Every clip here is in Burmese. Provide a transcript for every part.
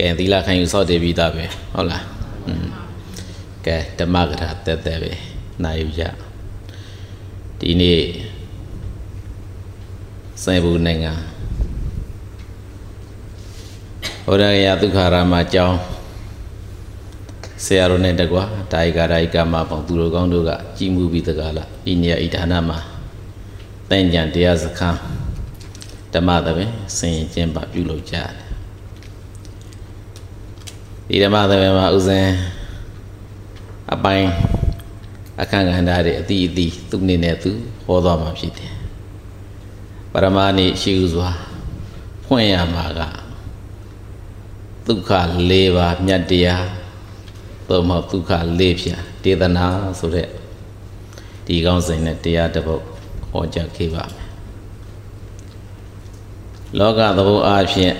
ကဲသီလခံယူစောင့်တည်ပြီးသားပဲဟုတ်လားอืมကဲဓမ္မကထာတက်တက်ပဲနာယူကြဒီနေ့စေဘူးနိုင်ငံဘုရားရဒုက္ခရာမကျောင်းဆရာတော်နဲ့တကွာဒါယကဒါယကမပေါင်းသူတို့ကောင်းတို့ကကြည်မှုပြီးတကားလားဤနေရာဤဌာနမှာတန်ကြံတရားစခန်းဓမ္မသဘင်ဆင်ရင်ကျင်းပပြုလုပ်ကြတယ် ဒီဓမ္မသဘင်မှာဥစဉ်အပိုင်းအခန့်ကဏ္ဍတွေအတိအတိသူ့အနေနဲ့သူဟောသွားမှာဖြစ်တယ်ပရမဏိရှိဥစွာဖွင့်ရမှာကဒုက္ခ၄ပါးမြတ်တရားသို့မဟုတ်ဒုက္ခ၄ဖြာဒေသနာဆိုတဲ့ဒီကောင်းစဉ်နဲ့တရားတစ်ပုဒ်ဟောကြားခဲ့ပါမယ်လောကသဘောအားဖြင့်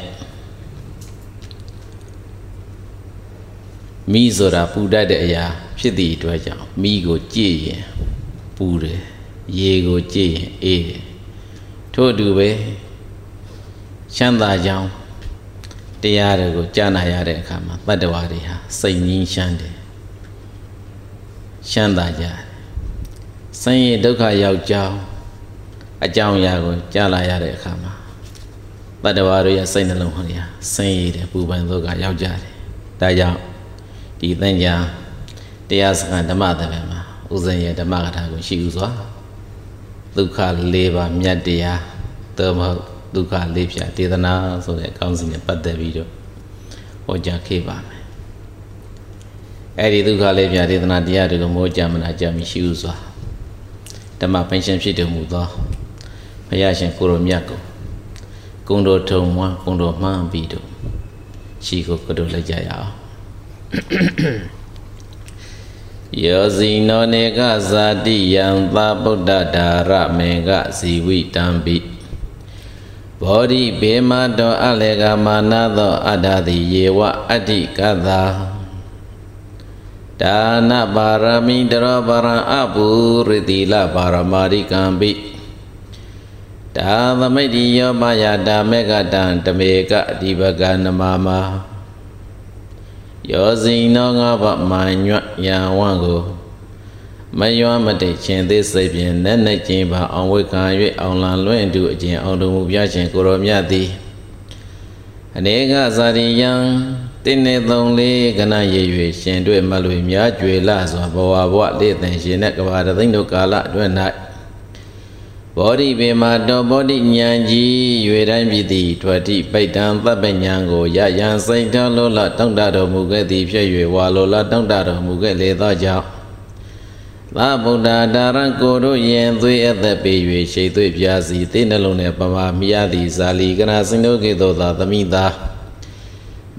မိဆိုတာပူတတ်တဲ့အရာ ဖြစ်သည့်အတွက်ကြောင့်မိကိုကြည့်ရင်ပူတယ်ရေကိုကြည့်ရင်အေးတယ်ထို့အတူပဲချမ်းသာကြောင်းတရားတွေကိုကြားနာရတဲ့အခါမှာတတ္တဝါတွေဟာစိတ်ငြင်းရှမ်းတယ်ရှမ်းသာကြတယ်ဆင်းရဲဒုက္ခရောက်ကြောင်းအကြောင်းအရာကိုကြားလာရတဲ့အခါမှာတတ္တဝါတွေရဲ့စိတ်နှလုံးဟောရဆင်းရဲတယ်ပူပန်ဒုက္ခရောက်ကြတယ်ဒါကြောင့် ဒီသင်္ညာတရားစခန်းဓမ္မသဘင်မှာဥဇဉ်ရဲ့ဓမ္မကထာကိုရှိဥစွာဒုက္ခ၄ပါးမြတ်တရားသို့မဟုတ်ဒုက္ခလေးဖြာဒေသနာဆိုတဲ့အကောင်းစီနဲ့ပတ်သက်ပြီးတော့ဟောကြားခဲ့ပါမယ်အဲ့ဒီဒုက္ခလေးဖြာဒေသနာတရားတွေကိုမောကြမနာကြမရှိဥစွာဓမ္မပင်ရှင်ဖြစ်တော်မူသောဘုရားရှင်ကိုရောမြတ်ကိုကုံတော်ထုံမွားကုံတော်မှန်းပြီးတော့ရှိကိုကတို့လိုက်ကြရအောင် ယောဇီနောနေကဇာတိယံသာဗုဒ္ဓဒါရမေကဇီဝိတံပိဘောဓိဘေမတောအလေကမာနသောအတ္တတိယေဝအတ္တိကသာဒါနပါရမိတရောပရံအပုရတိလပါရမာရိကံပိဒါသမိတ်တိယောမယတာမေကတံတမေကအဓိပကနမမာ ယောဇိနောငါးပါးမာညွတ်ရန်ဝံကိုမယွမ်းမတိတ်ခြင်းသေးစိတ်ဖြင့်နဲ့နဲ့ခြင်းပါအောင်ဝိခံ၍အောင်လံလွင့်တူအကျင့်အောင်တော်မူပြခြင်းကိုရောမြတ်သည်အနေကဇာတိယံတင်းနေသုံးလေးကဏရည်၍ရှင်တွေ့မလွေများကြွေလစွာဘဝဘဝလေးသင်ရှင်တဲ့ကဘာတသိန်းတို့ကာလအတွင်း၌ ဘောဓိပေမာတောဘောဓိဉာဏ်ကြီးရွေတိုင်းပြည်သည်ထွတိပိတ်တံသဗ္ဗဉာဏ်ကိုရယံစိတ်တော်လောလတောင့်တတော်မူခဲ့သည်ဖြစ်၍ဝါလောလတောင့်တတော်မူခဲ့လေသောကြောင့်သာဗုဒ္ဓဒါရကိုတို့ယင်သွေးအသက်ပေ၍ရှိသွေးပြာစီသိနှလုံးနှင့်ပမာမြရသည်ဇာလီကနာစင်တို့ကဲ့သို့သာသမိသာ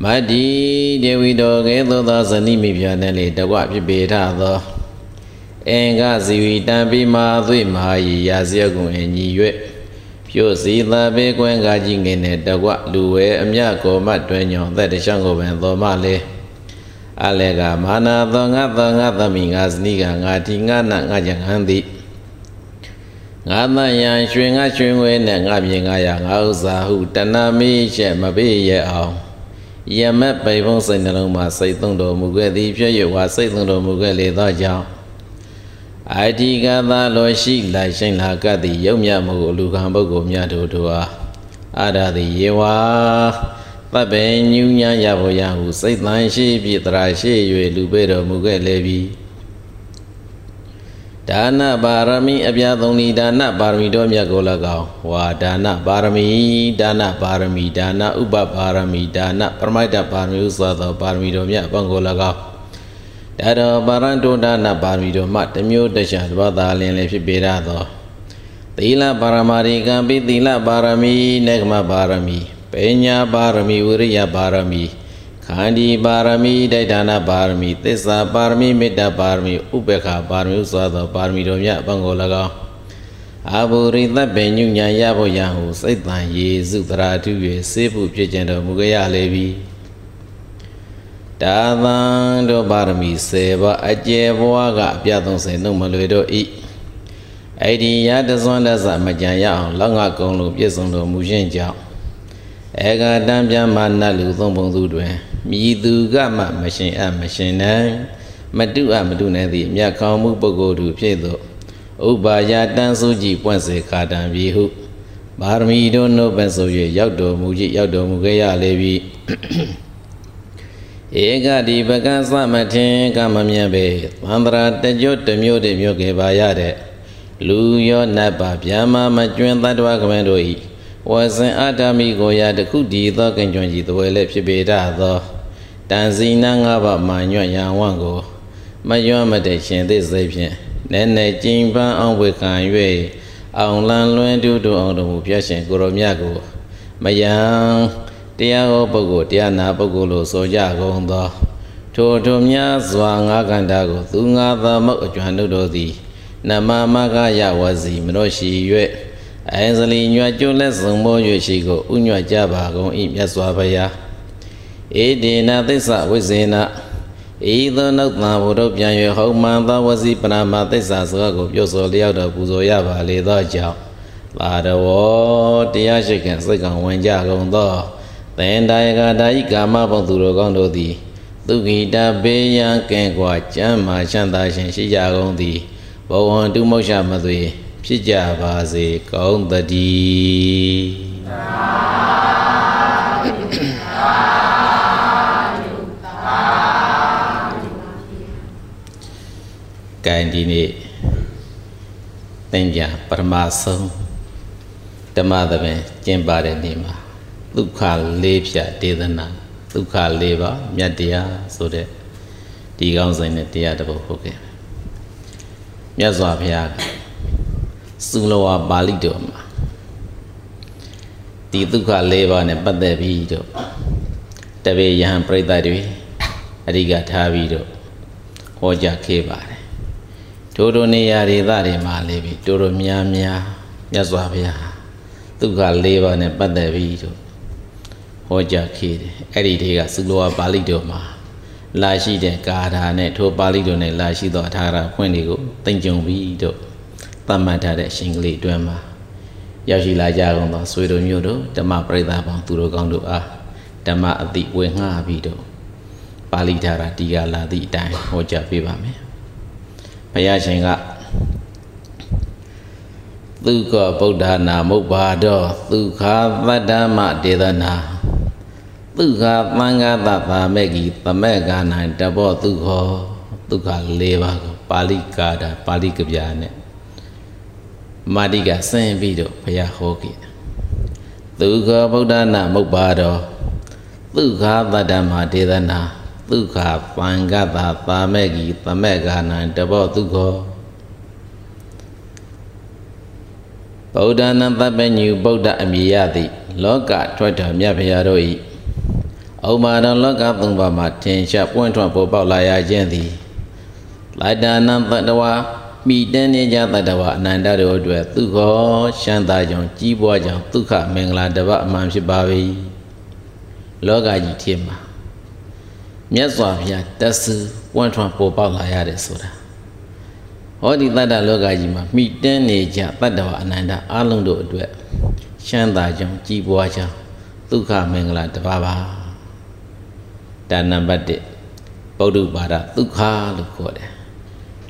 မတ္တိဒေဝီတော်ကဲ့သို့သောဇနိမိပြာနဲ့လေတကွဖြစ်ပေထသော အင်္ဂဇီဝီတံပိမာသွေမဟာယီရာဇယကုံအညီ၍ဖြို့စီသာပေကွင်းကားကြီးငင်နဲ့တကွလူဝဲအမြကောမတ်တွင်ညောင်သက်တရှောင်းကိုပင်သောမလေးအလေကမာနာသောငါသောငါသမိငါဇနိကငါတိငါနငါကြံဟန်သည်ငါသယံရွှေငါရွှေငွေနဲ့ငါမြေငါရငါဥစ္စာဟုတဏမေချက်မပေးရအောင်ယမက်ပိဘုံစိတ်နှလုံးမှာစိတ်သုံးတော်မူခဲ့သည်ဖြစ်၍ဝါစိတ်သုံးတော်မူခဲ့လေသောကြောင့် အာတိကသာလောရှိလိုက်ရှိန်လာကတ်သည်ယုံမြမှုအလူခံပုဂ္ဂိုလ်များတို့တို့အားအာရသည်ယေဝါပပ္ပေညူညာရဖို့ရဟုစိတ်တန်ရှိပြတရာရှိ၍လူပေတော်မူခဲ့လေပြီဒါနပါရမီအပြာသုံးဤဒါနပါရမီတော်မြတ်ကို၎င်းဝါဒါနပါရမီဒါနပါရမီဒါနဥပပါရမီဒါနပရမိုက်တပါရမီဥစွာသောပါရမီတော်မြတ်အပေါင်းကို၎င်း ဒါတော်ပါရန်တုဒါနပါရမီတော်မှတမျိုးတခြားသဘောသာလင်းလည်းဖြစ်ပေရသောသီလပါရမာရိကံပိသီလပါရမီနေကမပါရမီပညာပါရမီဝိရိယပါရမီခန္ဒီပါရမီဒိဋ္ဌာနပါရမီသစ္စာပါရမီမေတ္တာပါရမီဥပေက္ခပါရမီဥစွာသောပါရမီတို့မြတ်အပေါင်းကို၎င်းအာဘူရိသဗ္ဗညုညာရဖို့ရဟုစိတ်တန်ယေစုတရာထု၍စေဖို့ဖြစ်ကြတော်မူကြရလေပြီ တာသံတို့ပါရမီ10ပါးအကျယ်ဘဝကအပြ30နှုတ်မလွေတို့ဤအဲ့ဒီရတစွမ်းတဆမကြံရအောင်လောက်ငါကုံလို့ပြည့်စုံတော်မူခြင်းကြောင့်ဧကတံပြမနတ်လူသုံးပုံသူတွင်မြည်သူကမှမရှင်အပ်မရှင်နိုင်မတုအမတုနိုင်သည့်မြတ်ခေါင်းမှုပုဂ္ဂိုလ်သူဖြစ်သောဥပါယတန်စုကြည်ပွင့်စေခါတံပြီဟုပါရမီတို့နှုတ်ပဲဆို၍ရောက်တော်မူကြည်ရောက်တော်မူခဲ့ရလေပြီ ဧကတိပကသမထင်ကမမြတ်ပဲသန္တရာတကြွတမျိုးတည်းမျိုးကေပါရတဲ့လူရောနတ်ပါဗျာမမကျွင်းတတ္တဝကမန်တို့ဤဝဇင်အတ္တမိကိုရာတခုတည်သောကံကြွန်ကြီးတဝဲလည်းဖြစ်ပေတတ်သောတန်စီနာငါးပါးမာညွတ်ရန်ဝံကိုမယွမတဲ့ရှင်သိစိတ်ဖြင့်နဲနဲကျင်ပန်းအောင်ဝေခံ၍အောင်လန်လွင်တူတူအောင်တော်မူပြရှင်ကိုရောမြတ်ကိုမယံ တရားဟောပုဂ္ဂိုလ်တရားနာပုဂ္ဂိုလ်လို့ဆိုကြကုန်သောထိုထိုများစွာငါးခန္ဓာကို သူငါသမုတ်အကျွမ်းတို့သည် နမမကယဝစီမလို့ရှိ၍အဲဇလီညွတ်ကျွလက်စုံမော၍ရှိကိုဥညွတ်ကြပါကုန်၏မြတ်စွာဘုရားဧဒေနသစ္စာဝိဇေနဤသောနုတ်သာဘုဒ္ဓပြန်၍ဟောမှန်သောဝစီပရမသစ္စာစကားကိုပြောဆိုလျောက်တော်ပူဇော်ရပါလေသောကြောင့်သာတဝတရားရှိခင်စိတ်ကံဝင်ကြကုန်သော သင်္ဒါယကဒါဤကာမဘုံသူတော်ကောင်းတို့သည်သူဂိတဘေးရန်ကဲကွာကျမ်းမာချမ်းသာရှင်ရှိကြကုန်သည်ဘဝံတုမောရှမသွေဖြစ်ကြပါစေကောင်းသတည်းကဲဒီနေ့သင်ကြပရမဆုံးဓမ္မသဘင်ကျင့်ပါတဲ့နေ့မှာ ဒုက္ခလေးဖြတ်ဒေသနာဒုက္ခလေးပါမြတ်တရားဆိုတဲ့ဒီကောင်းစဉ်နဲ့တရားတစ်ပုဒ်ဟုတ်ကဲ့မြတ်စွာဘုရားကသုလောဝပါဠိတော်မှာဒီဒုက္ခလေးပါးနဲ့ပတ်သက်ပြီးတော့တပည့်ယဟန်ပြိတ္တတွေအရိကထားပြီးတော့ဟောကြားခဲ့ပါတယ်ထိုတို့နေရာဒေသတွေမှာလေးပြီးတို့တို့များများမြတ်စွာဘုရားဒုက္ခ၄ပါးနဲ့ပတ်သက်ပြီးတော့ ဟောကြားခဲ့တယ်အဲ့ဒီတွေကသုလောပါဠိတော်မှာလာရှိတဲ့ကာထာနဲ့ထိုပါဠိတော်နဲ့လာရှိသောအထာရဖွင့်တွေကိုသိကြုံပြီးတော့သတ်မှတ်ထားတဲ့အရှင်ကလေးအတွင်းမှာရောက်ရှိလာကြကုန်သောဆွေတို့မျိုးတို့ဓမ္မပရိသတ်ပေါင်းသူတို့ကောင်းတို့အားဓမ္မအတိဝေငှပြီးတော့ပါဠိထာရတီကလာသည့်အတိုင်းဟောကြားပေးပါမယ်ဘုရားရှင်ကသုခဗုဒ္ဓနာမုပ္ပါဒောသုခသတ္တမဒေသနာ သုခသံဃတသာမေကိသမက်ကာနံတဘောသုခောဒုက္ခ၄ပါးကိုပါဠိကာတာပါဠိကဗျာနဲ့မာတိကဆင်းပြီးတော့ဘုရားဟောခဲ့သုခဗုဒ္ဓနာမုပ္ပါဒောသုခသတ္တမဒေသနာဒုက္ခပံကတပါမေကိသမက်ကာနံတဘောဒုက္ခောဗုဒ္ဓနာသဗ္ဗညုဗုဒ္ဓအမိယသည်လောကထွက်တော်မြတ်ဗျာတို့၏ ဩမာတော်လောကသုံးပါးမှာထင်ရှားပွင့်ထွက်ပေါ်ပေါက်လာရခြင်းသည်လိုက်တာနံတတဝါမိတန်းနေကြတတဝါအနန္တတို့အတွက်သူခောရှမ်းသာကြောင့်ကြီးပွားကြောင့်ဒုက္ခမင်္ဂလာတပတ်အမှန်ဖြစ်ပါ၏လောကကြီးထင်မှာမြတ်စွာဘုရားတဆူပွင့်ထွန်းပေါ်ပေါက်လာရတယ်ဆိုတာဟောဒီတတ္တလောကကြီးမှာမိတန်းနေကြတတ္တဝအနန္တအလုံးတို့အတွက်ရှမ်းသာကြောင်းကြီးပွားကြောင်းဒုက္ခမင်္ဂလာတပါးပါ ဒါနံပါတ်1ပုဒ္ဓဘာဒဒုက္ခလို့ခေါ်တယ်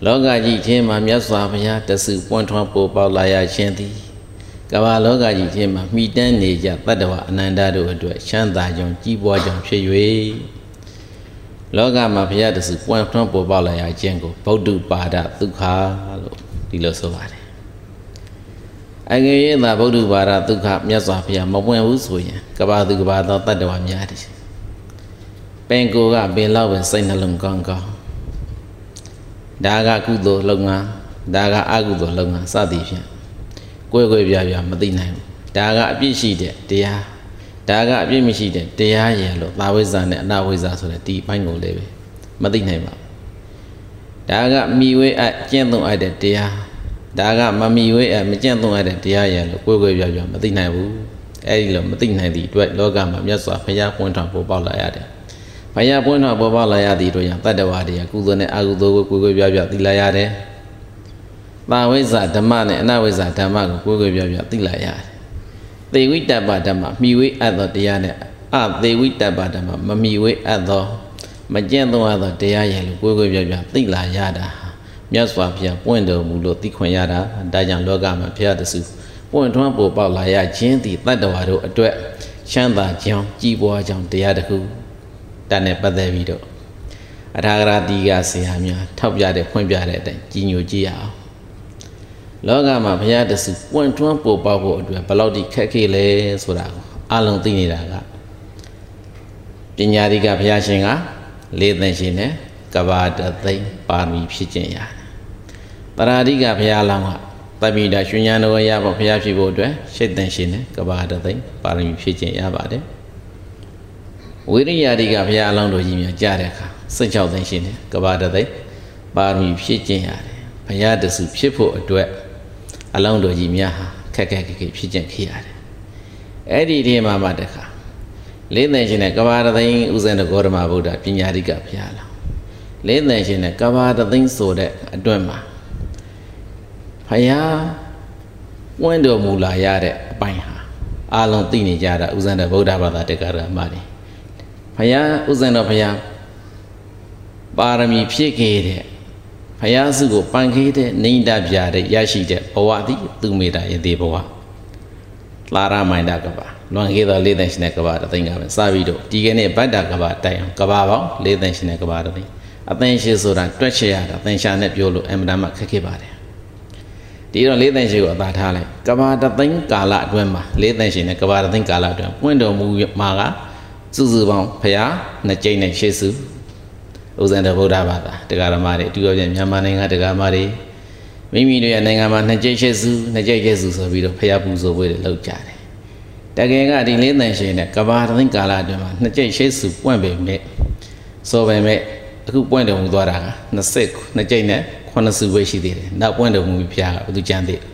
လောကကြီးချင်းမှာမြတ်စွာဘုရားတဆူပွင့်ထွန်းပေါ်ပေါက်လာရခြင်းသည်ကမ္ဘာလောကကြီးချင်းမှာမိတန်းနေကြတတ္တဝအနန္တတို့အတွက်ရှမ်းသာကြောင်းကြီးပွားကြောင်းဖြစ်၍လောကမှာဘုရားတဆူပွင့်ထွန်းပေါ်ပေါက်လာရခြင်းကိုဗုဒ္ဓပါဒဒုက္ခလို့ဒီလိုဆိုပါတယ်အငယ်ရသာဗုဒ္ဓဘာသာဒုက္ခမြတ်စွာဘုရားမပွင့်ဘူးဆိုရင်ကဘာသူကဘာသောတတ္တဝါများတယ် ပင်ကိုကပင်လောက်ပဲစိတ်နှလုံးကောင်းကောင်းဒါကကုသိုလ်လုပ်ငန်းဒါကအကုသိုလ်လုပ်ငန်းစသည်ဖြင့်ကိုယ်ကိုယ်ပြပြမသိနိုင်ဘူးဒါကအပြစ်ရှိတဲ့တရားဒါကအပြည့်မရှိတဲ့တရားရယ်လို့သာဝိဇ္ဇာနဲ့အနာဝိဇ္ဇာဆိုတဲ့ဒီဘိုင်းကိုလည်းပဲမသိနိုင်ပါဘူးဒါကမိဝဲအကျင့်သုံးအပ်တဲ့တရားဒါကမမိဝဲအမကျင့်သုံးအပ်တဲ့တရားရယ်လို့ကိုယ်ကိုယ်ပြပြမသိနိုင်ဘူးအဲ့ဒီလိုမသိနိုင်သည့်အတွက်လောကမှာမြတ်စွာဘုရားပွင့်ထောင်ပေါ်ပေါက်လာရတယ် ဘုရားပွင့်ထောင်ပေါ်ပေါက်လာရသည့်အတွက်တတ္တဝါတွေကကုသိုလ်နဲ့အကုသိုလ်ကိုကိုယ်ကိုယ်ပြပြသိလာရတယ်သာဝိဇ္ဇာဓမ္မနဲ့အနာဝိဇ္ဇာဓမ္မကိုကိုယ်ကိုယ်ပြပြသိလာရတယ်သေဝိတ္တပဓမ္မမိဝေအပ်သောတရားနဲ့အသေးဝိတ္တပါဒမှာမမီဝေအပ်သောမကျင့်သောသောတရားရဲ့လို့ကိုယ်ကိုယ်ပြပြသိလာရတာမြတ်စွာဘုရားပွင့်တော်မူလို့သိခွင့်ရတာဒါကြောင့်လောကမှာဘုရားတဆူပွင့်ထွန်းပေါ်ပေါက်လာရခြင်းသည်တတ္တဝါတို့အတွက်ချမ်းသာကြောင်းကြည်ပွားကြောင်းတရားတစ်ခု တတ်နဲ့ပတ်သက်ပြီးတော့အထာဂရတိကဆရာများထောက်ပြတဲ့ဖွင့်ပြတဲ့အတိုင်းကြီးညိုကြည့်ရအောင်လောကမှာဘုရားတဆူပွင့်ထွန်းပေါ်ပေါက်ဖို့အတွက်ဘယ်လောက်ထိခက်ခဲလဲဆိုတာကိုအလုံးသိနေတာကပညာတိကဘုရားရှင်ကလေးသင်ရှင်နဲ့ကဘာတသိမ့်ပါရမီဖြစ်ခြင်းရတယ်။တရာတိကဘုရားလောင်းကတပိဒါရှင်ညာတော်ရဖို့ဘုရားဖြစ်ဖို့အတွက်ရှိတ်သင်ရှင်နဲ့ကဘာတသိမ့်ပါရမီဖြစ်ခြင်းရပါတယ်။ ဝိရိယတိကဘုရားလောင်းတို့ကြီးများကြားတဲ့အခါစိတ်ချောက်သင်ရှင်နဲ့ကဘာတသိမ့်ပါရမီဖြစ်ခြင်းရတယ်။ဘုရားတဆူဖြစ်ဖို့အတွက်အလောင်းတော်ကြီးများဟာခက်ခက်ခက်ခက်ဖြစ်ခြင်းဖြစ်ရတယ်။အဲ့ဒီဒီမှာမှတခါလေးသင်ရှင်နဲ့ကဘာတသိန်းဥဇင်တဂေါရမဗုဒ္ဓပညာရိကဘုရားလောင်းလေးသင်ရှင်နဲ့ကဘာတသိန်းဆိုတဲ့အတွင်းမှာဘုရားဝန်းတော်မူလာရတဲ့အပိုင်းဟာအလုံးသိနေကြတာဥဇင်တဗုဒ္ဓဘာသာတက္ကရာမတွေဘု ရားဥဇင်တော်ဘုရားပါရမီဖြည့်ခဲ့တဲ့ဘုရားစုကိုပန်ခဲ့တဲ့နေတပြတဲ့ရရှိတဲ့ဘဝသည်သူမေတ္တာရဲ့ဒီဘဝလာရမိုင်တာကပါလွန်ခဲ့သောလေးသန်ရှင်တဲ့ကဘာတသိန်းကပဲစပြီးတော့ဒီကနေ့ဗတ္တကဘာတိုင်အောင်ကဘာပေါင်းလေးသန်ရှင်တဲ့ကဘာတသိန်းအသင်ရှိဆိုတာတွက်ချက်ရတာသင်ရှာနဲ့ပြောလို့အမှန်တမ်းခက်ခဲပါတယ်ဒီတော့လေးသန်ရှိကိုအသာထားလိုက်ကဘာတသိန်းကာလအတွင်းမှာလေးသန်ရှင်နဲ့ကဘာတသိန်းကာလအတွင်းပွင့်တော်မူမှာက စုစုပေါင်းဖရာနှစ်ကြိမ်နဲ့ရှေ့စုဥဇံတဗုဒ္ဓဘာသာတရားဓမ္မတွေအတူတူမြန်မာနိုင်ငံတရားဓမ္မတွေမိမိတို့ရဲ့နိုင်ငံမှာနှစ်ကြိမ်ရှေ့စုနှစ်ကြိမ်ရှေ့စုဆိုပြီးတော့ဖရာပူဇော်ပွဲတွေလုပ်ကြတယ်တကယ်ကဒီလေးတန်ရှင်နဲ့ကဘာတသိန်းကာလအတွင်းမှာနှစ်ကြိမ်ရှေ့စုပွင့်ပေမဲ့ဆိုပေမဲ့အခုပွင့်တော်မူသွားတာက20နှစ်ကြိမ်နဲ့9စုပဲရှိသေးတယ်နောက်ပွင့်တော်မူပြီးဖျားကဘယ်သူကြမ်းသေးလဲ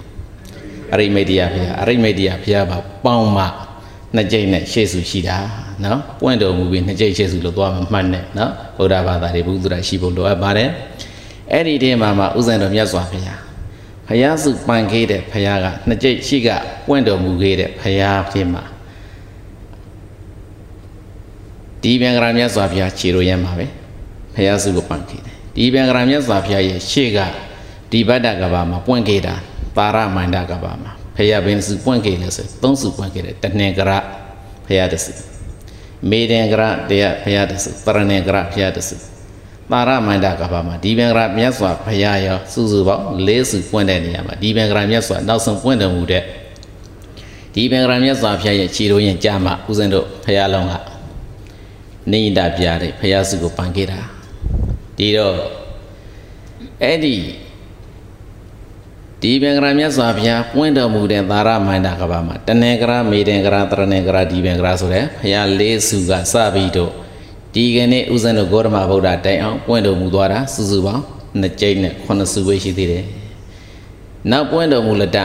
အရိမေတ္တရာဖျားအရိမေတ္တရာဖျားပါပေါင်းမှ နှစ်ကြိမ်နဲ့ရှေ့စုရှိတာနော်ပွင့်တော်မူပြီးနှစ်ကြိမ်ရှေ့စုလို့သွားမှမှတ်နဲ့နော်ဗုဒ္ဓဘာသာတွေဘုသူရရှိဖို့လိုအပ်ပါတယ်အဲ့ဒီထဲမှာမှဥဇံတော်မြတ်စွာဘုရားဖယားစုပန်ခဲ့တဲ့ဖယားကနှစ်ကြိတ်ရှိကပွင့်တော်မူခဲ့တဲ့ဖယားဖြစ်မှာဒီဗျံဂရာမြတ်စွာဘုရားခြေလိုရမ်းပါပဲဖယားစုကိုပန်ခဲ့တယ်ဒီဗျံဂရာမြတ်စွာဘုရားရဲ့ရှေ့ကဒီဗတ္တကဘာမှာပွင့်ခဲ့တာပါရမန္တကဘာမှာ ဖယားဘင်းစုပွင့်ခဲ့လဲဆိုသုံးစုပွင့်ခဲ့တယ်တဏ္ဍကရဖယားတစုမေဒင်ကရတရားဖယားတစုတရဏေကရဖယားတစုပါရမန္တကဘာမှာဒီဘင်္ဂရာမြတ်စွာဘုရားရောစုစုပေါင်း၄စုပွင့်တဲ့နေရာမှာဒီဘင်္ဂရာမြတ်စွာနောက်ဆုံးပွင့်တော်မူတဲ့ဒီဘင်္ဂရာမြတ်စွာဘုရားရဲ့ခြေတော်ရင်ကြာမှဦးဇင်းတို့ဘုရားလုံးကနေတပြတဲ့ဘုရားစုကိုပန်ခဲ့တာဒီတော့အဲ့ဒီ ဒီဘင်္ဂရာမြတ်စွာဘုရားပွင့်တော်မူတဲ့သာရမန္တကဘာမှာတဏ္ဍကရမေတ္တကရတရဏေကရဒီဘင်္ဂရာဆိုတဲ့ဘုရား၄စုကစပြီးတော့ဒီကနေ့ဥဇဏဂေါရမဗုဒ္ဓတိုင်အောင်ပွင့်တော်မူသွားတာစုစုပေါင်းနှစ်ကြိမ်နဲ့ခုနှစ်စုပဲရှိသေးတယ်။နောက်ပွင့်တော်မူလက်တ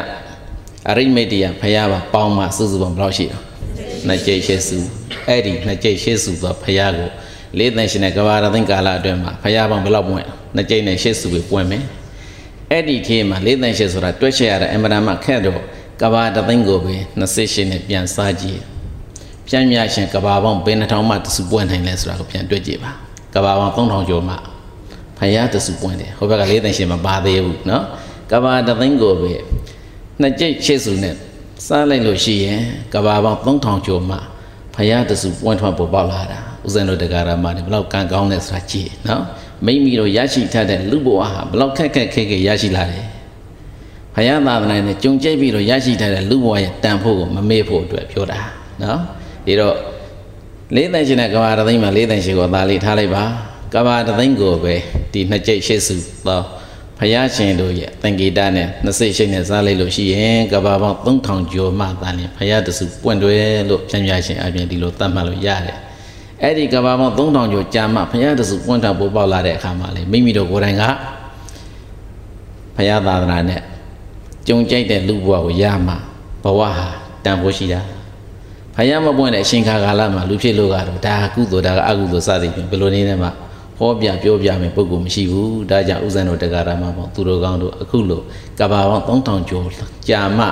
အရိမေတ္တယဖယားပါပေါင်းမှစုစုပေါင်းဘယ်လောက်ရှိတော့နှစ်ကြိမ်ရှေ့စုအဲ့ဒီနှစ်ကြိမ်ရှေ့စုသောဖယားကိုလေးသန်ရှင်တဲ့ကဘာရသိန်းကာလအတွင်းမှာဖယားပေါင်းဘယ်လောက်ပွင့်နှစ်ကြိမ်နဲ့ရှေ့စုပဲပွင့်မယ်။ အဲ့ဒီခေတ်မှာလေးသန်ရှေ့ဆိုတာတွက်ချက်ရတဲ့အင်မတန်မှခက်တော့ကဘာတသိန်းကိုပဲ28နဲ့ပြန်စားကြည့်ပြန့်မြရှင်ကဘာပေါင်းဘယ်နှထောင်မှတစုပွင့်နိုင်လဲဆိုတာကိုပြန်တွေ့ကြည့်ပါကဘာပေါင်း3000ကျော်မှဖယားတစုပွင့်တယ်ဟိုဘက်ကလေးသိန်းရှင်မပါသေးဘူးเนาะကဘာတသိန်းကိုပဲနှစ်ကြိတ်ရှေ့စုနဲ့စားလိုက်လို့ရှိရင်ကဘာပေါင်း3000ကျော်မှဖယားတစုပွင့်ထွက်ပေါ်ပေါက်လာတာဥစဉ်တို့တက္ကရာမတွေဘလောက်ကံကောင်းလဲဆိုတာကြည့်เนาะ မိမိတို့ရရှိထားတဲ့လူဘဝဟာဘလောက်ခက်ခက်ခဲခဲရရှိလာတယ်။ဘုရားသာသနာနဲ့ကြုံကြိုက်ပြီးတော့ရရှိထားတဲ့လူဘဝရဲ့တန်ဖို့ကိုမမေ့ဖို့အတွက်ပြောတာနော်။ဒါတော့လေးတန်ရှင်နဲ့ကဘာတသိန်းမှာလေးတန်ရှင်ကိုသားလေးထားလိုက်ပါ။ကဘာတသိန်းကိုပဲဒီနှစ်ကြိတ်ရှေ့စုတော့ဘုရားရှင်တို့ရဲ့သင်္ကေတနဲ့နှစ်စိတ်ရှိနဲ့စားလိုက်လို့ရှိရင်ကဘာပေါင်း3000ကျော်မှသာလျှင်ဘုရားတစုပွင့်တွယ်လို့ပြန်ပြရှင်အပြင်ဒီလိုသတ်မှတ်လို့ရတယ်။ အဲ့ဒီကဘာပေါင်း3000ကျော်ကြာမှဖယားတစုပွင့်ထွက်ပေါ်ပေါက်လာတဲ့အခါမှာလေမိမိတို့ကိုယ်တိုင်ကဖယားသာသနာနဲ့ကြုံကြိုက်တဲ့လူဘဝကိုရမှဘဝဟာတန်ဖိုးရှိတာဖယားမပွင့်တဲ့အရှင်ခါကာလမှာလူဖြစ်လို့ကတော့ဒါကုသိုလ်ဒါကအကုသိုလ်စသည်ဖြင့်ဘယ်လိုနည်းနဲ့မှဟောပြပြောပြမယ်ပုဂ္ဂိုလ်မရှိဘူးဒါကြောင့်ဥဇဏတော်တက္ကရာမပေါ့သူတို့ကောင်းတို့အခုလို့ကဘာပေါင်း3000ကျော်ကြာမှ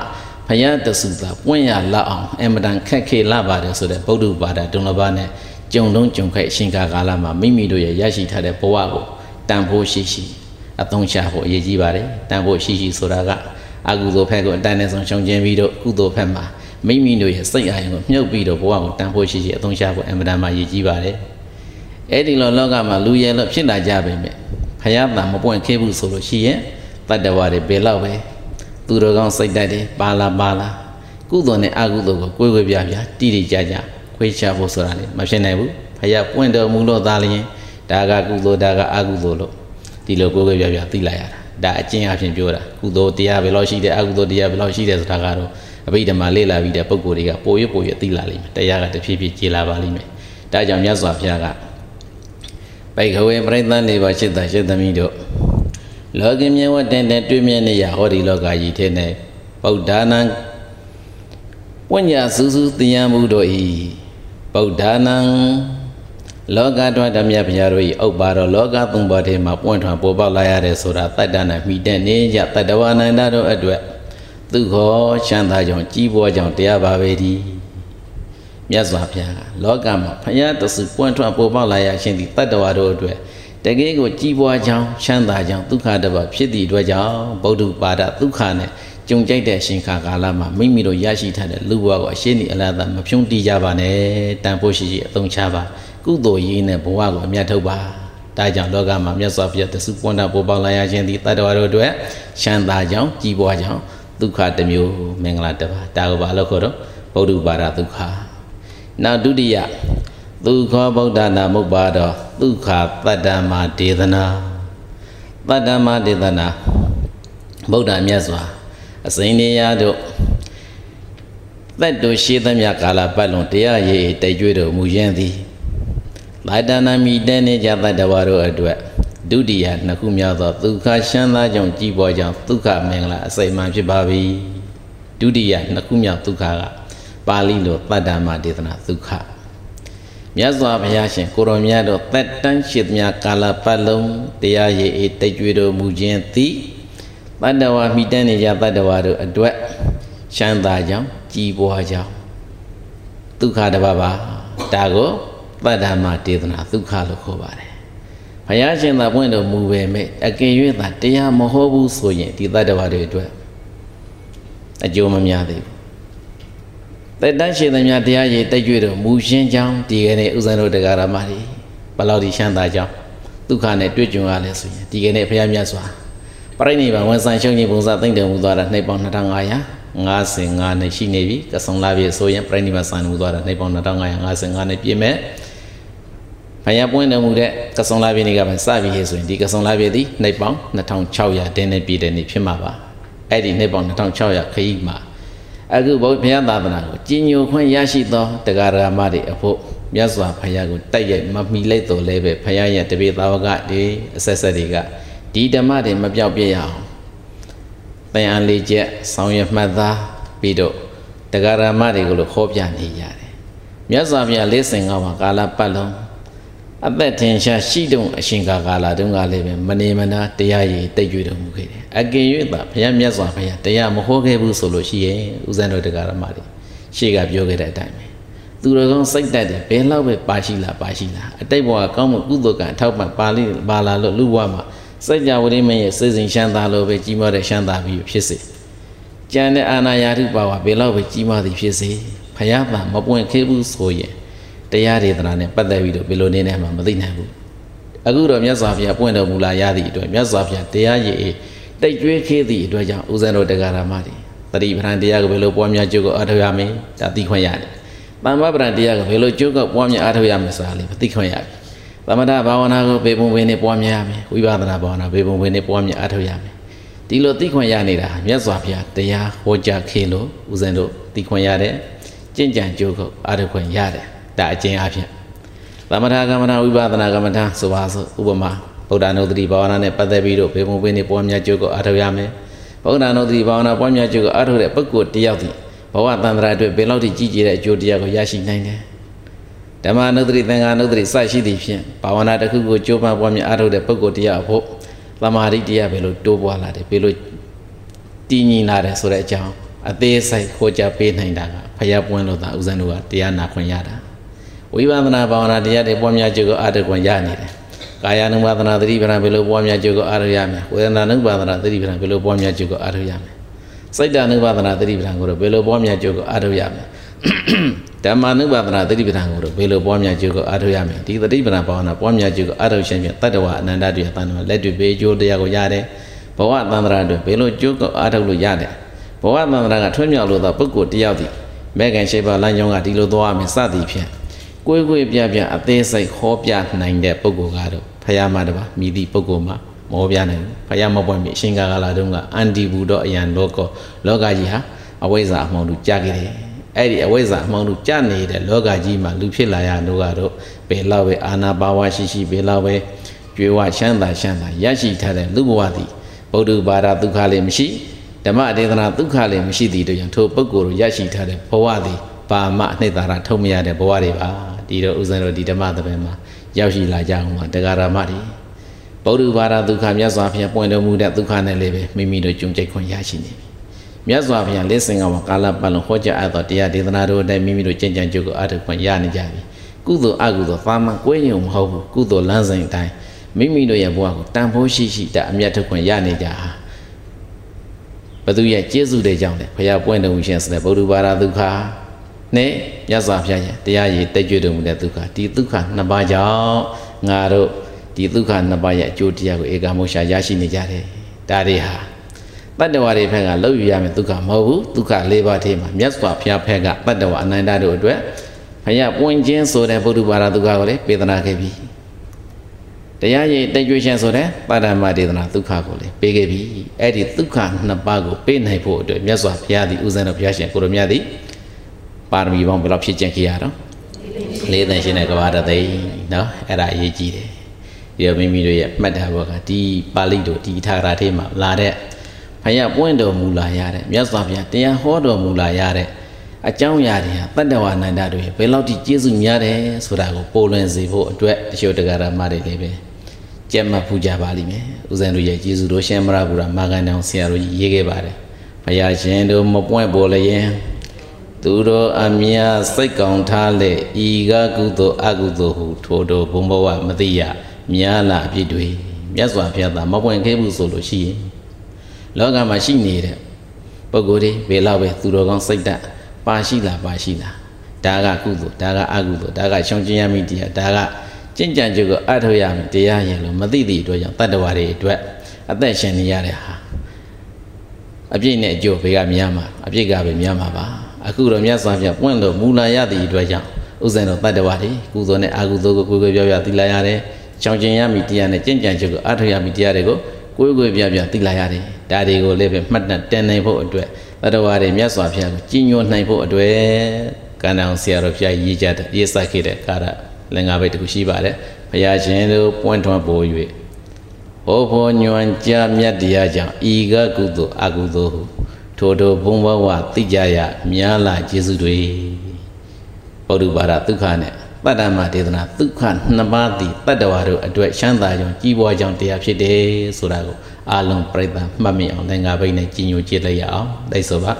ဖယတဆူသာပွင့်ရလောက်အောင်အမတန်ခက်ခဲလာပါတယ်ဆိုတဲ့ဗုဒ္ဓဘာသာဒုံလဘနဲ့ ကြုံလုံးကြုံခိုက်အရှင်ကာကာလမှာမိမိတို့ရဲ့ရရှိထားတဲ့ဘဝကိုတန်ဖိုးရှိရှိအသုံးချဖို့အရေးကြီးပါတယ်တန်ဖိုးရှိရှိဆိုတာကအကုသိုလ်ဖက်ကိုအတန်နဲ့ဆုံးရှုံးခြင်းပြီးတော့ကုသိုလ်ဖက်မှာမိမိတို့ရဲ့စိတ်အာရုံကိုမြုပ်ပြီးတော့ဘဝကိုတန်ဖိုးရှိရှိအသုံးချဖို့အမတန်မှအရေးကြီးပါတယ်အဲ့ဒီလိုလောကမှာလူရဲလို့ဖြစ်လာကြပါမယ်ဖယားတန်မပွင့်ခဲ့ဘူးဆိုလို့ရှိရင်တတ္တဝါတွေဘယ်လောက်ပဲသူတော်ကောင်းစိတ်တိုက်တယ်ပါလာပါလာကုသိုလ်နဲ့အကုသိုလ်ကိုကိုယ်ကိုယ်ပြပြတိတိကျကျ ခွေးချဖို့ဆိုတာလေမဖြစ်နိုင်ဘူးဖယားပွင့်တော်မူလို့သားလျင်ဒါကကုသိုလ်ဒါကအကုသိုလ်လို့ဒီလိုကိုယ်ကိုယ်ပြပြသိလိုက်ရတာဒါအကျင့်အဖြစ်ပြောတာကုသိုလ်တရားဘယ်လောက်ရှိတယ်အကုသိုလ်တရားဘယ်လောက်ရှိတယ်ဆိုတာကတော့အဘိဓမ္မာလေ့လာပြီးတဲ့ပုံကိုယ်တွေကပိုရပိုရသိလာလိမ့်မယ်တရားကတဖြည်းဖြည်းကျေလာပါလိမ့်မယ်ဒါကြောင့်မြတ်စွာဘုရားကပိတ်ခဝေပြိဿန်လေးပါရှိတာရှိသမီးတို့လောကမြင်ဝတ်တဲ့တဲ့တွေ့မြင်နေရဟောဒီလောကကြီးထဲနဲ့ဗုဒ္ဓနာပညာစူးစူးတရားမှုတို့ဤ ဗုဒ္ဓနာလောကတွင်ဓမြဘုရားတို့ဤဥပ္ပါတော်လောကသုံးပါးထဲမှာပွင့်ထွန်းပေါ်ပေါက်လာရတဲ့ဆိုတာတတ္တနာမိတဲ့နေကြတတ္တဝနန္တတို့အတွက်သူခောချမ်းသာကြောင့်ကြီးပွားကြောင့်တရားပါပဲဒီမြတ်စွာဘုရားကလောကမှာဘုရားတဆူပွင့်ထွန်းပေါ်ပေါက်လာရခြင်းဒီတတ္တဝါတို့အတွက်တကယ်ကိုကြီးပွားကြောင်းချမ်းသာကြောင်းဒုက္ခတပတ်ဖြစ်သည့်အတွက်ကြောင့်ဗုဒ္ဓပါဒဒုက္ခနဲ့ ကြုံကြိုက်တဲ့ရှင်ခါကာလမှာမိမိတို့ရရှိထားတဲ့လူဘဝကိုအရှင်းဒီအလားသာမဖြုံးတီးကြပါနဲ့တန်ဖို့ရှိရှိအသုံးချပါကုသိုလ်ရေးနဲ့ဘဝကိုအမြတ်ထုတ်ပါဒါကြောင့်လောကမှာမြတ်စွာဘုရားတသုပွန်တာပေါ်ပေါက်လာရခြင်းဒီတတ္တဝါတို့အတွက်ချမ်းသာကြောင်းကြီးပွားကြောင်းဒုက္ခတစ်မျိုးမင်္ဂလာတစ်ပါးဒါကိုဘာလို့ခေါ်တော့ဗုဒ္ဓဘာသာဒုက္ခနောက်ဒုတိယဒုက္ခဗုဒ္ဓနာမုပ္ပါတော့ဒုက္ခတတ္တမဒေသနာတတ္တမဒေသနာဗုဒ္ဓမြတ်စွာ အစိမ့်နေရတို့သက်တို့ရှိသမျှကာလပတ်လုံးတရားရည်တိုက်ကြွတော်မူရင်းသည်လာတနာမိတဲ့နေကြတတ္တဝါတို့အတွက်ဒုတိယနှစ်ခုမြောက်သောဒုက္ခရှမ်းသာကြောင့်ကြည်ပေါ်ကြောင့်ဒုက္ခမင်္ဂလာအစိမ့်မှဖြစ်ပါပြီဒုတိယနှစ်ခုမြောက်ဒုက္ခကပါဠိလိုတတ္တမဒေသနာဒုက္ခမြတ်စွာဘုရားရှင်ကိုရောမြတ်တို့သက်တမ်းရှိသမျှကာလပတ်လုံးတရားရည်အေးတိတ်ကြွတော်မူခြင်းသည် တတ္တဝါမိတတ်နေကြတတ္တဝါတို့အတွက်ရှမ်းသာကြောင့်ကြည်ပွားကြောင့်ဒုက္ခတစ်ပါးပါဒါကိုတတ္တမဒေသနာဒုက္ခလို့ခေါ်ပါတယ်ဘုရားရှင်သာပွင့်တော်မူပေမဲ့အကယ်၍သာတရားမဟောဘူးဆိုရင်ဒီတတ္တဝါတွေအတွက်အကျိုးမများသေးဘူးတက်တန်းရှင်သမျှတရားရည်တက်ကြွတော်မူရှင်းကြောင်းဒီကနေ့ဥဇံတို့တရားဓမ္မတွေဘလောက်ဒီရှမ်းသာကြောင်းဒုက္ခနဲ့တွေ့ကြုံရလဲဆိုရင်ဒီကနေ့ဘုရားမြတ်စွာ ပြိဋိဘံဝန်ဆိုင်ရှုံးခြင်းပုံစံသိမ့်တော်မူသွားတာနှစ်ပေါင်း2500 55နှစ်ရှိနေပြီကဆုံလာပြီဆိုရင်ပြိဋိဘံဆိုင်မူသွားတာနှစ်ပေါင်း2555နှစ်ပြည့်မဲ့ဘုရားပွင့်တော်မူတဲ့ကဆုံလာပြီနေ့ကပဲစပြီဆိုရင်ဒီကဆုံလာပြီဒီနှစ်ပေါင်း2600တင်းနဲ့ပြည့်တဲ့နေ့ဖြစ်မှာပါအဲ့ဒီနှစ်ပေါင်း2600ခရီးမှာအခုဘုရားသာသနာကိုကြီးညိုခွင့်ရရှိသောတရားဓမ္မတွေအဖို့မြတ်စွာဘုရားကိုတိုက်ရိုက်မမီလိုက်တော်လဲပဲဘုရားရဲ့တပည့်သားဝကတွေအဆက်ဆက်တွေက ဒီဓမ္မတွေမပြောက်ပြရအောင်တန်အားလေးချက်ဆောင်ရွက်မှတ်သားပြီးတော့တရားဓမ္မတွေကိုလို့ခေါ်ပြနေရတယ်မြတ်စွာဘုရားလေးစင်ကမှာကာလပတ်လုံးအသက်ထင်ရှားရှိတုံအရှင်ကာကာလာတုန်းကလည်းပဲမနေမနာတရားရည်တိတ်ကြွတော်မူခဲ့တယ်အကင်၍သာဘုရားမြတ်စွာဘုရားတရားမဟောခဲ့ဘူးဆိုလို့ရှိရင်ဦးဇင်းတို့တရားဓမ္မတွေရှေ့ကပြောခဲ့တဲ့အတိုင်းပဲသူတော်ကောင်းစိတ်တက်တယ်ဘယ်လောက်ပဲပါရှိလားပါရှိလားအတိတ်ဘဝကောင်းမှုကုသိုလ်ကအထောက်ပံ့ပါလိပါလာလို့လူဘဝမှာ စိတ်ကြဝိရိမရဲ့စိတ်စဉ်ရှမ်းသာလို့ပဲကြီးမားတဲ့ရှမ်းသာပြီးဖြစ်စေကြံတဲ့အာနာယာထုပါဝါဘယ်လောက်ပဲကြီးမားသည်ဖြစ်စေဘုရားသာမပွင့်ခဲ့ဘူးဆိုရင်တရားဒေသနာနဲ့ပတ်သက်ပြီးတော့ဘယ်လိုနေနေမှမသိနိုင်ဘူးအခုတော့မြတ်စွာဘုရားပွင့်တော်မူလာရသည့်အတွက်မြတ်စွာဘုရားတရားရည်တိတ်ကြွေးခေးသည့်အတွက်ကြောင့်ဦးဇင်းတော်တရားဓမ္မတွေတတိပဋ္ဌာန်တရားကိုဘယ်လိုပွားများကြိုးကိုအားထုတ်ရမလဲဒါသိခွင့်ရတယ်တမ္မပဋ္ဌာန်တရားကိုဘယ်လိုကြိုးကိုပွားများအားထုတ်ရမလဲဆိုတာလေးသိခွင့်ရတယ် သမထဘာဝနာကိုဘေပုံပင်နဲ့ပွားများရမယ်ဝိပဿနာဘာဝနာဘေပုံပင်နဲ့ပွားများအားထုတ်ရမယ်ဒီလိုသိခွင့်ရနေတာမြတ်စွာဘုရားတရားဟောကြားခေလို့ဦးဇင်းတို့သိခွင့်ရတယ်ကြင်ကြံကြိုးကိုအားထုတ်ခွင့်ရတယ်ဒါအကျဉ်းအဖြစ်သမထကမ္မဋ္ဌဝိပဿနာကမ္မဋ္ဌဆိုပါစို့ဥပမာဗုဒ္ဓနုဒတိဘာဝနာနဲ့ပတ်သက်ပြီးတော့ဘေဘုံပင်နေပွားများကြိုးကိုအားထုတ်ရမယ်ဗုဒ္ဓနုဒတိဘာဝနာပွားများကြိုးကိုအားထုတ်တဲ့ပုဂ္ဂိုလ်တယောက်ဒီဘဝတန်ត្រာအတွက်ဘယ်လောက်ထိကြီးကျယ်တဲ့အကျိုးတရားကိုရရှိနိုင်တယ် ဓမ္မနုဒတိသင်္ဃာနုဒတိစရှိသည့်ဖြင့်ဘာဝနာတစ်ခုကိုကြိုးပမ်းပွားများအားထုတ်တဲ့ပုဂ္ဂိုလ်တယောက်ဖို့သမာဓိတရားဘယ်လိုတိုးပွားလာတယ်ဘယ်လိုတည်ငြိမ်လာတယ်ဆိုတဲ့အကြောင်း အသေးစိတ်ဟောကြားပေးနိုင်တာကဖယားပွင့်လို့သာဥစဉ်တို့ကတရားနာခွင့်ရတာဝိပဿနာဘာဝနာတရားတွေပွားများကြိုးကိုအားထုတ်ခွင့်ရနေတယ်ကာယ ानु ပါဒနာသတိပ္ပံဘယ်လိုပွားများကြိုးကိုအားထုတ်ရမလဲဝေဒနာ ानु ပါဒနာသတိပ္ပံဘယ်လိုပွားများကြိုးကိုအားထုတ်ရမလဲစိတ်တ ानु ပါဒနာသတိပ္ပံကိုတော့ဘယ်လိုပွားများကြိုးကိုအားထုတ်ရမလဲ ဓမ္မ ानु ပါဒနာသတိပ္ပံကိုတော့ဘယ်လိုပွားများကြိုးကိုအားထုတ်ရမလဲဒီသတိပ္ပံဘာဝနာပွားများကြိုးကိုအားထုတ်ခြင်းဖြင့်တတ္တဝအနန္တတွေတန်တော်လက်တွေ့ပေးကြိုးတရားကိုရတယ်ဘဝတန္တရာတွေဘယ်လိုကြိုးကိုအားထုတ်လို့ရတယ်ဘဝတန္တရာကထွံ့မြောက်လို့သောပုဂ္ဂိုလ်တယောက်သည်မဲကန်ရှိပါလမ်းကြောင်းကဒီလိုသွားမယ်စသည်ဖြင့်ကိုယ်ကိုယ်ပြပြအသေးစိတ်ဟောပြနိုင်တဲ့ပုဂ္ဂိုလ်ကတော့ဖယားမတပါမိသည့်ပုဂ္ဂိုလ်မှာမောပြနိုင်ဘူးဖယားမပွင့်ပြီအရှင်ကာကလာတုန်းကအန်တီဘူးတော့အယံလောကလောကကြီးဟာအဝိဇ္ဇာအမှောင်တူကြခဲ့တယ် အဲ့ဒီအဝိဇ္ဇာအမှောင်တူကြနေတဲ့လောကကြီးမှာလူဖြစ်လာရလို့ကတော့ဘယ်လောက်ပဲအာနာပါဝရှိရှိဘယ်လောက်ပဲကြွေဝချမ်းသာချမ်းသာရရှိထားတဲ့လူဘဝသည်ဗုဒ္ဓဘာသာဒုက္ခလည်းမရှိဓမ္မဒေသနာဒုက္ခလည်းမရှိသည်တို့ကြောင့်ထိုပုဂ္ဂိုလ်တို့ရရှိထားတဲ့ဘဝသည်ပါမအနှစ်သာရထုတ်မရတဲ့ဘဝတွေပါဒီတော့ဥစဉ်တို့ဒီဓမ္မသဘင်မှာရောက်ရှိလာကြအောင်ပါတရားဓမ္မတွေဗုဒ္ဓဘာသာဒုက္ခမြတ်စွာဘုရားပွင့်တော်မူတဲ့ဒုက္ခနဲ့လည်းပဲမိမိတို့ကြုံကြိတ်ခွင့်ရရှိနေပြီ မြတ်စွာဘုရားလက်စင်ကမှာကာလပတ်လုံးဟောကြားအပ်သောတရားဒေသနာတို့အတိုင်းမိမိတို့ကြင်ကြံကြုတ်ကိုအားထုတ်ခွင့်ရနေကြပြီကုသိုလ်အကုသိုလ်သာမန်ကွဲညုံမဟုတ်ဘူးကုသိုလ်လမ်းစဉ်အတိုင်းမိမိတို့ရဲ့ဘဝကိုတန်ဖိုးရှိရှိတအမြတ်ထုတ်ခွင့်ရနေကြဟာဘသူရဲ့ကျေးဇူးတွေကြောင့်လေဘုရားပွင့်တော်မူခြင်းဆိုတဲ့ဗုဒ္ဓဘာသာဒုက္ခနဲ့မြတ်စွာဘုရားရဲ့တရားရည်တက်ကြွတော်မူတဲ့ဒုက္ခဒီဒုက္ခနှစ်ပါးကြောင့်ငါတို့ဒီဒုက္ခနှစ်ပါးရဲ့အကျိုးတရားကိုဧကမောရှာရရှိနေကြတယ်ဒါတွေဟာ တတ္တဝါတွေဘက်ကလောက်ယူရမယ်ဒုက္ခမဟုတ်ဘူးဒုက္ခ၄ပါးထဲမှာမြတ်စွာဘုရားဘက်ကတတ္တဝါအနန္တတို့အတွက်ဘုရားပွင့်ခြင်းဆိုတဲ့ဗုဒ္ဓဘာသာဒုက္ခကိုလည်းပေးသနာခဲ့ပြီတရားရည်တက်ကြွခြင်းဆိုတဲ့ပါဒမဒေသနာဒုက္ခကိုလည်းပေးခဲ့ပြီအဲ့ဒီဒုက္ခနှစ်ပါးကိုပေးနိုင်ဖို့အတွက်မြတ်စွာဘုရားသည်ဥစဉ်တော်ဘုရားရှင်ကိုရမြတ်သည်ပါရမီပေါင်းဘယ်လောက်ဖြစ်ကျင့်ခဲ့ရတော့လေးသန်ရှင်တဲ့ကဘာတသိเนาะအဲ့ဒါအရေးကြီးတယ်ဒီတော့မိမိတို့ရဲ့မှတ်တာဘောကဒီပါဠိတို့ဒီထာဂရထဲမှာလာတဲ့ ဘုရားပွင့်တော်မူလာရတဲ့မြတ်စွာဘုရားတရားဟောတော်မူလာရတဲ့အကြောင်းအရာတွေဟာတတ္တဝါနန္ဒတွေဘယ်လောက်ထိကျေးဇူးများတယ်ဆိုတာကိုပိုလွင်စေဖို့အတွက်တချို့တရားဓမ္မတွေလည်းပဲကြက်မှတ်ဖူးကြပါလိမ့်မယ်ဦးဇင်းတို့ရဲ့ကျေးဇူးတော်ရှင်မရဘူးရာမာကန်တောင်ဆရာတို့ရေးခဲ့ပါတယ်ဘုရားရှင်တို့မပွင့်ပေါ်လျင်သူတော်အမြတ်စိတ်ကောင်းထားလေဤကကုသိုလ်အကုသိုလ်ဟုထိုတော်ဘုံဘဝမသိရများလာအဖြစ်တွေမြတ်စွာဘုရားသာမပွင့်ခဲ့ဘူးဆိုလို့ရှိရင် လောကမှာရှိနေတဲ့ပုဂ္ဂိုလ်တွေဘယ်လောက်ပဲသူတော်ကောင်းစိတ်ဓာတ်ပါရှိလားပါရှိလားဒါကကုသိုလ်ဒါကအကုသိုလ်ဒါကရှောင်ကျဉ်ရမိတရားဒါကကျင့်ကြံကြုတ်ကိုအထောက်ရမယ်တရားရင်လို့မသိသည့်အတွက်ကြောင့်တတ္တဝါတွေအတွက်အသက်ရှင်နေရတဲ့ဟာအပြည့်နဲ့အကျိုးဘေးကများမှာအပြည့်ကပဲများမှာပါအခုတော့မြတ်စွာဘုရားပွင့်လို့မူလာရသည့်အတွက်ကြောင့်ဥစ္စာတော်တတ္တဝါတွေကုသိုလ်နဲ့အကုသိုလ်ကိုကိုယ်ကိုယ်ပြောပြသိလာရတယ်ချောင်ကျင်ရမိတရားနဲ့ကျင့်ကြံကြုတ်ကိုအထောက်ရမိတရားတွေကိုကိုယ်ကိုယ်ပြပြသိလာရတယ် ဒါတွေကိုလည်းပဲမှတ်တတ်တင်နိုင်ဖို့အတွက်တတ္တဝါတွေမြတ်စွာဘုရားကိုကြည်ညိုနိုင်ဖို့အတွက်ကံတော်ဆရာတော်ဘုရားရေးကြတဲ့ရေးဆက်ခဲ့တဲ့ကာရလင်္ကာဘိတ်တခုရှိပါတယ်ဘုရားရှင်တို့ပွင့်ထွန်းပေါ်၍ဟောဖို့ညွန်ကြားမြတ်တရားကြောင့်ဤကကုသိုလ်အကုသိုလ်ဟုထိုထိုဘုံဘဝသိကြရများလာကျေးဇူးတွေဗုဒ္ဓဘာသာဒုက္ခနဲ့တတ္တမဒေသနာဒုက္ခနှစ်ပါးသည်တတ္တဝါတို့အတွက်ချမ်းသာကြောင်းကြီးပွားကြောင်းတရားဖြစ်တယ်ဆိုတာကို အာလုံးပြိဿမှတ်မိအောင်သင်္ဃာဘိတ်နဲ့ကြီးညိုကြည့်လိုက်ရအောင်သိဆိုပါ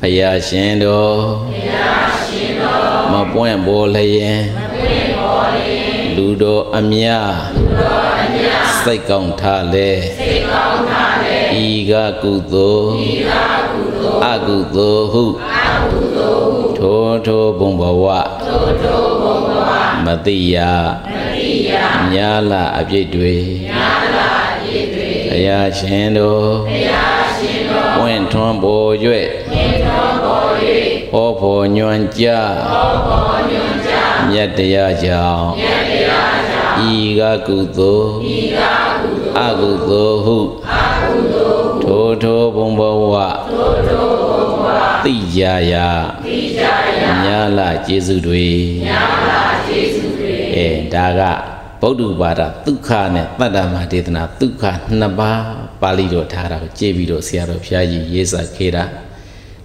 ဖယားရှင်တော်ဖယားရှင်တော်မပွင့်ပေါ်လျင်မပွင့်ပေါ်လျင်လူတော်အမြလူတော်အမြစိတ်ကောင်းထားလေစိတ်ကောင်းထားလေဤကကုသိုလ်ဤကကုသိုလ်အကုသိုလ်ဟုအကုသိုလ်ဟုထိုထိုဘုံဘဝထိုထိုဘုံဘဝမတိယမတိယညာလာအပြစ်တွေညာလာအပြ စ်တွေဘုရားရှင်တို့ဘုရားရှင်တို့ဝင့်ထွန်းပေါ်၍ဝင့်ထွန်းပေါ်၍ဟောဖို့ညွန်ကြဟောဖို့ညွန်ကြမြတ်တရားကြောင့်မြတ်တရားကြောင့်ဤကကုသိုလ်ဤကကုသိုလ်အကုသိုလ်ဟုအကုသိုလ်ထိုထိုဘုံဘဝထိုထိုဘုံဘဝသိကြရာသိကြရာညာလာကျေးဇူးတွေညာလာကျေးဇူးတွေအဲဒါက ဗုဒ္ဓဘာသာဒုက္ခနဲ့တတ္တမဒေသနာဒုက္ခနှစ်ပါးပါဠိတော်ထားတာကိုကြည်ပြီးတော့ဆရာတော်ဘုရားကြီးရေးစာခေတာ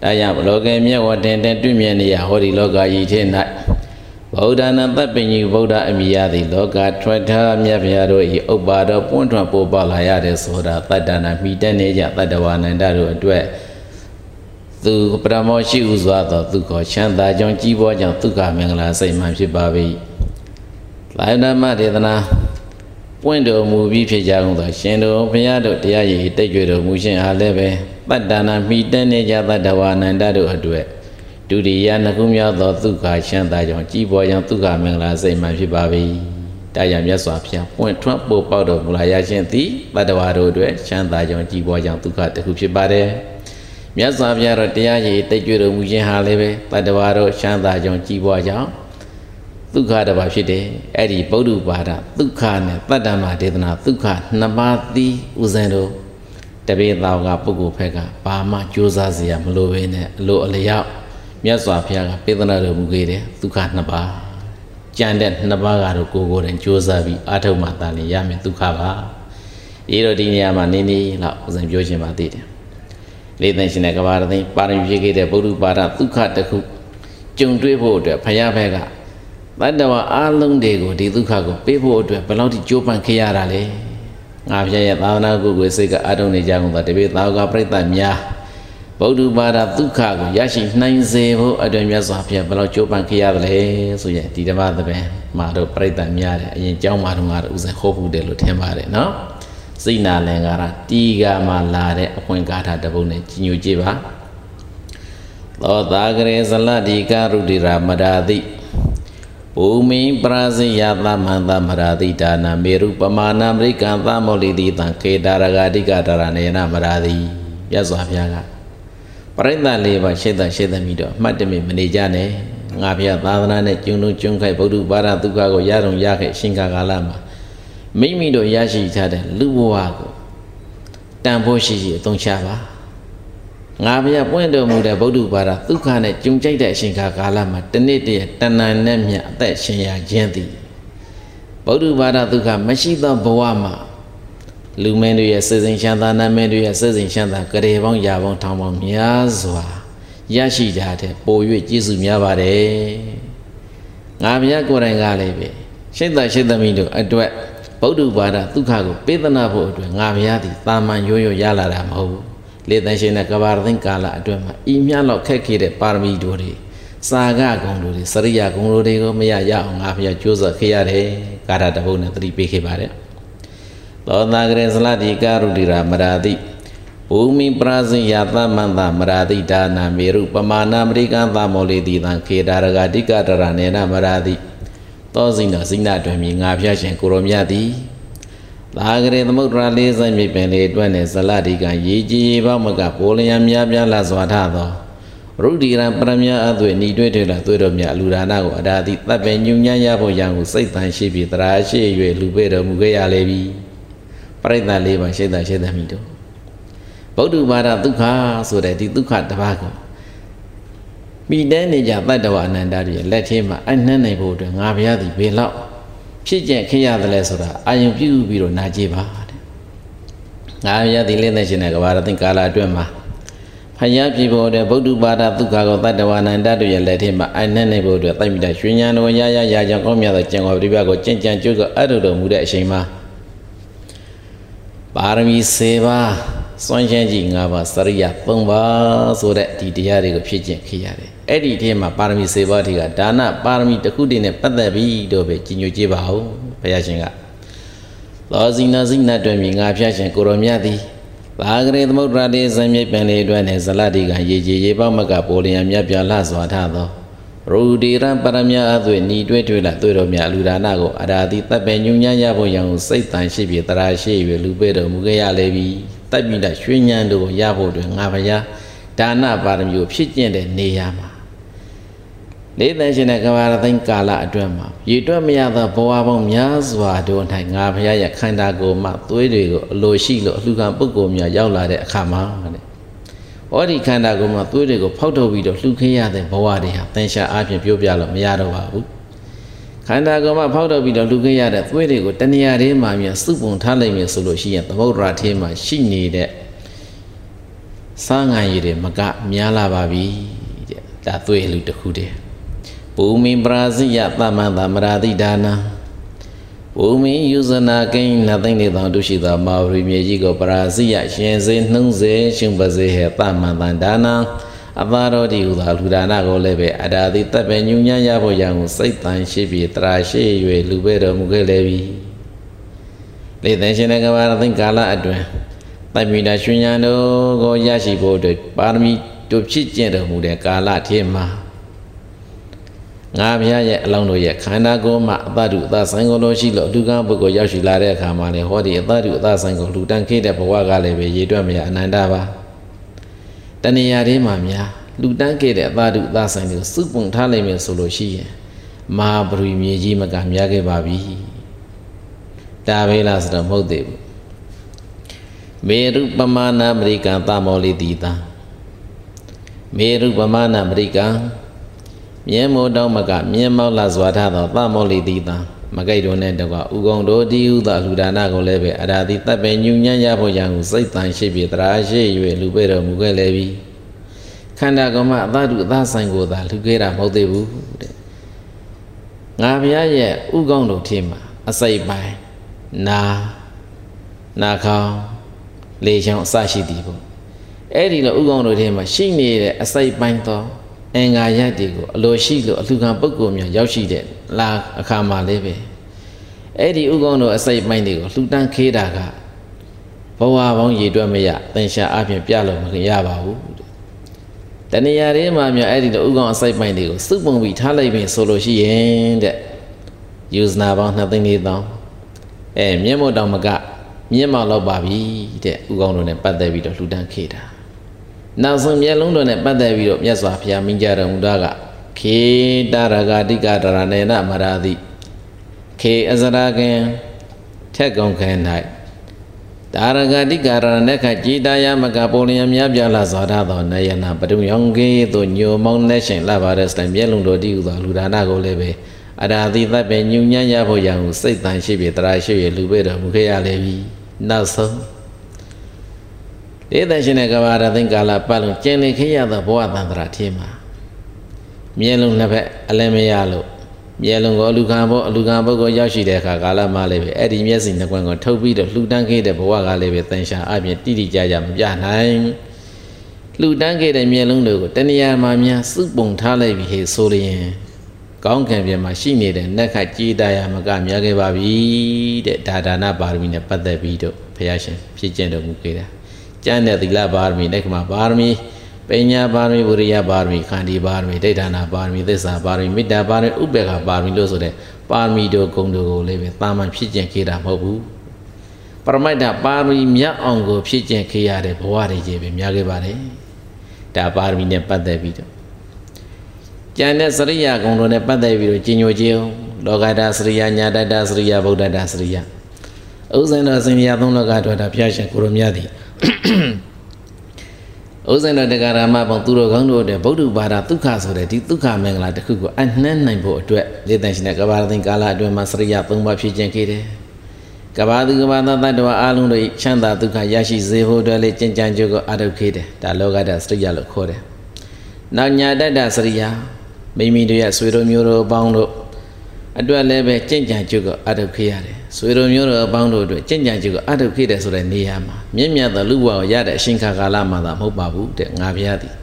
ဒါကြောင့်ဘလောကေမြတ်ဝတင်တင်တွေ့မြင်နေရဟောဒီလောကကြီးထဲ၌ဗုဒ္ဓနာတပ္ပညုဗုဒ္ဓအမိယသည်လောကထွက်ထားမြတ်ဗျာတို့ဤဥပ္ပါတော်ပွင့်ထွန်းပေါ်ပါလာရတဲ့ဆိုတာတတ္တနာမိတက်နေကြတတ္တဝါနန္ဒတို့အတွက်သူပရမောရှိဥစွာသောဒုက္ခချမ်းသာကြောင့်ကြီးပွားကြောင့်ဒုက္ခမင်္ဂလာစိတ်မှဖြစ်ပါ၏ လာယနာမဒေသနာပွင့်တော်မူပြီးဖြစ်ကြကုန်သောရှင်တော်ဘုရားတို့တရားရည်တိတ်ကြွတော်မူခြင်းအားလည်းပဲတတ္တနာမိတတ်နေကြတတ္တဝါနန္တတို့အတွက်ဒုတိယနှစ်ခုမြောက်သောဒုက္ခချမ်းသာကြောင့်ကြီးပွားကြောင့်ဒုက္ခမင်္ဂလာစိတ်မှဖြစ်ပါ၏တရားမြတ်စွာဘုရားပွင့်ထွန်းပို့ပေါက်တော်မူလာရခြင်းသည်တတ္တဝါတို့အတွက်ချမ်းသာကြောင့်ကြီးပွားကြောင့်ဒုက္ခတစ်ခုဖြစ်ပါတယ်မြတ်စွာဘုရားတော်တရားရည်တိတ်ကြွတော်မူခြင်းဟာလည်းပဲတတ္တဝါတို့ချမ်းသာကြောင့်ကြီးပွားကြောင့် ဒုက္ခတစ်ပါးဖြစ်တယ်အဲ့ဒီဗုဒ္ဓဘာသာဒုက္ခနဲ့တတ္တမဒေသနာဒုက္ခနှစ်ပါးသည်ဥစဉ်တို့တပည့်တော်ကပုဂ္ဂိုလ်ဖက်ကဘာမှကြိုးစားစရာမလိုဘဲနဲ့အလိုအလျောက်မြတ်စွာဘုရားကပေးသနာတော်မူခဲ့တယ်ဒုက္ခနှစ်ပါးကြံတဲ့နှစ်ပါးကတော့ကိုယ်ကိုယ်တိုင်ကြိုးစားပြီးအားထုတ်မှတာလည်းရမယ်ဒုက္ခပါအေးတော့ဒီနေရာမှာနေနေလောက်ဥစဉ်ပြောချင်ပါသေးတယ်လေးသိရှင်တဲ့ကဘာရသိပါရမီဖြစ်ခဲ့တဲ့ဗုဒ္ဓဘာသာဒုက္ခတစ်ခုကြုံတွေ့ဖို့အတွက်ဘုရားဘက်က တတ္တဝါအလုံးတွေကိုဒီဒုက္ခကိုပေးဖို့အတွက်ဘယ်လောက်ထိကြိုးပမ်းခဲ့ရတာလဲငါဖျက်ရဲ့သာသနာကုကိုစိတ်ကအထုံနေကြကုန်သောတပိသာဝကပြိတ္တများဗုဒ္ဓဘာသာဒုက္ခကိုရရှိနိုင်စေဖို့အတွက်မြတ်စွာဘုရားဘယ်လောက်ကြိုးပမ်းခဲ့ရသလဲဆိုရင်ဒီဓမ္မသဘင်မှာတော့ပြိတ္တများတယ်အရင်ကျောင်းမှာတော့ငါတို့ဥစဉ်ဟောဖို့တယ်လို့ထင်ပါတယ်နော်စိတ်နာလင်္ကာရတီကမှာလာတဲ့အခွင့်ကာထာတပုတ်နဲ့ကြီးညိုကြည့်ပါသောတာကရေဇလတိကရုတိရာမရာတိ ဘူမိပရာဇိယသမန္တမရာတိဒါနာမေရုပမာဏမရိကံသမောလိတိတံခေတာရဂတိကတရဏေနမရာတိရသော်ဘုရားကပရိသတ်လေးပါရှေ့သက်ရှေ့သက်မိတော့မှတ်တမိမနေကြနဲ့ငါဘုရားသာသနာနဲ့ကျုံလုံးကျုံခိုက်ဗုဒ္ဓဘာသာဒုက္ခကိုရတော့ရခဲ့ရှင်ကာကာလမှာမိမိတို့ရရှိထားတဲ့လူဘဝကိုတန်ဖိုးရှိရှိအသုံးချပါ ငါဘုရားပွင့်တော်မူတဲ့ဗုဒ္ဓဘာသာဒုက္ခနဲ့ကြုံကြိုက်တဲ့အရှင်ခါကာလမှာတနေ့တည်းတဏ္ဍာနဲ့မြတ်အသက်ရှင်ရခြင်းသည်ဗုဒ္ဓဘာသာဒုက္ခမရှိသောဘဝမှာလူမင်းတို့ရဲ့စေစဉ်ရှမ်းသာနာမင်းတို့ရဲ့စေစဉ်ရှမ်းသာကရေပေါင်းရာပေါင်းထောင်ပေါင်းများစွာရရှိကြတဲ့ပို၍ကျေးဇူးများပါတယ်ငါဘုရားကိုယ်တိုင်ကလည်းပဲရှိတ်သက်ရှိသမီးတို့အတွက်ဗုဒ္ဓဘာသာဒုက္ခကိုပေးသနာဖို့အတွက်ငါဘုရားသည်တာမန်ရိုးရိုးရလာတာမဟုတ်ဘူး လေတန်ရှင်တဲ့ကဘာရသိကာလအတွက်မှာဤမြလောက်ခက်ခဲတဲ့ပါရမီတို့တွေစာကဂုံတို့တွေစရိယဂုံတို့တွေကိုမရရအောင်ငါဘုရားကြိုးစားခဲ့ရတယ်ကာရတဘုတ်နဲ့သတိပေးခဲ့ပါတယ်သောတာကရေဇလတိကာရုတိရာမရာတိဘူမိပရာဇိယသမန္တမရာတိဒါနာမေရုပမာဏမရိကံသမောလေတိတံခေတာရဂတိကတရဏေနမရာတိသောစိဏစိဏတွင်မြငါဖျားရှင်ကိုရောမြတ်သည် သာဂရေသမုဒ္ဒရာလေးဆိုင်မြေပင်လေးအတွက်နဲ့ဇလတိကရေကြီးရေပေါမကပိုလျံများပြားလာစွာထသောရုဒိရံပရမယအသွေဏီတွေ့တွေ့လာသွေးတော်မြတ်လူဒါနကိုအရာတိတပ်ပင်ညုံညံ့ရဖို့ရန်ကိုစိတ်တန်ရှိပြီးတရာရှိ၍လူပေတော်မူခဲ့ရလေပြီပရိသတ်လေးပါရှိတာရှိသမိတို့ဗုဒ္ဓဘာသာဒုက္ခဆိုတဲ့ဒီဒုက္ခတစ်ပါးကိုမိတဲနေကြတတ္တဝအနန္တတွေလက်ထဲမှာအနှံ့နိုင်ဖို့အတွက်ငါဘုရားသည်ဘယ်လောက် ဖြစ်ကျက်ခရရသလဲဆိုတာအာယုံပြုပြီးတော့နာကြည့်ပါတဲ့ငါဘုရားသည်လက်သက်ရှင်တဲ့ကဘာရသိကာလအတွင်းမှာဖယားပြည်ပေါ်တဲ့ဗုဒ္ဓဘာသာဒုက္ခကိုတတ္တဝအနန္တတွေရဲ့လက်ထဲမှာအနှံ့နိုင်ဖို့အတွက်တိုက်မိတာရွှေဉာဏ်တော်ရရရကြောင့်ကောင်းမြတ်သောကျင့်တော်ပြိပကိုကြင်ကြံကြွကအထုတော်မူတဲ့အချိန်မှာပါရမီ7ပါး စွန့်ရှင်းကြည့်၅ပါးစရိယ၃ပါးဆိုတဲ့ဒီတရားတွေကိုဖြည့်ကျင့်ခေရတယ်အဲ့ဒီထဲမှာပါရမီ7ပါးတွေကဒါနပါရမီတစ်ခုတည်းနဲ့ပတ်သက်ပြီးတော့ပဲကြီးညိုကြည့်ပါဦးဘုရားရှင်ကသောဇိနာဇိနာတွင်မြင်ငါဖျားရှင်ကိုရောမြတ်သည်ဘာဂရေသမုဒ္ဒရာတိဇံမြိတ်ပင်လေးအတွက်နဲ့ဇလတိကရေကြီးရေပေါမကပိုလျံမြတ်ပြလှစွာထသောရူဒီရံပရမယအသွေညီတွဲထွေလာသွေတော်မြတ်လူဒါနကိုအရာတိတပ်ပင်ညုံညံ့ရဖို့ရန်ကိုစိတ်တန်ရှိပြီးတရာရှိ၍လူပေတော်မူခဲ့ရလေပြီ တပ်မိတာရွှေညံတို့ကိုရဖို့တွင်ငါဘုရားဒါနပါရမီကိုဖြစ်ကျင့်တဲ့နေရာမှာလေးတန်ရှင်တဲ့ကဘာရသိန်းကာလအတွင်းမှာရည်တွက်မရသောဘဝပေါင်းများစွာတို့၌ငါဘုရားရဲ့ခန္ဓာကိုယ်မှသွေးတွေကိုအလိုရှိလို့အလှခံပုဂ္ဂိုလ်များရောက်လာတဲ့အခါမှာတဲ့။ဩဒီခန္ဓာကိုယ်မှာသွေးတွေကိုဖောက်ထုတ်ပြီးတော့လှူခင်းရတဲ့ဘဝတွေဟာသင်္ရှာအားဖြင့်ပြောပြလို့မရတော့ပါဘူး။ ခန္ဓာကိုယ်မှာဖောက်ထုတ်ပြီးတော့လှူခင်းရတဲ့သွေးတွေကိုတဏှာထဲမှာမြန်စုပုံထားလိုက်မယ်ဆိုလို့ရှိရင်သမုဒ္ဒရာထဲမှာရှိနေတဲ့စားငံရည်တွေမကများလာပါပြီတဲ့။ဒါသွေးလူတစ်ခုတည်းဘူမိပရာဇိယသမန္တမရာတိဒါနာဘူမိယူဇနာကိန်းနသိမ့်နေသောဒုရှိသောမာဝရီမြေကြီးကိုပရာဇိယရှင်စေနှုံးစေရှင်ပစေဟေသမန္တဒါနာ အသာတော်ဒီဟုသာလူဒါနကိုလည်းပဲအတာသည်တပ်ပဲညူညံ့ရဖို့ရန်ကိုစိတ်တန်ရှိပြီးတရာရှိ၍လူပဲတော်မူခဲ့လေပြီလေသင်ရှင်တဲ့ကဘာရသိကာလအတွင်းတိုင်မီတာရှင်ညာတို့ကိုရရှိဖို့အတွက်ပါရမီတို့ဖြစ်ကျင့်တော်မူတဲ့ကာလထဲမှာငါဘုရားရဲ့အလောင်းတို့ရဲ့ခန္ဓာကိုယ်မှာအတ္တုအသဆိုင်ကိုလို့ရှိလို့အတူကပုဂ္ဂိုလ်ရောက်ရှိလာတဲ့အခါမှာလေဟောဒီအတ္တုအသဆိုင်ကိုလူတန်းခဲ့တဲ့ဘဝကလည်းပဲရေတွက်မရအနန္တပါ တဏှာလေးမှာများလူတန်းခဲ့တဲ့အတ္တုအသဆိုင်ကိုစုပုံထားလိုက်မယ်ဆိုလို့ရှိရင်မဟာပရိမြေကြီးမကများခဲ့ပါပြီဒါပဲလားဆိုတော့မဟုတ်သေးဘူးမေရုပမာဏအမေရိကန်သမောလိတိတာမေရုပမာဏအမေရိကန်မြဲမိုးတောင်းမကမြဲမောက်လာစွာထားသောသမောလိတိတာ မကိတ်တို့နဲ့တကွာဥကုံတို့ဒီဟုသောလူဒါနကိုလည်းပဲအရာတိတပ်ပဲညူညံ့ရဖို့ရန်ကိုစိတ်တန်ရှိပြီတရာရှိ၍လူပဲတော်မူခဲ့လေပြီခန္ဓာကမအသတုအသဆိုင်ကိုသာလူခဲ့တာမဟုတ်သေးဘူးတဲ့ငါဘုရားရဲ့ဥကုံတို့ထင်မှာအစိတ်ပိုင်းနာနာခေါင်းလေချောင်းအစရှိသည်ပေါ့အဲ့ဒီလိုဥကုံတို့ထဲမှာရှိနေတဲ့အစိတ်ပိုင်းသောအင်္ဂါရတွေကိုအလိုရှိလို့အလှခံပုဂ္ဂိုလ်များရောက်ရှိတဲ့ လာအခါမှာလေးပဲအဲ့ဒီဥကုံတို့အစိတ်ပိုင်းတွေကိုလှူတန်းခေးတာကဘဝပေါင်းရည်တွက်မရသင်္ရှာအပြင်ပြလို့မရပါဘူးတဏှာရေးမှာမြအဲ့ဒီလိုဥကုံအစိတ်ပိုင်းတွေကိုစုပုံပြီးထားလိုက်ပြီဆိုလို့ရှိရင်တဲ့ယူဇနာပေါင်း2သိန်း4သောင်းအဲမျက်မှောက်တောင်မကမျက်မှောက်လောက်ပါပြီတဲ့ဥကောင်းတို့နဲ့ပတ်သက်ပြီးတော့လှူဒန်းခေတာနောက်ဆုံးမျက်လုံးတို့နဲ့ပတ်သက်ပြီးတော့မြတ်စွာဘုရားမိန့်ကြတော်မူတာက ခေတရဂတိကတရဏေနမရာတိခေအစရာကင်ထက်ကုန်ခဲ၌တာရဂတိကာရဏခကြည်တာယမကပုံလျံများပြလာစွာထားသောနယနာပတုံယောင်ကေသို့ညိုမောင်းနေရှင်လာပါတဲ့စတိုင်မျက်လုံးတို့တည်ဟူသောလူဒါနကိုလည်းပဲအရာတိသဗ္ဗညုံညံ့ရဖို့ရန်ကိုစိတ်တန်ရှိပြီတရာရှိပြီလူပဲတော်မူခဲ့ရလေပြီနောက်ဆုံးဒေသရှင်တဲ့ကဘာရသိင်္ကာလပတ်လုံးကျင်နေခဲ့ရသောဘဝတန္တရာထင်းမှာ မြဲလုံးနှစ်ဖက်အလည်းမရလို့မြဲလုံးကိုအလူခံဖို့အလူခံပုဂ္ဂိုလ်ရောက်ရှိတဲ့အခါကာလမှလည်းပဲအဲ့ဒီမျက်စိနှစ်ကွန်းကိုထုတ်ပြီးတော့လှူဒန်းခဲ့တဲ့ဘဝကလည်းပဲတန်ရှာအပြင်တိတိကျကျမပြနိုင်လှူဒန်းခဲ့တဲ့မျက်လုံးတွေကိုတဏှာမှာများစုပုံထားလိုက်ပြီဟေဆိုလျင်ကောင်းကံပြင်မှာရှိနေတဲ့နက်ခတ်ကြီးတာရမကများခဲ့ပါပြီတဲ့ဒါဒါနပါရမီနဲ့ပတ်သက်ပြီးတော့ဘုရားရှင်ဖြစ်ကျင့်တော်မူခဲ့တာကျမ်းတဲ့သီလပါရမီလက်ခမပါရမီ ပညာပါရမီဝိရိယပါရမီခန္တီပါရမီဒိဋ္ဌာနာပါရမီသစ္စာပါရမီမေတ္တာပါရမီဥပေက္ခပါရမီလို့ဆိုတဲ့ပါရမီတို့ဂုဏ်တို့ကိုလည်းပဲတာမန်ဖြစ်ကျင့်ခဲ့တာမဟုတ်ဘူးပရမိုက်တာပါရမီမြတ်အောင်ကိုဖြစ်ကျင့်ခဲ့ရတဲ့ဘဝတွေကြီးပဲများခဲ့ပါတယ်ဒါပါရမီနဲ့ပတ်သက်ပြီးတော့ကျန်တဲ့စရိယာကုံတို့နဲ့ပတ်သက်ပြီးတော့ကြီးညိုခြင်းလောကတာစရိယာညာတတစရိယာဗုဒ္ဓတာစရိယာဥဇ္ဇင်တော်စင်ရသုံးလောကတော်တာဘုရားရှင်ကိုရောမြတ်သည် ဥဇ္ဇင်တော်တက္ကရာမပေါင်းသူတော်ကောင်းတို့တဲ့ဗုဒ္ဓဘာသာဒုက္ခဆိုတဲ့ဒီဒုက္ခမင်္ဂလာတစ်ခုကိုအနှမ်းနိုင်ဖို့အတွက်လေတန်ရှင်တဲ့ကဘာသိင်ကာလအတွင်းမှာစရိယာသုံးပါးဖြစ်ခြင်းခဲ့တယ်ကဘာသူကဘာသာတတ္တဝအလုံးတို့ချမ်းသာဒုက္ခရရှိစေဖို့အတွက်လေကြင်ကြံကြိုးကိုအထုတ်ခဲ့တယ်ဒါလောကတာစရိယာလို့ခေါ်တယ်နောက်ညာတတ္တစရိယာမိမိတို့ရဲ့ဆွေတို့မျိုးတို့အပေါင်းတို့အတွက်လည်းပဲကြင်ကြံကြုတ်ကအထုတ်ခေရတယ် ဆွေတို့မျိုးတို့အပေါင်းတို့အတွက်ကြင်ကြံကြုတ်ကအထုတ်ခေတယ်ဆိုတဲ့နေရာမှာမြင့်မြတ်သောလူဘဝကိုရတဲ့အရှင်ခါကာလမှာသာမဟုတ်ပါဘူးတဲ့ငါဘုရားသည်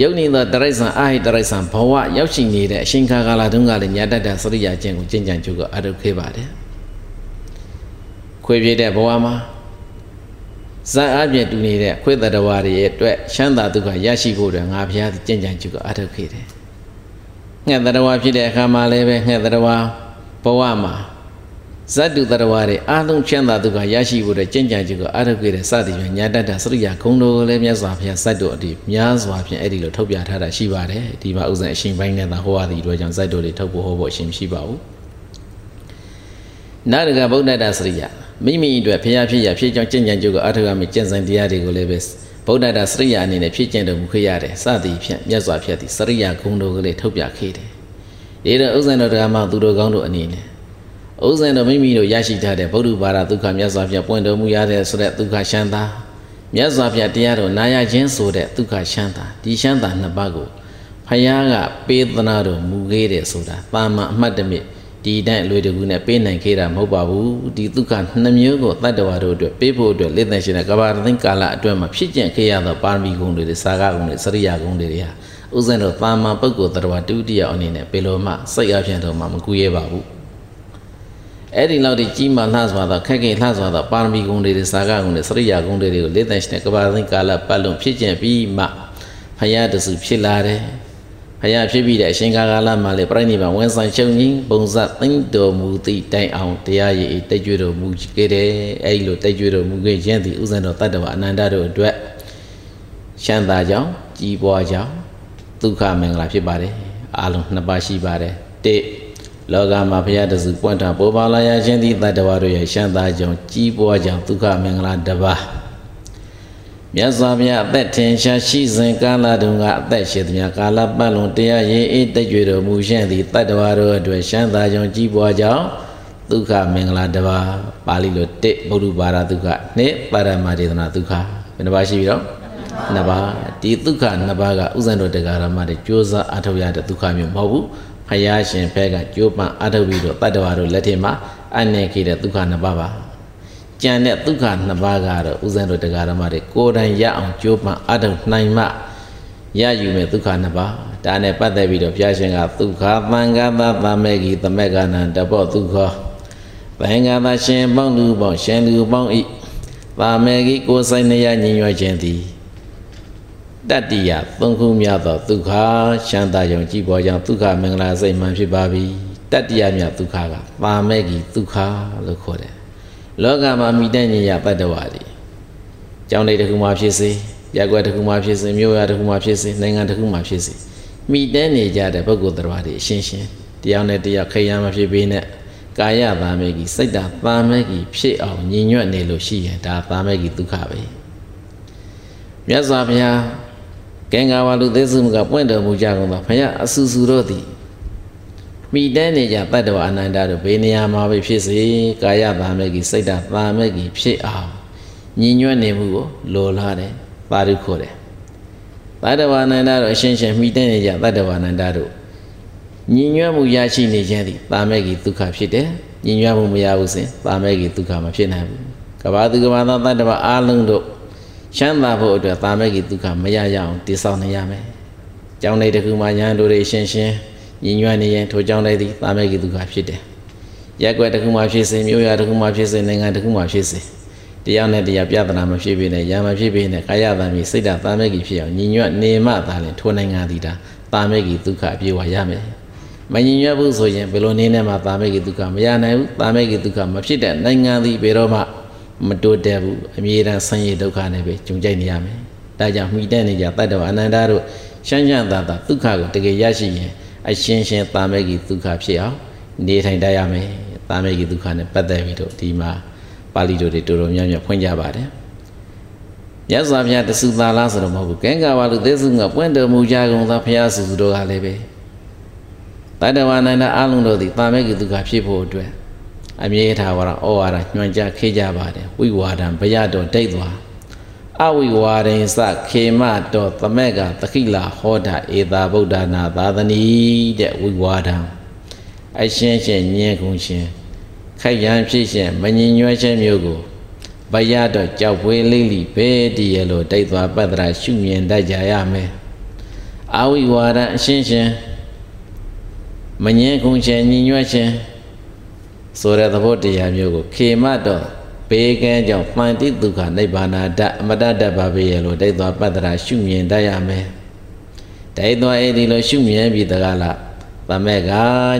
ယုတ်နေသောတရိษံအာဟိတရိษံဘဝရောက်ရှိနေတဲ့အရှင်ခါကာလတုန်းကလည်းညာတတ္တစရိယာကျင့်ကိုကြင်ကြံကြုတ်ကအထုတ်ခေပါတယ်ခွေပြတဲ့ဘဝမှာဇာအပြည့်တူနေတဲ့ခွေတတဝါတွေရဲ့အတွက်ချမ်းသာဒုက္ခရရှိဖို့အတွက်ငါဘုရားကြင်ကြံကြုတ်ကအထုတ်ခေတယ်ငှက်တရဝဖြစ်တဲ့အခါမှာလည်းပဲငှက်တရဝဘဝမှာ ဇတ်တုတရဝတွေအာလုံးချမ်းသာဒုက္ခရရှိဖို့တဲ့ကြင်ကြံကြုတ်ကအထုတ်ခေတဲ့စသည်ဖြင့်ညာတတ္တစရိယာဂုံတော်ကိုလည်းမြတ်စွာဘုရားဇတ်တို့အတိများစွာဖြင့်အဲ့ဒီလိုထုတ်ပြထားတာရှိပါတယ်ဒီမှာဥစဉ်အရှင်ပိုင်းနဲ့သာဟောရသည့်အတွက်ကြောင့်ဇတ်တို့တွေထုတ်ဖို့ဟောဖို့အရှင်မရှိပါဘူးနာရကဗုဒ္ဓတစရိယာမိမိအတွက်ဖျားဖြစ်ရဖြစ်ကြောင်းကြင်ကြံကြုတ်ကအထုတ်ရမယ့်ကျင့်စဉ်တရားတွေကိုလည်းပဲဗုဒ္ဓတာစရိယာအနေနဲ့ဖြစ်ကျင့်တော်မူခဲ့ရတယ်စသည်ဖြင့်မြတ်စွာဘုရားသည်စရိယာဂုဏ်တော်ကလေးထုတ်ပြခဲ့တယ်ဒီတော့ဥဇ္ဇန်တော်ဓမ္မသူတော်ကောင်းတို့အနေနဲ့ ဥဇ္ဇန်တော်မိမိတို့ရရှိထားတဲ့ဗုဒ္ဓဘာသာဒုက္ခမြတ်စွာဘုရားပွင့်တော်မူရတဲ့ဆိုတဲ့ဒုက္ခရှမ်းသာမြတ်စွာဘုရားတရားတော်နာရခြင်းဆိုတဲ့ဒုက္ခရှမ်းသာဒီရှမ်းသာနှစ်ပါးကိုဖယားကပေးသနာတော်မူခဲ့တယ်ဆိုတာပါမအမှတ်တမဲ့ဒီဒီတိုင်းအလွေတကူနဲ့ပေးနိုင်ခဲ့တာမဟုတ်ပါဘူးဒီဒုက္ခနှစ်မျိုးကိုတတ္တဝါတို့အတွက်ပေးဖို့အတွက်လက်သန့်ရှင်တဲ့ကဘာရသိကာလအတွင်းမှာဖြစ်ကျင်ခဲ့ရသောပါရမီဂုဏ်တွေစာကဂုဏ်တွေစရိယာဂုဏ်တွေဟာဥစဉ်တော့တာမန်ပုဂ္ဂိုလ်တ attva ဒုတိယအနေနဲ့ဘယ်လိုမှစိတ်အဖြစ်တော့မှမကူရဲပါဘူး အဲ့ဒီလောက်ဒီကြီးမားလှစွာသောခက်ခဲလှစွာသောပါရမီဂုဏ်တွေစာကဂုဏ်တွေစရိယာဂုဏ်တွေကိုလက်သန့်ရှင်တဲ့ကဘာရသိကာလပတ်လုံးဖြစ်ကျင်ပြီးမှဖယားတစုဖြစ်လာတယ်ဖယားဖြစ်ပြီးတဲ့အရှင်ကာကာလမှာလေပြိဋိဘံဝန်ဆိုင်ချုပ်ကြီးပုံစံသိမ့်တော်မူသည့်တိုင်အောင်တရားရည်တိတ်ကြွတော်မူခဲ့တယ်အဲဒီလိုတိတ်ကြွတော်မူခဲ့ခြင်းသည်ဥဇဏတော်တတ္တဝအနန္တတို့အတွက်ရှမ်းသာကြောင့်ကြီးပွားကြောင့်ဒုက္ခမင်္ဂလာဖြစ်ပါတယ်အာလုံးနှစ်ပါးရှိပါတယ်တိ လောကမှာဘုရားတစုပွင့်တာပေါ်ပါလာရခြင်းသည်တတ္တဝတို့ရဲ့ရှမ်းသာကြောင့်ကြီးပွားကြောင့်ဒုက္ခမင်္ဂလာတစ်ပါးမြတ်စွာဘုရားအသက်ထင်ရှားရှိစဉ်ကာလတုန်းကအသက်ရှိသမျှကာလပတ်လုံးတရားရည်အေးတက်ကြွတော်မူရှင်သည်တတ္တဝါတို့အတွက်ရှမ်းသာကြောင့်ကြီးပွားကြောင်းဒုက္ခမင်္ဂလာတစ်ပါးပါဠိလိုတစ်ဘုဒ္ဓဘာသာဒုက္ခနှစ်ပါရမဒေသနာဒုက္ခဘယ်နှပါရှိပြီတော့နှစ်ပါးဒီဒုက္ခနှစ်ပါးကဥဇ္ဇံတော်တရားရမတွေကြိုးစားအထောက်ရတဲ့ဒုက္ခမျိုးမဟုတ်ဘူး ဖယားရှင်ဖဲကကြိုးပမ်းအထောက်ပြီးတော့တတ္တဝါတို့လက်ထက်မှာအနေခဲ့တဲ့ဒုက္ခနှစ်ပါးပါကြံတဲ့ဒုက္ခနှစ်ပါးကတော့ဥဇ္ဇံတို့တရားဓမ္မတွေကိုယ်တိုင်ရအောင်ကြိုးပမ်းအထောက်နိုင်မှရယူမဲ့ဒုက္ခနှစ်ပါးဒါနဲ့ပတ်သက်ပြီးတော့ဘုရားရှင်ကဒုက္ခသံဃာသသမေဂီသမက်ကနံတပောဒုက္ခသံဃာသရှင်ပေါင်းလူပေါင်းရှင်လူပေါင်းဤသာမေဂီကိုယ်ဆိုင်နေရညီညွတ်ခြင်းသည် တတ္တိယသုံးခုမြတ်သောဒုက္ခရှမ်းသာယုံကြည်ပေါ်ကြောင့်ဒုက္ခမင်္ဂလာစိတ်မှန်ဖြစ်ပါပြီတတ္တိယမြတ်ဒုက္ခကပါမေဂီဒုက္ခလို့ခေါ်တယ်လောကမှာမိတဲ့ညရပတ္တဝါတွေကျောင်းလေးတစ်ခုမှဖြစ်စေရက်ွက်တစ်ခုမှဖြစ်စေမြို့ရွာတစ်ခုမှဖြစ်စေနိုင်ငံတစ်ခုမှဖြစ်စေမိတဲ့နေကြတဲ့ပုဂ္ဂိုလ်တော်တွေအရှင်းရှင်းတယောက်နဲ့တယောက်ခိရမဖြစ်ပေနဲ့ကာယသာမေကြီးစိတ်ဓာသာမေကြီးဖြစ်အောင်ညီညွတ်နေလို့ရှိရင်ဒါသာမေကြီးဒုက္ခပဲမြတ်စွာဘုရား ကင်္ဂါဝလူသေစုမကပွင့်တော်မူကြကုန်သောဘုရားအဆူဆူတို့သည်မိတဲနေကြတတ္တဝအနန္တတို့ဘေးနေရာမှာပဲဖြစ်စေကာယသာမေကြီးစိတ်ဓာတ်သာမေကြီးဖြစ်အောင်ညီညွတ်နေမှုကိုလိုလားတယ်ပါရုခေါ်တယ်တတ္တဝအနန္တတို့အရှင်းရှင်းမိတဲနေကြတတ္တဝအနန္တတို့ညီညွတ်မှုရရှိနေခြင်းသည်သာမေကြီးဒုက္ခဖြစ်တယ်ညီညွတ်မှုမရဘူးစဉ်သာမေကြီးဒုက္ခမဖြစ်နိုင်ဘူးကဘာသူကဘာသာတတ္တဝအားလုံးတို့ ချမ်းသာဖို့အတွက်သာမေကြီးဒုက္ခမရရအောင်တည်ဆောက်နေရမယ်။ကျောင်းလေးတစ်ခုမှာညာတို့တွေရှင်းရှင်းညီညွတ်နေရင်ထိုကြောင့်လည်းဒီသာမေကိတုခဖြစ်တယ်။ရက်ွက်တစ်ခုမှဖြစ်စေမြို့ရွာတစ်ခုမှဖြစ်စေနိုင်ငံတစ်ခုမှဖြစ်စေတရားနဲ့တရားပြဿနာမဖြစ်ပေနဲ့ရာမဖြစ်ပေနဲ့ကာယသံမိစိတ်ဓာတ်သာမေကိဖြစ်အောင်ညီညွတ်နေမှသာလင်ထိုနိုင်ငံသည်ဒါသာမေကိဒုက္ခအပြေဝရမယ်။မညီညွတ်ဘူးဆိုရင်ဘယ်လိုနေနဲ့မှသာမေကိဒုက္ခမရနိုင်ဘူး။သာမေကိဒုက္ခမဖြစ်တဲ့နိုင်ငံသည်ဘယ်တော့မှ မတိုးတက်ဘူးအမြဲတမ်းဆင်းရဲဒုက္ခနဲ့ပဲကြုံကြိုက်နေရမယ်။ဒါကြောင့်မှီတဲ့နေကြတတ္တဝအနန္တတို့ရှမ်းရှမ်းသာသာဒုက္ခကိုတကယ်ရရှိရင်အရှင်းရှင်းတာမေဂီဒုက္ခဖြစ်အောင်နေထိုင်တတ်ရမယ်တာမေဂီဒုက္ခနဲ့ပတ်သက်ပြီးတော့ဒီမှာပါဠိတော်တွေတော်တော်များများဖွင့်ကြပါတယ်မြတ်စွာဘုရားတသုသာလားဆိုတော့မဟုတ်ဘူးကဲကဝါလူသေစုကပွင့်တော်မူကြကုန်သောဘုရားစုစုတော်ကလည်းပဲတတ္တဝါနန္ဒအလုံးတို့သည်တာမေဂီဒုက္ခဖြစ်ဖို့အတွက် အမြဲထားဝရဩဝါဒညွှန်ကြားခေကြပါတယ်ဝိဝါဒံဘယတော်တိတ်သွားအဝိဝါရိန်စခေမတောသမက်ကသခိလာဟောတာဧသာဗုဒ္ဓနာသာသနီတဲ့ဝိဝါဒံအရှင်းရှင်းညင်းကုန်ရှင်ခိုက်ရန်ဖြစ်ရှင်မငြိညွှဲခြင်းမျိုးကိုဘယတော့ကြောက်ပွေးလိမ့်လိဘဲတည်ရလို့တိတ်သွားပတ္တရာရှုမြင်တတ်ကြရမယ်အဝိဝါဒအရှင်းရှင်းမငြင်းကုန်ရှင်ညညွှဲခြင်း ဆိုတဲ့သဘောတရားမျိုးကိုခေမတော့ဘေကံကြောင့်မှန်တိဒုက္ခနိဗ္ဗာန်တအမတတ္တပါပေရလို့ဒိဋ္ဌောပတ္တရာရှုမြင်တတ်ရမယ်ဒိဋ္ဌောအဲ့ဒီလိုရှုမြင်ပြီးတကားလားသမက်က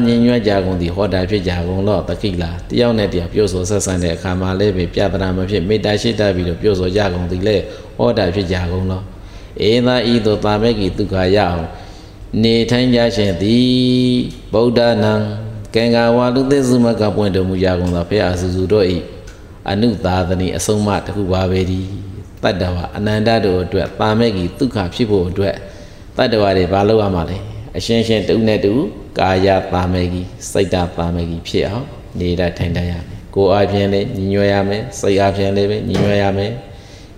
ညင်ညွတ်ကြကုန်သည်ဟောတာဖြစ်ကြကုန်တော့တခိလာတယောက်နဲ့တယောက်ပြောဆိုဆက်ဆံတဲ့အခါမှာလည်းပဲပြတနာမဖြစ်မေတ္တာရှိတတ်ပြီးတော့ပြောဆိုကြကုန်သည်လေဟောတာဖြစ်ကြကုန်တော့ဧသာဤသို့သမက်ကီဒုက္ခရအောင်နေထိုင်ကြခြင်းသည်ဗုဒ္ဓနံ ကံကာဝါလူသစ္စုမကပွင့်တော်မူကြကုန်သောဘုရားအစုစုတို့၏အနုသာသနီအဆုံးမတစ်ခုပါပဲဒီတတ္တဝအနန္တတို့အတွက်ပါမေကြီးဒုက္ခဖြစ်ဖို့အတွက်တတ္တဝတွေဘာလုပ်ရမှာလဲအရှင်းရှင်းတူနဲ့တူကာယပါမေကြီးစိတ်တပါမေကြီးဖြစ်အောင်နေတတ်ထိုင်တတ်ရမယ်ကိုယ်အပြင်လည်းညီညွတ်ရမယ်စိတ်အပြင်လည်းပဲညီညွတ်ရမယ်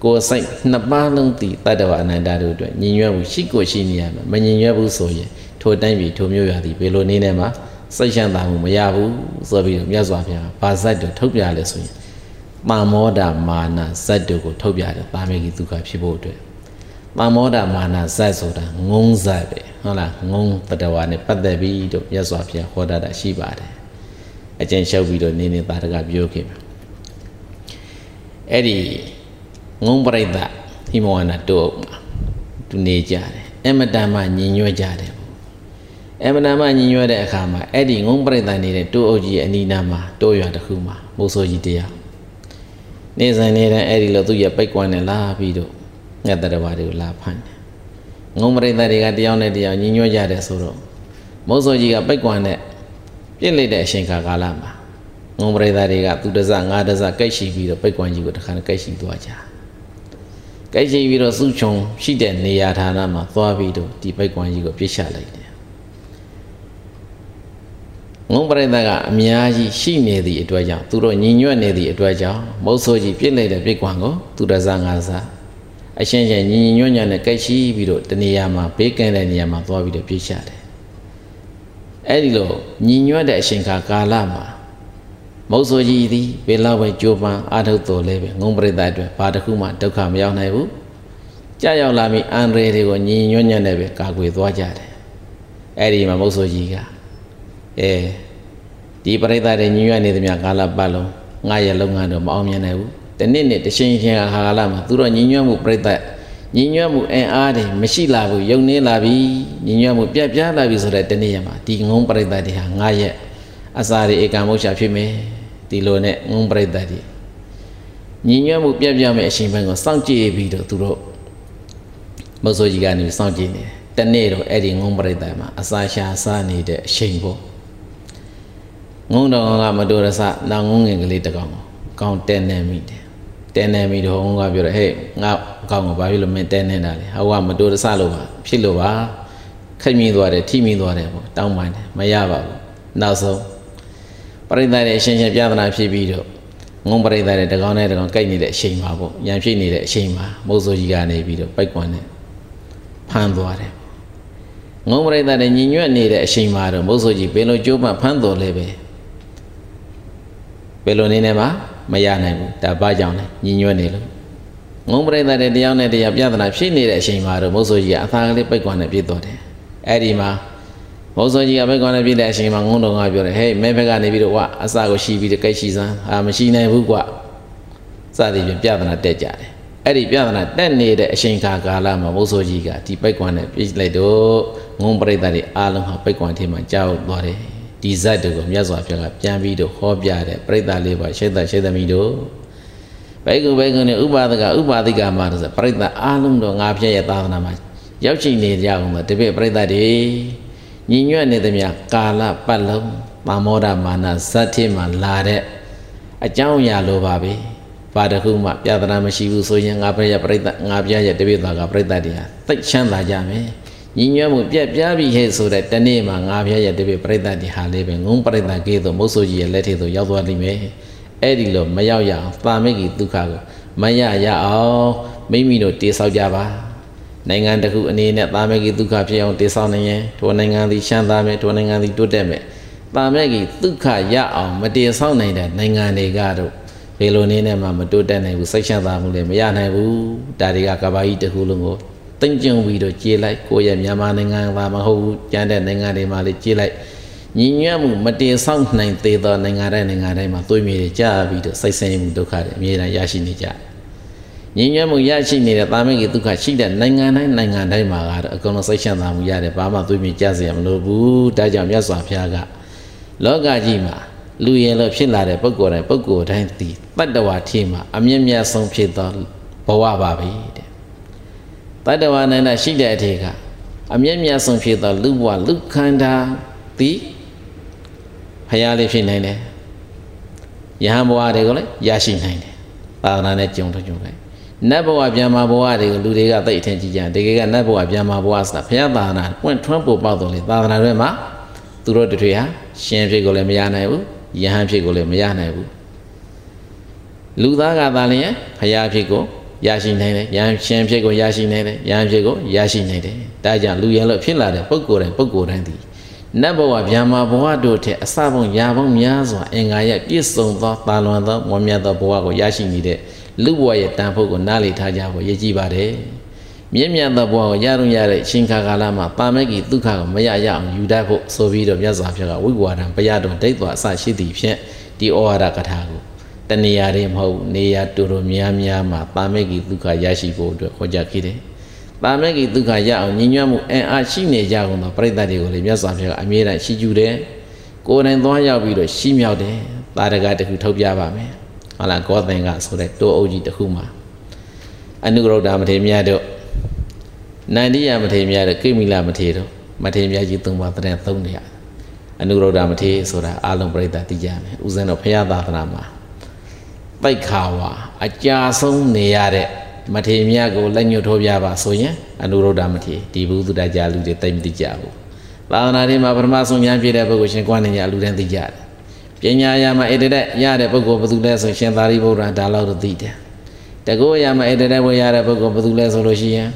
ကိုယ်စိတ်နှစ်ပါးလုံးတည်တတ္တဝအနန္တတို့အတွက်ညီညွတ်မှုရှိကိုရှိနေရမယ်မညီညွတ်ဘူးဆိုရင်ထိုတိုင်းပြည်ထိုမျိုးရသည်ဘယ်လိုနေနဲ့မှ စိတ်ချမ်းသာမှုမရဘူးဆိုပြီးတော့မြတ်စွာဘုရားဘာဇတ်တို့ထုတ်ပြလဲဆိုရင်ပါမောဒမာနဇတ်တို့ကိုထုတ်ပြတယ်တာမေကြီးဒုက္ခဖြစ်ဖို့အတွက်ပါမောဒမာနဇတ်ဆိုတာငုံဇတ်ပဲဟုတ်လားငုံတတဝါနဲ့ပတ်သက်ပြီးတော့မြတ်စွာဘုရားဟောတာတာရှိပါတယ်အကျဉ်းချုပ်ပြီးတော့နေနေတာတကပြောခဲ့ပါအဲ့ဒီငုံပရိသတ်ဟိမဝန္ဒတို့မှာသူနေကြတယ်အမတန်မှညင်ညွတ်ကြတယ် အမတန်မှညင်ညွတ်တဲ့အခါမှာအဲ့ဒီငုံပရိသတ်နေတဲ့တိုးအုပ်ကြီးအနီးနားမှာတိုးရွာတစ်ခုမှာမိုးဆိုးကြီးတရားနေဆိုင်နေတဲ့အဲ့ဒီလိုသူ့ရဲ့ပိတ်ကွမ်းနဲ့လာပြီးတော့ငှက်တဲ့ဘာတွေကိုလာဖမ်းတယ်ငုံပရိသတ်တွေကတယောက်နဲ့တယောက်ညင်ညွတ်ကြတယ်ဆိုတော့မိုးဆိုးကြီးကပိတ်ကွမ်းနဲ့ပြစ်လိုက်တဲ့အချိန်ခါကာလမှာငုံပရိသတ်တွေကသူတစငါတစကိတ်ရှိပြီးတော့ပိတ်ကွမ်းကြီးကိုတခါနဲ့ကိတ်ရှိသွားကြကြိုက်ရှိပြီးတော့စုချုံရှိတဲ့နေရာဌာနမှာသွားပြီးတော့ဒီပိတ်ကွမ်းကြီးကိုပြစ်ချလိုက်တယ် ငုံပရိသတ်ကအများကြီးရှိနေသည့်အတွက်ကြောင့်သူတို့ညီညွတ်နေသည့်အတွက်ကြောင့်မုတ်ဆိုးကြီးပြစ်လိုက်တဲ့ပိတ်ကွမ်းကိုသူတစားငါစားအရှင်းရှင်းညီညွတ်ညံ့နဲ့ကြိုက်ရှိပြီးတော့တနေရာမှာဘေးကင်းတဲ့နေရာမှာသွားပြီးတော့ပြစ်ချတယ်အဲ့ဒီလိုညီညွတ်တဲ့အချိန်ခါကာလမှာမုတ်ဆိုကြီးသည်ဘယ်လောက်ပဲကြိုးပမ်းအားထုတ်တော်လဲပဲငုံပရိသတ်အတွက်ဘာတစ်ခုမှဒုက္ခမရောက်နိုင်ဘူးကြာရောက်လာပြီးအန်ရေတွေကိုညီညွတ်ညံ့နဲ့ပဲကာကွယ်သွားကြတယ်အဲ့ဒီမှာမုတ်ဆိုကြီးက အဲဒီပရိသတ်တွေညီညွတ်နေသမျှကာလပတ်လုံးငါရဲ့လုပ်ငန်းတော့မအောင်မြင်နိုင်ဘူးတနေ့နေ့တရှင်ရှင်ဟာကာလမှာသူတို့ညီညွတ်မှုပရိသတ်ညီညွတ်မှုအင်အားတွေမရှိလာဘူးယုံနေလာပြီညီညွတ်မှုပြတ်ပြားလာပြီဆိုတဲ့တနေ့ရမှာဒီငုံပရိသတ်တွေဟာငါရဲ့အစာတွေဧကမုတ်ချဖြစ်မယ်ဒီလိုနဲ့ငုံပရိသတ်တွေညီညွတ်မှုပြတ်ပြတ်မဲ့အရှင်ဘန်းကိုစောင့်ကြည့်ပြီးတော့သူတို့မဆိုးကြီးကနေစောင့်ကြည့်နေတယ်တနေ့တော့အဲ့ဒီငုံပရိသတ်မှာအစာရှာစားနေတဲ့အချိန်ပေါ့ ငုံတော်ကမတော်ရစနာငုံငင်ကလေးတကောင်ကောင်းတဲနေမိတယ်တဲနေမိတော့ငုံကပြောတယ်ဟဲ့ငါကောင်းကဘာဖြစ်လို့မင်းတဲနေတာလဲဟောကမတော်ရစလို့ပါဖြစ်လို့ပါခိတ်မိသွားတယ်ထိမိသွားတယ်ပေါ့တောင်းပန်တယ်မရပါဘူးနောက်ဆုံးပရိသတ်ရဲ့အရှင်ရှင်ပြဿနာဖြစ်ပြီးတော့ငုံပရိသတ်ရဲ့တကောင်းနဲ့တကောင်းကြိုက်နေတဲ့အချိန်မှာပေါ့ရံဖြစ်နေတဲ့အချိန်မှာမိုးစိုးကြီးကနေပြီးတော့ပိုက်ကွန်နဲ့ဖမ်းသွားတယ်ငုံပရိသတ်ရဲ့ညီညွတ်နေတဲ့အချိန်မှာတော့မိုးစိုးကြီးဘယ်လိုကြိုးပမ်းဖမ်းတော်လဲပဲ ဘယ်လိုနေနေမှာမရနိုင်ဘူးဒါဘာကြောင့်လဲညီညွတ်နေလို့ငုံပရိသတ်ရဲ့တရားနဲ့တရားပြဿနာဖြစ်နေတဲ့အချိန်မှာတော့မိုးစိုးကြီးကအသာကလေးပိုက်ကွန်နဲ့ပြစ်တော်တယ်အဲ့ဒီမှာဘုဇောကြီးကဘက်ကောင်နဲ့ပြည့်တဲ့အချိန်မှာငုံတော်ကပြောတယ်ဟဲ့မဲဘက်ကနေပြီးတော့ဝအစကိုရှိပြီးတော့ကိတ်ရှိစမ်းအာမရှိနိုင်ဘူးကွစသည်ဖြင့်ပြဿနာတက်ကြတယ်အဲ့ဒီပြဿနာတက်နေတဲ့အချိန်ခါကာလမှာဘုဇောကြီးကဒီပိတ်ကွမ်နဲ့ပြည့်လိုက်တော့ငုံပရိသတ်တွေအားလုံးဟာပိတ်ကွမ်ထဲမှာကြောက်သွားတယ် ဒီဇတ်တို့ကိုမြတ်စွာဘုရားကပြန်ပြီးတော့ဟောပြတယ်ပရိသတ်လေးပါရှိသက်ရှိသမီးတို့ဘိက္ခုဘိက္ခုနဲ့ဥပါဒကဥပါတိကမှာဆိုပရိသတ်အားလုံးတော့ငါပြည့်ရဲ့သာသနာမှာရောက်ရှိနေကြအောင်တပည့်ပရိသတ်တွေညီညွတ်နေသမျှကာလပတ်လုံးမာမောဒမာနဇတ်ထဲမှာလာတဲ့အကြောင်းအရာလိုပါပဲဘာတခုမှပြဿနာမရှိဘူးဆိုရင်ငါပြရပြိဿငါပြရတပိသားကပြိဿတရားသိချမ်းသာကြမယ် ညီညွတ်မှုပြက်ပြားပြီဟဲ့ဆိုတဲ့တနေ့မှာငါပြရတပိပြိဿတရားလေးပဲငုံပြိဿကေသောမုတ်ဆိုကြီးရဲ့လက်ထဲသို့ရောက်သွားလိမ့်မယ်အဲ့ဒီလိုမရောက်ရအောင်သာမိတ်ကြီးဒုက္ခကိုမရရအောင်မိမိတို့တည်ဆောက်ကြပါနိုင်ငံတစ်ခုအနေနဲ့တာမေဂီဒုက္ခဖြစ်အောင်တည်ဆောက်နိုင်ရင်ထိုနိုင်ငံသည်ချမ်းသာမယ်ထိုနိုင်ငံသည်တိုးတက်မယ်တာမေဂီဒုက္ခရအောင်မတည်ဆောက်နိုင်တဲ့နိုင်ငံတွေကတော့ဘယ်လိုနည်းနဲ့မှမတိုးတက်နိုင်ဘူးစိတ်ချမ်းသာမှုလည်းမရနိုင်ဘူးဒါတွေကကဘာကြီးတစ်ခုလုံးကို သိမ့်ကျုံပြီးတော့ကြေးလိုက်ကိုယ့်ရဲ့မြန်မာနိုင်ငံပါမဟုတ်ဘူးကျန်တဲ့နိုင်ငံတွေမှာလည်းကြေးလိုက်ညီညွတ်မှုမတည်ဆောက်နိုင်သေးသောနိုင်ငံတိုင်းနိုင်ငံတိုင်းမှာသွေးမြေတွေကြာပြီးတော့စိတ်ဆင်းရဲမှုဒုက္ခတွေအမြဲတမ်းရရှိနေကြတယ်ငြိမ်းချမ်းမှုရရှိနေတဲ့တာမိတ်ကြီးဒုက္ခရှိတဲ့နိုင်ငံတိုင်းနိုင်ငံတိုင်းမှာကတော့အကုန်လုံးစိတ်ချမ်းသာမှုရတယ်ဘာမှသွေးမြေကြစရာမလိုဘူးဒါကြောင့်မြတ်စွာဘုရားကလောကကြီးမှာလူရင်လို့ဖြစ်လာတဲ့ပုဂ္ဂိုလ်တိုင်းပုဂ္ဂိုလ်တိုင်းဒီတတ္တဝါထီမှာအမြင့်မြတ်ဆုံးဖြစ်သောဘဝပါပဲတဲ့ တတ္တဝါနန္ဒရှိတဲ့အထေကအမြင့်မြတ်ဆုံးဖြစ်သောလူဘဝလူခန္ဓာဒီဖရာလေးဖြစ်နိုင်တယ်ယဟန်ဘဝတွေကိုလည်းရရှိနိုင်တယ်သာသနာနဲ့ကြုံတော့ကြုံလိုက်နတ်ဘဝပြန်မာဘဝတွေကိုလူတွေကသိအထင်ကြီးကြတယ်တကယ်ကနတ်ဘဝပြန်မာဘဝဆိုတာဘုရားသာသနာပွင့်ထွန်းပို့ပေါက်တော်လေသာသနာတွေမှာသူတို့တွေဟာရှင်ဖြစ်ကိုလည်းမရနိုင်ဘူးယဟန်ဖြစ်ကိုလည်းမရနိုင်ဘူးလူသားကသာလျှင်ဘုရားဖြစ်ကို ရရှိနိုင်တယ်ယဟန်ရှင်ဖြစ်ကိုရရှိနိုင်တယ်ယဟန်ဖြစ်ကိုရရှိနိုင်တယ်ဒါကြောင့်လူရလို့ဖြစ်လာတဲ့ပုဂ္ဂိုလ်တိုင်းပုဂ္ဂိုလ်တိုင်းဒီနတ်ဘဝဗျာမာဘဝတို့ထက်အစပုံရာပုံများစွာအင်္ဂါရပြည့်စုံသောတာလွန်သောမွန်မြတ်သောဘဝကိုရရှိနေတဲ့လူဘဝရဲ့တန်ဖို့ကိုနားလည်ထားကြဖို့ရည်ကြည်ပါတယ်မြင့်မြတ်သောဘဝကိုရရုံရတဲ့အချိန်ခါကာလမှာပါမဂီဒုက္ခကိုမရရအောင်ယူတတ်ဖို့ဆိုပြီးတော့မြတ်စွာဘုရားကဝိဝါဒံဘုရားတော်ဒိဋ္ဌဝအစရှိသည့်ဖြင့်ဒီဩဝါဒကထာကို တဏှာတွေမဟုတ်နေရာတူတူများများမှာပါမဂီဒုက္ခရရှိဖို့အတွက်ဟောကြားခဲ့တယ်ပါမဂီဒုက္ခရအောင်ညီညွတ်မှုအင်အားရှိနေကြကုန်သောပရိသတ်တွေကိုလည်းမြတ်စွာဘုရားကအမြဲတမ်းရှိကျူတယ်ကိုယ်တိုင်သွားရောက်ပြီးတော့ရှိမြောက်တယ်တာရကတခုထုတ်ပြပါမယ်ဟုတ်လားဂောသင်္ကဆိုတဲ့တိုးအုပ်ကြီးတစ်ခုမှာအနုရုဒ္ဓမထေမြတ်တို့နန္ဒီယမထေမြတ်တို့ကိမိလမထေတို့မထေမြတ်ကြီးသုံးပါးတဲ့သုံးနေရအနုရုဒ္ဓမထေဆိုတာအာလုံးပြိဿသိကြမယ်ဥစဉ်တော့ဖရာသာသနာမှာ ပိုက်ခါဝါအကြာဆုံးနေရတဲ့မထေမြတ်ကိုလက်ညှိုးထိုးပြပါဆိုရင်အနုရုဒ္ဓမထေဒီဘုသူတကြလူတွေတိတ်မသိကြဘူးသာသနာတွေမှာပထမဆုံးဉာဏ်ပြည့်တဲ့ပုဂ္ဂိုလ်ရှင်ကွာနေကြလူတိုင်းသိကြတယ်ပညာရမှာဣတရက်ရတဲ့ပုဂ္ဂိုလ်ဘယ်သူလဲဆိုရှင်သာရိပုတ္တရာဒါလောက်တော့သိတယ်တကောရမှာဣတရက်ဝေရတဲ့ပုဂ္ဂိုလ်ဘယ်သူလဲဆိုလို့ရှိရင်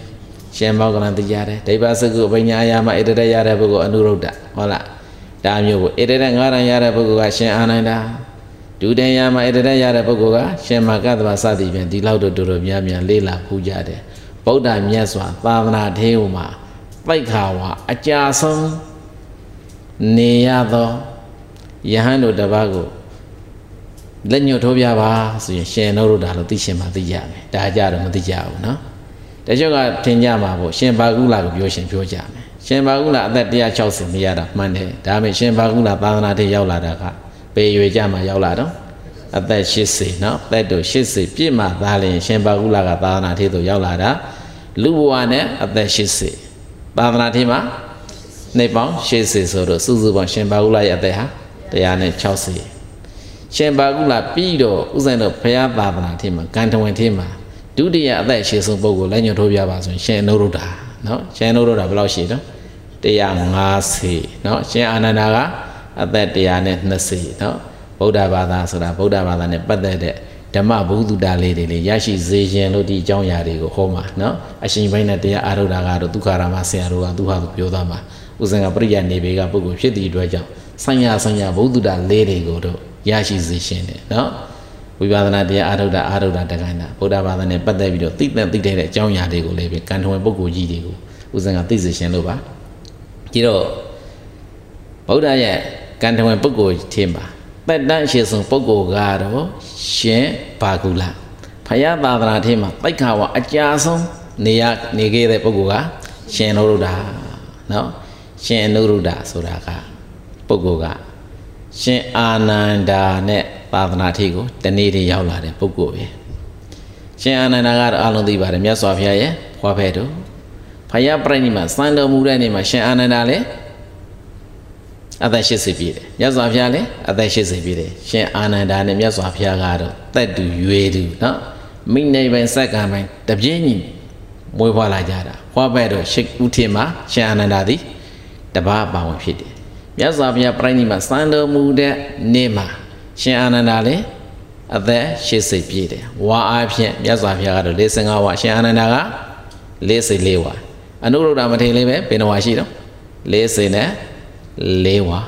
ရှင်မောကလန်သိကြတယ်ဒိဗ္ဗစကုပညာရမှာဣတရက်ရတဲ့ပုဂ္ဂိုလ်အနုရုဒ္ဓဟုတ်လားဒါမျိုးကိုဣတရက်ငါးရံရတဲ့ပုဂ္ဂိုလ်ကရှင်အာနန္ဒာ ဒုတိယမှာဣတရက်ရတဲ့ပုဂ္ဂိုလ်ကရှင်မကတ္တဗစသည်ဖြင့်ဒီလောက်တော့တော်တော်များများလေးလာဖူးကြတယ်ဗုဒ္ဓမြတ်စွာသာသနာထေဝမှာပိုက်ခါဝါအကြာဆုံးနေရသောယဟန်တို့တစ်ပါးကိုလက်ညှို့ထိုးပြပါဆိုရင်ရှင်တို့ဒါလို့သိရှင်မှသိကြမယ်ဒါကြတော့မသိကြဘူးเนาะတချို့ကထင်ကြမှာပေါ့ရှင်ဘာကုလာကိုပြောရှင်ပြောကြမယ်ရှင်ဘာကုလာအသက်160မရတာမှန်တယ်ဒါပေမဲ့ရှင်ဘာကုလာသာသနာထဲရောက်လာတာက ပေရွေကြမှာရောက်လာတော့အသက်80เนาะသက်တို့80ပြည့်မှသားလျင်ရှင်ဘာကုလာကသာသနာထဲသို့ရောက်လာတာလူဘဝနဲ့အသက်80သာသနာထဲမှာနေပေါင်း80ဆိုတော့စုစုပေါင်းရှင်ဘာကုလာရဲ့အသက်ဟာ160ရှင်ဘာကုလာပြီးတော့ဥစဉ်တော့ဘုရားသာသนาထဲမှာဂန္ဓဝင်ထဲမှာဒုတိယအသက်ရှည်ဆုံးပုဂ္ဂိုလ်လက်ညှိုးထိုးပြပါဆိုရင်ရှင်အနုရုဒ္ဓเนาะရှင်အနုရုဒ္ဓဘယ်လောက်ရှိတော့150เนาะရှင်အာနန္ဒာက အသက်120เนาะဗုဒ္ဓဘာသာဆိုတာဗုဒ္ဓဘာသာနဲ့ပတ်သက်တဲ့ဓမ္မဘုဒ္ဓတာလေးတွေလေရရှိစေခြင်းလို့ဒီအကြောင်းအရာတွေကိုဟောမှာเนาะအရှင်ဘိုင်းနဲ့တရားအာရုဒ္ဓကတော့ဒုက္ခရာမဆရာတို့ကသူဟာသူပြောသားမှာဥစဉ်ကပရိယနေဘေကပုဂ္ဂိုလ်ဖြစ်သည့်အတွက်ကြောင့်ဆိုင်ရာဆိုင်ရာဘုဒ္ဓတာလေးတွေကိုတော့ရရှိစေခြင်းတယ်เนาะဝိပဿနာတရားအာရုဒ္ဓအာရုဒ္ဓတက္ကနာဗုဒ္ဓဘာသာနဲ့ပတ်သက်ပြီးတော့သိတဲ့သိတဲ့အကြောင်းအရာတွေကိုလည်းပဲကံထွင်ပုဂ္ဂိုလ်ကြီးတွေကိုဥစဉ်ကသိစေခြင်းလို့ပါကြည့်တော့ဗုဒ္ဓရဲ့ ကံထွင်ပုဂ္ဂိုလ်ထင်ပါတက်တန့်ရှိဆုံးပုဂ္ဂိုလ်ကတော့ရှင်ဘာကုလဖယားသာသနာထင်းမှာတိတ်ခါဝအကြာဆုံးနေရနေခဲ့တဲ့ပုဂ္ဂိုလ်ကရှင်နုရုဒ္ဓနော်ရှင်နုရုဒ္ဓဆိုတာကပုဂ္ဂိုလ်ကရှင်အာနန္ဒာနဲ့သာသနာထီကိုတနေ့တည်းရောက်လာတဲ့ပုဂ္ဂိုလ်ပဲရှင်အာနန္ဒာကတော့အလုံးသိပါတယ်မြတ်စွာဘုရားရဲ့ဖွားဖဲတို့ဖယားပြိဋိမှာစံတော်မူတဲ့နေ့မှာရှင်အာနန္ဒာလည်း အသက်80ပြည့်တယ်မြတ်စွာဘုရားလည်းအသက်80ပြည့်တယ်ရှင်အာနန္ဒာနဲ့မြတ်စွာဘုရားကတော့တက်တူရွေတူနော်မိနေပိုင်စက္ကံပိုင်တပြင်းညီမွေးဖွားလာကြတာဖွားပဲတော့ရှိဥထင်မှာရှင်အာနန္ဒာသည်တပါးပါဝင်ဖြစ်တယ်မြတ်စွာဘုရားပြိဋိမှာစံတော်မူတဲ့နေ့မှာရှင်အာနန္ဒာလည်းအသက်80ပြည့်တယ်ဝါအားဖြင့်မြတ်စွာဘုရားကတော့45ဝါရှင်အာနန္ဒာက44ဝါအနုရုဒ္ဓမထေရလေးပဲဘယ်နှဝါရှိတော့40နဲ့ ၄ဝါ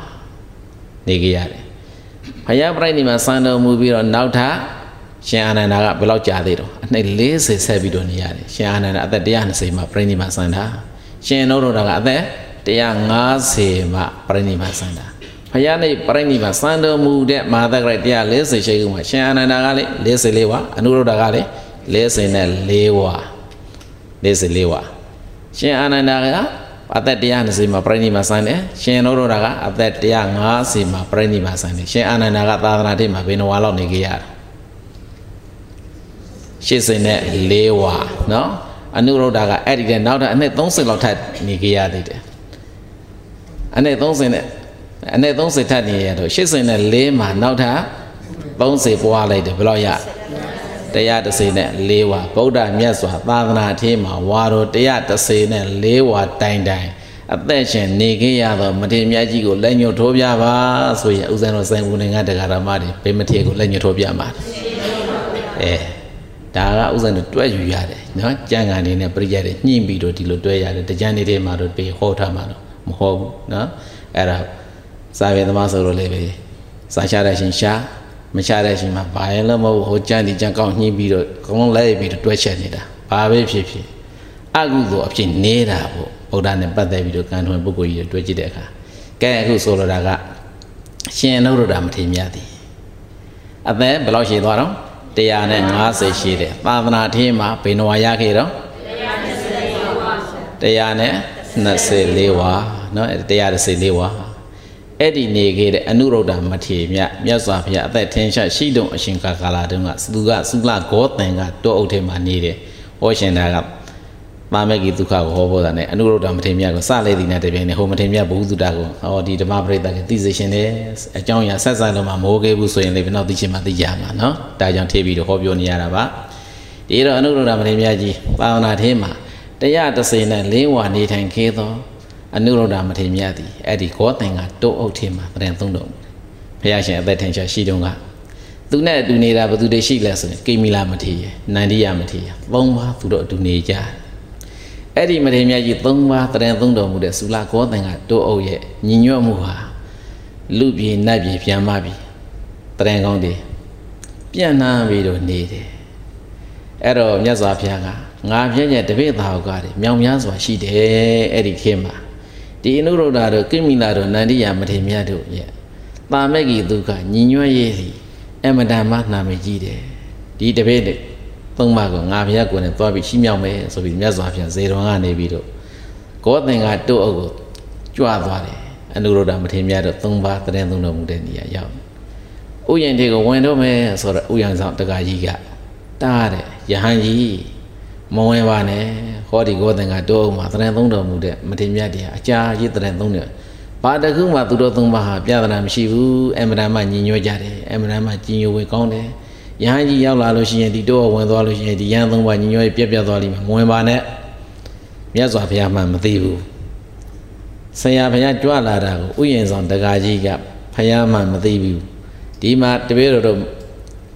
နေကြရတယ်ဘုရားပြိဋိမှာစံတော်မူပြီးတော့နောက်ထပ်ရှင်အာနန္ဒာကဘယ်လောက်ကြာသေးတော့အနှစ်40ဆက်ပြီးတော့နေရတယ်ရှင်အာနန္ဒာအသက်120မှာပြိဋိမှာစံတာရှင်နုရုဒ္ဓကအသက်150မှာပြိဋိမှာစံတာဘုရားနေပြိဋိမှာစံတော်မူတဲ့မဟာသက္ကရာ140ရှိခုမှာရှင်အာနန္ဒာကလေ44ဝါအနုရုဒ္ဓကလေ44ဝါ44ဝါရှင်အာနန္ဒာက အသက်120မှာပြိဋိမှာဆိုင်တယ်ရှင်တို့တို့ကအသက်150မှာပြိဋိမှာဆိုင်တယ်ရှင်အာနန္ဒာကသာသနာတိမှာဘယ်နှဝါလောက်နေကြရတာ80နဲ့4ဝါနော်အနုရုဒ္ဓကအဲ့ဒီတဲ့နောက်ထပ်အနှစ်30လောက်ထပ်နေကြရသေးတယ်အနှစ်30နဲ့အနှစ်30ထပ်နေရတော့80နဲ့4မှာနောက်ထပ်30ပွားလိုက်တယ်ဘယ်လောက်ရ တရားတစ်စေနဲ့၄ဝါဗုဒ္ဓမြတ်စွာသာသနာထေးမှာဝါတော်တရားတစ်စေနဲ့၄ဝါတိုင်တိုင်အသက်ရှင်နေခဲ့ရသောမထေရမြတ်ကြီးကိုလက်ညှိုးထိုးပြပါဆိုရင်ဥဇံတော်ဆိုင်ဘူးနိုင်ငံတရားဓမ္မတွေဗေမထေရကိုလက်ညှိုးထိုးပြမှာအဲဒါကဥဇံတော်တွဲယူရတယ်နော်ကြံကန်နေနဲ့ပြိကြတယ်ညှိပြီးတော့ဒီလိုတွဲရတယ်တကြံနေတဲ့မှာတော့ပေဟောထားမှာတော့မဟုတ်ဘူးနော်အဲ့ဒါစာပေသမားဆိုလို့လည်းပဲစာချတဲ့ရှင်ရှာ မချတဲ့အချိန်မှာဘာရင်လည်းမဟုတ်ဟိုကြမ်းဒီကြမ်းကောင်းညှိပြီးတော့အကုန်လုံးလဲပြီးတော့တွဲချက်နေတာဘာပဲဖြစ်ဖြစ်အကုသို့အဖြစ်နေတာပေါ့ဗုဒ္ဓနဲ့ပတ်သက်ပြီးတော့ကံထွင်ပုဂ္ဂိုလ်ကြီးတွေတွဲကြည့်တဲ့အခါကဲအခုဆိုလိုတာကရှင်နှုတ်တော်တာမထေမြတ်သည်အသက်ဘယ်လောက်ရှိသွားတော့150ရှိတယ်သာသနာထင်းမှာဘယ်နှဝါရခဲ့တော့124ဝါ124ဝါနော်124ဝါ အဲ့ဒီနေခဲ့တဲ့အနုရုဒ္ဓမထေမြတ်မြတ်စွာဘုရားအသက်ထင်ရှားရှိတုံအရှင်ကာကာလာတုံကသူကသုလဂောတန်ကတောအုပ်ထဲမှာနေတယ်ဟောရှင်သားကပါမေကိဒုက္ခကိုဟောပေါ်တာနဲ့အနုရုဒ္ဓမထေမြတ်ကိုစလိုက်သည်နဲ့တပြိုင်နက်ဟိုမထေမြတ်ဘုဟုတုတကိုဟောဒီဓမ္မပရိသတ်ကသိစေရှင်တယ်အကြောင်းအရာဆက်ဆိုင်လို့မှမိုးခဲ့ဘူးဆိုရင်လည်းဘယ်တော့သိချင်မှသိရမှာနော်ဒါကြောင့်ထေပြီးတော့ဟောပြောနေရတာပါဒီတော့အနုရုဒ္ဓမထေမြတ်ကြီးပါဝနာထင်းမှာတရားတစေနဲ့လင်းဝါနေထိုင်ခဲ့သော အနုရုဒ္ဓမထေမြတ်သည်အဲ့ဒီကောသင်္ကတိုးအုပ်ထင်းမှာတရင်သုံးတော်မူတယ်ဘုရားရှင်အသက်ထင်ရှားရှိတုန်းကသူနဲ့အတူနေတာဘယ်သူတွေရှိလဲဆိုရင်ကိမိလာမထေရနန္ဒီယမထေရသုံးပါးသူတို့အတူနေကြတယ်အဲ့ဒီမထေရမြတ်ကြီး၃ပါးတရင်သုံးတော်မူတဲ့သုလကောသင်္ကတိုးအုပ်ရဲ့ညီညွတ်မှုဟာလူပြေနတ်ပြေပြန်မပြီတရင်ကောင်းတယ်ပြန်နှမ်းပြီးတော့နေတယ်အဲ့တော့မြတ်စွာဘုရားကငါပြည့်ရဲ့တပည့်သားဟုတ်ကတယ်မြောင်များစွာရှိတယ်အဲ့ဒီခေတ်မှာ ဒီအနုရုဒ္ဓတို့ကိမိလာတို့နန္ဒီယမထေရမြတ်တို့ရဲ့တာမက်ကြီးဒုက္ခညီညွတ်ရေးစီအမတန်မှနာမည်ကြီးတယ်ဒီတပည့်တွေသုံးပါးကိုငါဘုရားကိုယ်နဲ့သွားပြီးရှိမြောက်မယ်ဆိုပြီးမြတ်စွာဘုရားဇေတော်ကနေပြီးတော့ကောသင်္ကတုတ်အုပ်ကိုကြွသွားတယ်အနုရုဒ္ဓမထေရမြတ်တို့သုံးပါးတရင်သုံးတော်မူတဲ့နေရာရောက်ဥယျာဉ်တွေကိုဝင်တော့မယ်ဆိုတော့ဥယျာဉ်ဆောင်တက္ကကြီးကတားတယ်ယဟန်ကြီး မဝင်ပါနဲ့ဟောဒီကောသင်္ကတုတ်အုပ်မှာတရင်သုံးတော်မူတဲ့မထေရမြတ်တရားအကြာကြီးတရင်သုံးတယ်ဘာတခုမှသူတို့သုံးပါးဟာပြဿနာမရှိဘူးအမှန်တမ်းမှညီညွတ်ကြတယ်အမှန်တမ်းမှကြီးညိုဝေကောင်းတယ်ရဟန်းကြီးရောက်လာလို့ရှိရင်ဒီတော့ဝင်သွားလို့ရှိရင်ဒီရဟန်းသုံးပါးညီညွတ်ပြက်ပြက်သွားလိမ့်မယ်မဝင်ပါနဲ့မြတ်စွာဘုရားမှမသိဘူးဆရာဘုရားကြွလာတာကိုဥယျာဉ်ဆောင်တကာကြီးကဘုရားမှမသိဘူးဒီမှာတပည့်တော်တို့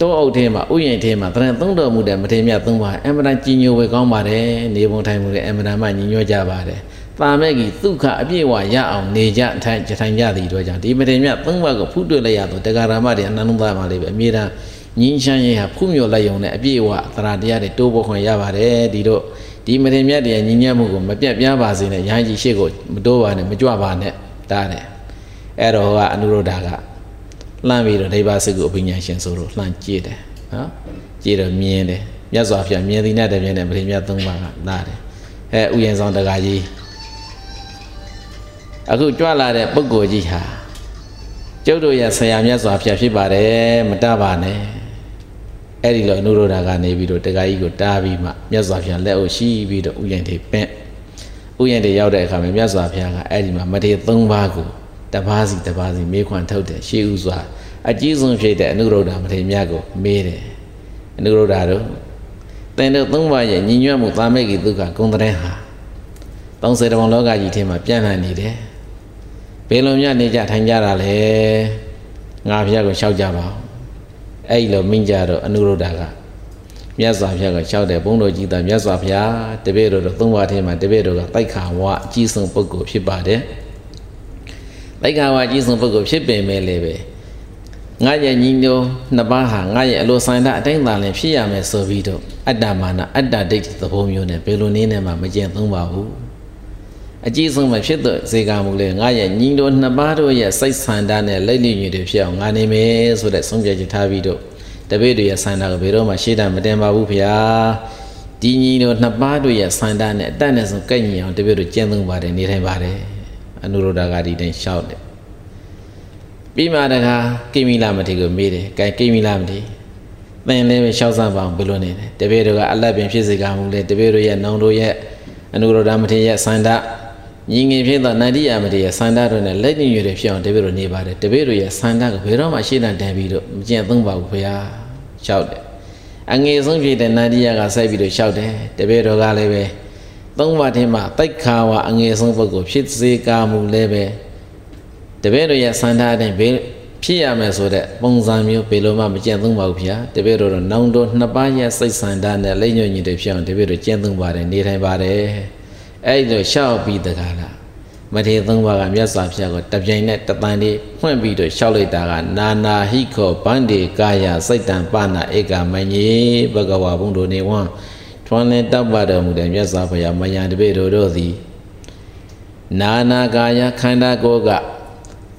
တောအုပ်ထဲမှာဥယျာဉ်ထဲမှာတရံသုံးတော်မူတဲ့မထေရမြတ်သုံးပါးအမှန်တန်ကြီးညိုဝေကောင်းပါတယ်နေပုံထိုင်မှုလည်းအမှန်တန်မှညီညွတ်ကြပါတယ်တာမဲ့ကြီးဒုက္ခအပြည့်ဝရအောင်နေကြထိုင်ထိုင်ကြသည်တို့ကြောင့်ဒီမထေရမြတ်သုံးပါးကိုဖူးတွေ့လိုက်ရတော့တရားဓမ္မတွေအနန္တသားမှာလေးပဲအမြဲတမ်းငင်းချမ်းရေးဟာဖုမြော်လိုက်ရုံနဲ့အပြည့်အဝသရတရားတွေတိုးပေါ်ခွင့်ရပါတယ်ဒီတော့ဒီမတင်မြတ်တရားညီညွတ်မှုကိုမပြတ်ပြားပါစေနဲ့ရဟန်းကြီးရှေ့ကိုမတိုးပါနဲ့မကြွပါနဲ့တားတယ်အဲ့တော့ကအနုရုဒ္ဓက လှမ်းပြီးတော့ဒိဗ္ဗစကုအပညာရှင်ဆိုတော့လှမ်းကြည့်တယ်နော်ကြည့်တော့မြင်တယ်မြတ်စွာဘုရားမြင်သည်နဲ့တည်းမြင်တယ်မတင်မြတ်သုံးပါးကတားတယ်အဲဥယျာဉ်ဆောင်တကာကြီးအခုကြွလာတဲ့ပုဂ္ဂိုလ်ကြီးဟာကျုပ်တို့ရဲ့ဆရာမြတ်စွာဘုရားဖြစ်ပါတယ်မတပါနဲ့အဲ့ဒီလိုအနုရောဓကနေပြီးတော့တခါကြီးကိုတားပြီးမှမြတ်စွာဘုရားလက်အုပ်ရှိပြီးတော့ဥယျာဉ်တွေပင့်ဥယျာဉ်တွေရောက်တဲ့အခါမှာမြတ်စွာဘုရားကအဲ့ဒီမှာမထေ၃ပါးကို တပါးစီတပါးစီမေးခွန်းထုတ်တယ်ရှေးဥစွာအကြီးဆုံးဖြစ်တဲ့အနုရောဓမထေမြတ်ကိုမေးတယ်အနုရောဓတို့တင်တို့၃ပါးရဲ့ညီညွတ်မှုသာမေကိဒုက္ခဂုံတဲ့ဟာ30တပုံလောကကြီးထဲမှာပြန့်နှံ့နေတယ်ဘယ်လိုများနေကြထိုင်ကြတာလဲငါဘုရားကိုလျှောက်ကြပါဦးအဲ့လိုမိန့်ကြတော့အနုရုဒ္ဓကမြတ်စွာဘုရားကလျှောက်တယ်ဘုန်းတော်ကြီးသားမြတ်စွာဘုရားတပည့်တော်တို့သုံးပါးထဲမှာတပည့်တော်ကတိုက်ခါဝအကြီးဆုံးပုဂ္ဂိုလ်ဖြစ်ပါတယ် တိုက်ခါဝအကြီးဆုံးပုဂ္ဂိုလ်ဖြစ်ပင်မဲ့လည်းပဲငါရဲ့ညီညိုနှစ်ပါးဟာငါရဲ့အလိုဆိုင်တာအတိုင်းသာလင်ဖြစ်ရမယ်ဆိုပြီးတော့အတ္တမာနအတ္တဒိဋ္ဌိသဘောမျိုးနဲ့ဘယ်လိုနည်းနဲ့မှမကျင့်သုံးပါဘူးအကြီးဆုံးပဲဖြစ်တဲ့ဇေကမှုလေငါရဲ့ညီတို့နှစ်ပါးတို့ရဲ့စိတ်ဆန္ဒနဲ့လက်လျညွတွေဖြစ်အောင်ငါနေမယ်ဆိုတဲ့ဆုံးဖြတ်ချက်ထားပြီးတော့တပည့်တွေရဲ့ဆန္ဒကဘယ်တော့မှရှေ့တမတင်ပါဘူးဖေဟာဒီညီတို့နှစ်ပါးတို့ရဲ့ဆန္ဒနဲ့အတတ်နဲ့ဆုံးကန့်ညီအောင်တပည့်တို့ကျင့်သုံးပါတယ်နေထိုင်ပါတယ် အနုရောဓဂါဒီတိုင်းရှောက်တယ်ပြီးမှတခါကိမိလာမထေကိုမေးတယ်ကဲကိမိလာမထေသင်လည်းပဲရှောက်စမ်းပါအောင်ဘယ်လိုနေလဲတပည့်တို့ကအလတ်ပင်ဖြစ်စေကမှုလေတပည့်တို့ရဲ့နောင်တို့ရဲ့အနုရောဓမထေရဲ့ဆန္ဒညီငယ်ဖြစ်သောနန္ဒီယမတေရဲ့ဆန္ဒတို့နဲ့လက်ညှိရတဲ့ဖြစ်အောင်တပည့်တို့နေပါတယ်တပည့်တို့ရဲ့ဆန္ဒကဘယ်တော့မှရှေ့တန်းတန်ပြီးတော့မကျင့်သုံးပါဘူးဖေဟာလျှောက်တယ်အငယ်ဆုံးဖြစ်တဲ့နန္ဒီယကဆက်ပြီးတော့လျှောက်တယ်တပည့်တော်ကလည်းပဲ သုံးပါးထဲမှာတိုက်ခါဝအငယ်ဆုံးပုဂ္ဂိုလ်ဖြစ်စေကာမူလည်းပဲတပည့်တို့ရဲ့ဆန္ဒအတိုင်းဘယ်ဖြစ်ရမယ်ဆိုတဲ့ပုံစံမျိုးဘယ်လိုမှမကျင့်သုံးပါဘူးဗျာတပည့်တော်တော့နောင်တော်နှစ်ပါးရဲ့စိတ်ဆန္ဒနဲ့လက်ညှိုးညင်တွေဖြစ်အောင်တပည့်တော်ကျင့်သုံးပါတယ်နေထိုင်ပါတယ်အဲ့လိုရှောက်ပြီးတကားလားမထေသုံးပါးကမြတ်စွာဘုရားကိုတပြိုင်နဲ့တပန်လေးဖွင့်ပြီးတော့ရှောက်လိုက်တာကနာနာဟိခောဗန္ဒီကာယစိတ်တံပနာဧကမညေဘဂဝါဘုံတို့နေဝံ ထွန်းလင်းတောက်ပါတော်မူတဲ့မြတ်စွာဘုရားမယံတပိတို့တို့သည်နာနာကာယခန္ဓာကိုယ်က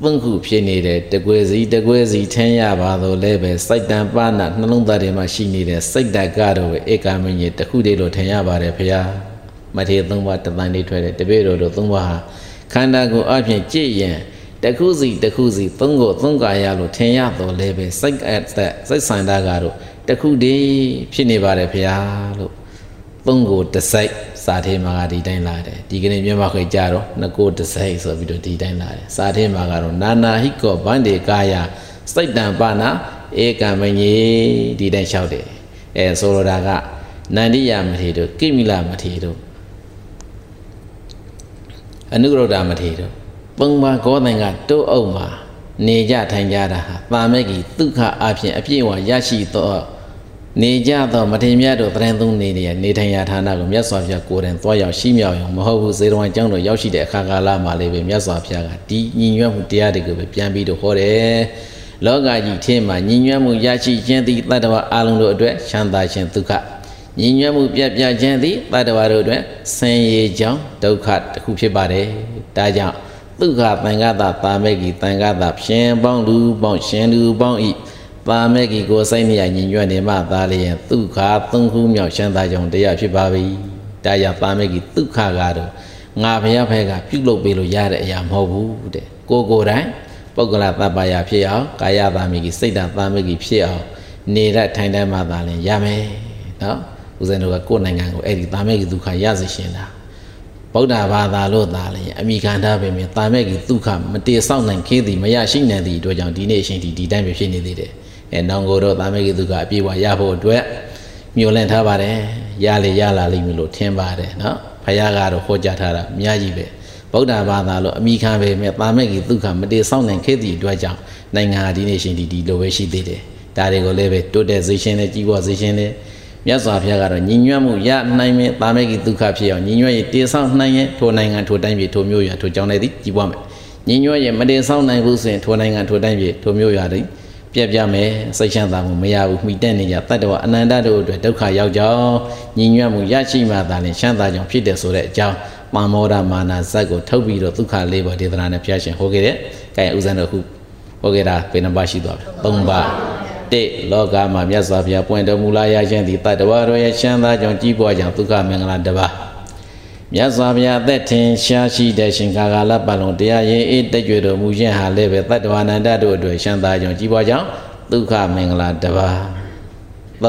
သုံးခုဖြစ်နေတဲ့တကွေစီတကွေစီထင်းရပါတော့လဲပဲစိတ်တံပနာနှလုံးသားထဲမှာရှိနေတဲ့စိတ်တကတော်ဧကမညေတခုတည်းလို့ထင်ရပါတယ်ဘုရားမထေသုံးပါးတပန်လေးထွက်တဲ့တပိတို့တို့သုံးပါးဟာခန္ဓာကိုယ်အပြင်ကြည့်ရင်တခုစီတခုစီသုံးကိုသုံးကာရလို့ထင်ရတော့လဲပဲစိတ်အပ်စိတ်ဆန္ဒကတော့တခုတည်းဖြစ်နေပါတယ်ဖရာလို့ သုံးကိုတစိုက်စာထဲမှာကဒီတိုင်းလာတယ်ဒီကနေ့မြန်မာခေကြတော့နှစ်ကိုတစိုက်ဆိုပြီးတော့ဒီတိုင်းလာတယ်စာထဲမှာကတော့နာနာဟိကောဗန္ဒေကာယစိတ်တံပါဏဧကံမညေဒီတိုင်းလျှောက်တယ်အဲဆိုလိုတာကနန္ဒီယမထေတို့ကိမိလမထေတို့အနုရုဒ္ဓမထေတို့ပုံပါကောသင်ကတိုးအုပ်မှာနေကြထိုင်ကြတာဟာတာမက်ကြီးဒုက္ခအဖြစ်အပြည့်အဝရရှိသော နေကြသောမထေမြတ်တို့တရင်သုံးနေနေနေထိုင်ရာဌာနကိုမြတ်စွာဘုရားကိုယ်တိုင်သွားရောက်ရှိမြောက်ရုံမဟုတ်ဘူးဇေတဝန်ကျောင်းတော်ရောက်ရှိတဲ့အခါကာလမှာလေးပဲမြတ်စွာဘုရားကဒီညီညွတ်မှုတရားတွေကိုပဲပြန်ပြီးတော့ဟောတယ်လောကကြီးထဲမှာညီညွတ်မှုရရှိခြင်းသည်တတ္တဝအလုံးတို့အတွက်ချမ်းသာခြင်းဒုက္ခညီညွတ်မှုပြတ်ပြခြင်းသည်တတ္တဝါတို့အတွက်ဆင်းရဲကြောင်းဒုက္ခတစ်ခုဖြစ်ပါတယ်ဒါကြောင့်ဒုက္ခသံဃာတာပါမေဂီသံဃာတာဖြင်းပေါင်းလူပေါင်းရှင်လူပေါင်းဤ ပါမေဂီကိုစိတ်နေရညီညွတ်နေမှသာလျင်ဒုက္ခသုံးခုမြောက်ရှမ်းသာကြောင့်တရားဖြစ်ပါပြီဒါကြောင့်ပါမေဂီဒုက္ခကတော့ငါဘုရားဖဲကပြုလုပ်ပေးလို့ရတဲ့အရာမဟုတ်ဘူးတဲ့ကိုကိုယ်တိုင်ပုဂ္ဂလသဗ္ဗယာဖြစ်အောင်ကာယပါမေဂီစိတ်တပါမေဂီဖြစ်အောင်နေရထိုင်တတ်မှသာလျင်ရမယ်နော်ဦးဇင်းတို့ကကိုယ်နိုင်ငံကိုအဲ့ဒီပါမေဂီဒုက္ခရစေရှင်တာဗုဒ္ဓဘာသာလို့သာလျင်အမိခံထားပေမဲ့တာမဲ့ကြီးဒုက္ခမတေဆောက်နိုင်ခေသည်မရရှိနိုင်သည့်အတွက်ကြောင့်ဒီနေ့အရှင်ဒီဒီတိုင်းပဲဖြစ်နေသေးတယ် အဲနောင်ကိုတော့တာမဲ့ကြီးဒုက္ခအပြည့်အဝရဖို့အတွက်မျှော်လင့်ထားပါတယ်ရလေရလာလိမ့်မယ်လို့ထင်ပါတယ်နော်ဖခင်ကတော့ဟောကြားထားတာအများကြီးပဲဗုဒ္ဓဘာသာလို့အမိခံပေမဲ့တာမဲ့ကြီးဒုက္ခမတေဆောက်နိုင်ခေသည်အတွက်ကြောင့်နိုင်ငံဟာဒီနေ့ရှင်ဒီဒီလိုပဲရှိသေးတယ်ဒါတွေကိုလည်းပဲတိုးတက်စေခြင်းနဲ့ကြီးပွားစေခြင်းနဲ့မြတ်စွာဘုရားကတော့ညီညွတ်မှုရနိုင်မယ်တာမေကိဒုက္ခဖြစ်အောင်ညီညွတ်ရေးတည်ဆောက်နိုင်ရင်ထိုနိုင်ငံထိုတိုင်းပြည်ထိုမျိုးရွာထိုကြောင်းတွေသည်ကြီးပွားမယ်ညီညွတ်ရေးမတည်ဆောက်နိုင်ဘူးဆိုရင်ထိုနိုင်ငံထိုတိုင်းပြည်ထိုမျိုးရွာသည် ပြက်ပြမယ်စိတ်ချမ်းသာမှုမရဘူးမိတက်နေကြတတ္တဝအနန္တတို့အတွက်ဒုက္ခရောက်ကြောင်းညီညွတ်မှုရရှိမှသာလျှင်ချမ်းသာကြောင်းဖြစ်တယ်ဆိုတဲ့အကြောင်းပါမောဒမာနာဇက်ကိုထုတ်ပြီးတော့ဒုက္ခလေးပါဒေသနာနဲ့ဖျားရှင်ဟောခဲ့တဲ့။ကဲဥဇံတို့ခုဟောခဲ့တာဘယ်နှပါရှိသွားလဲ။၃ပါးတိလောကမှာမြတ်စွာဘုရားပွင့်တော်မူလာရခြင်းသည်တတ္တဝါတို့ရဲ့ချမ်းသာကြောင့်ကြီးပွားကြောင့်ဒုက္ခမင်္ဂလာတပါး မြတ်စွာဘုရားအသက်ထင်ရှားရှိတဲ့ရှင်ကာလပတ်လုံးတရားရင်အေးတက်ကြွတော်မူခြင်းဟာလည်းပဲတတ္တဝါနန္ဒတို့အတွက်ချမ်းသာကြောင့်ကြီးပွားကြောင့်ဒုက္ခမင်္ဂလာတပါး၃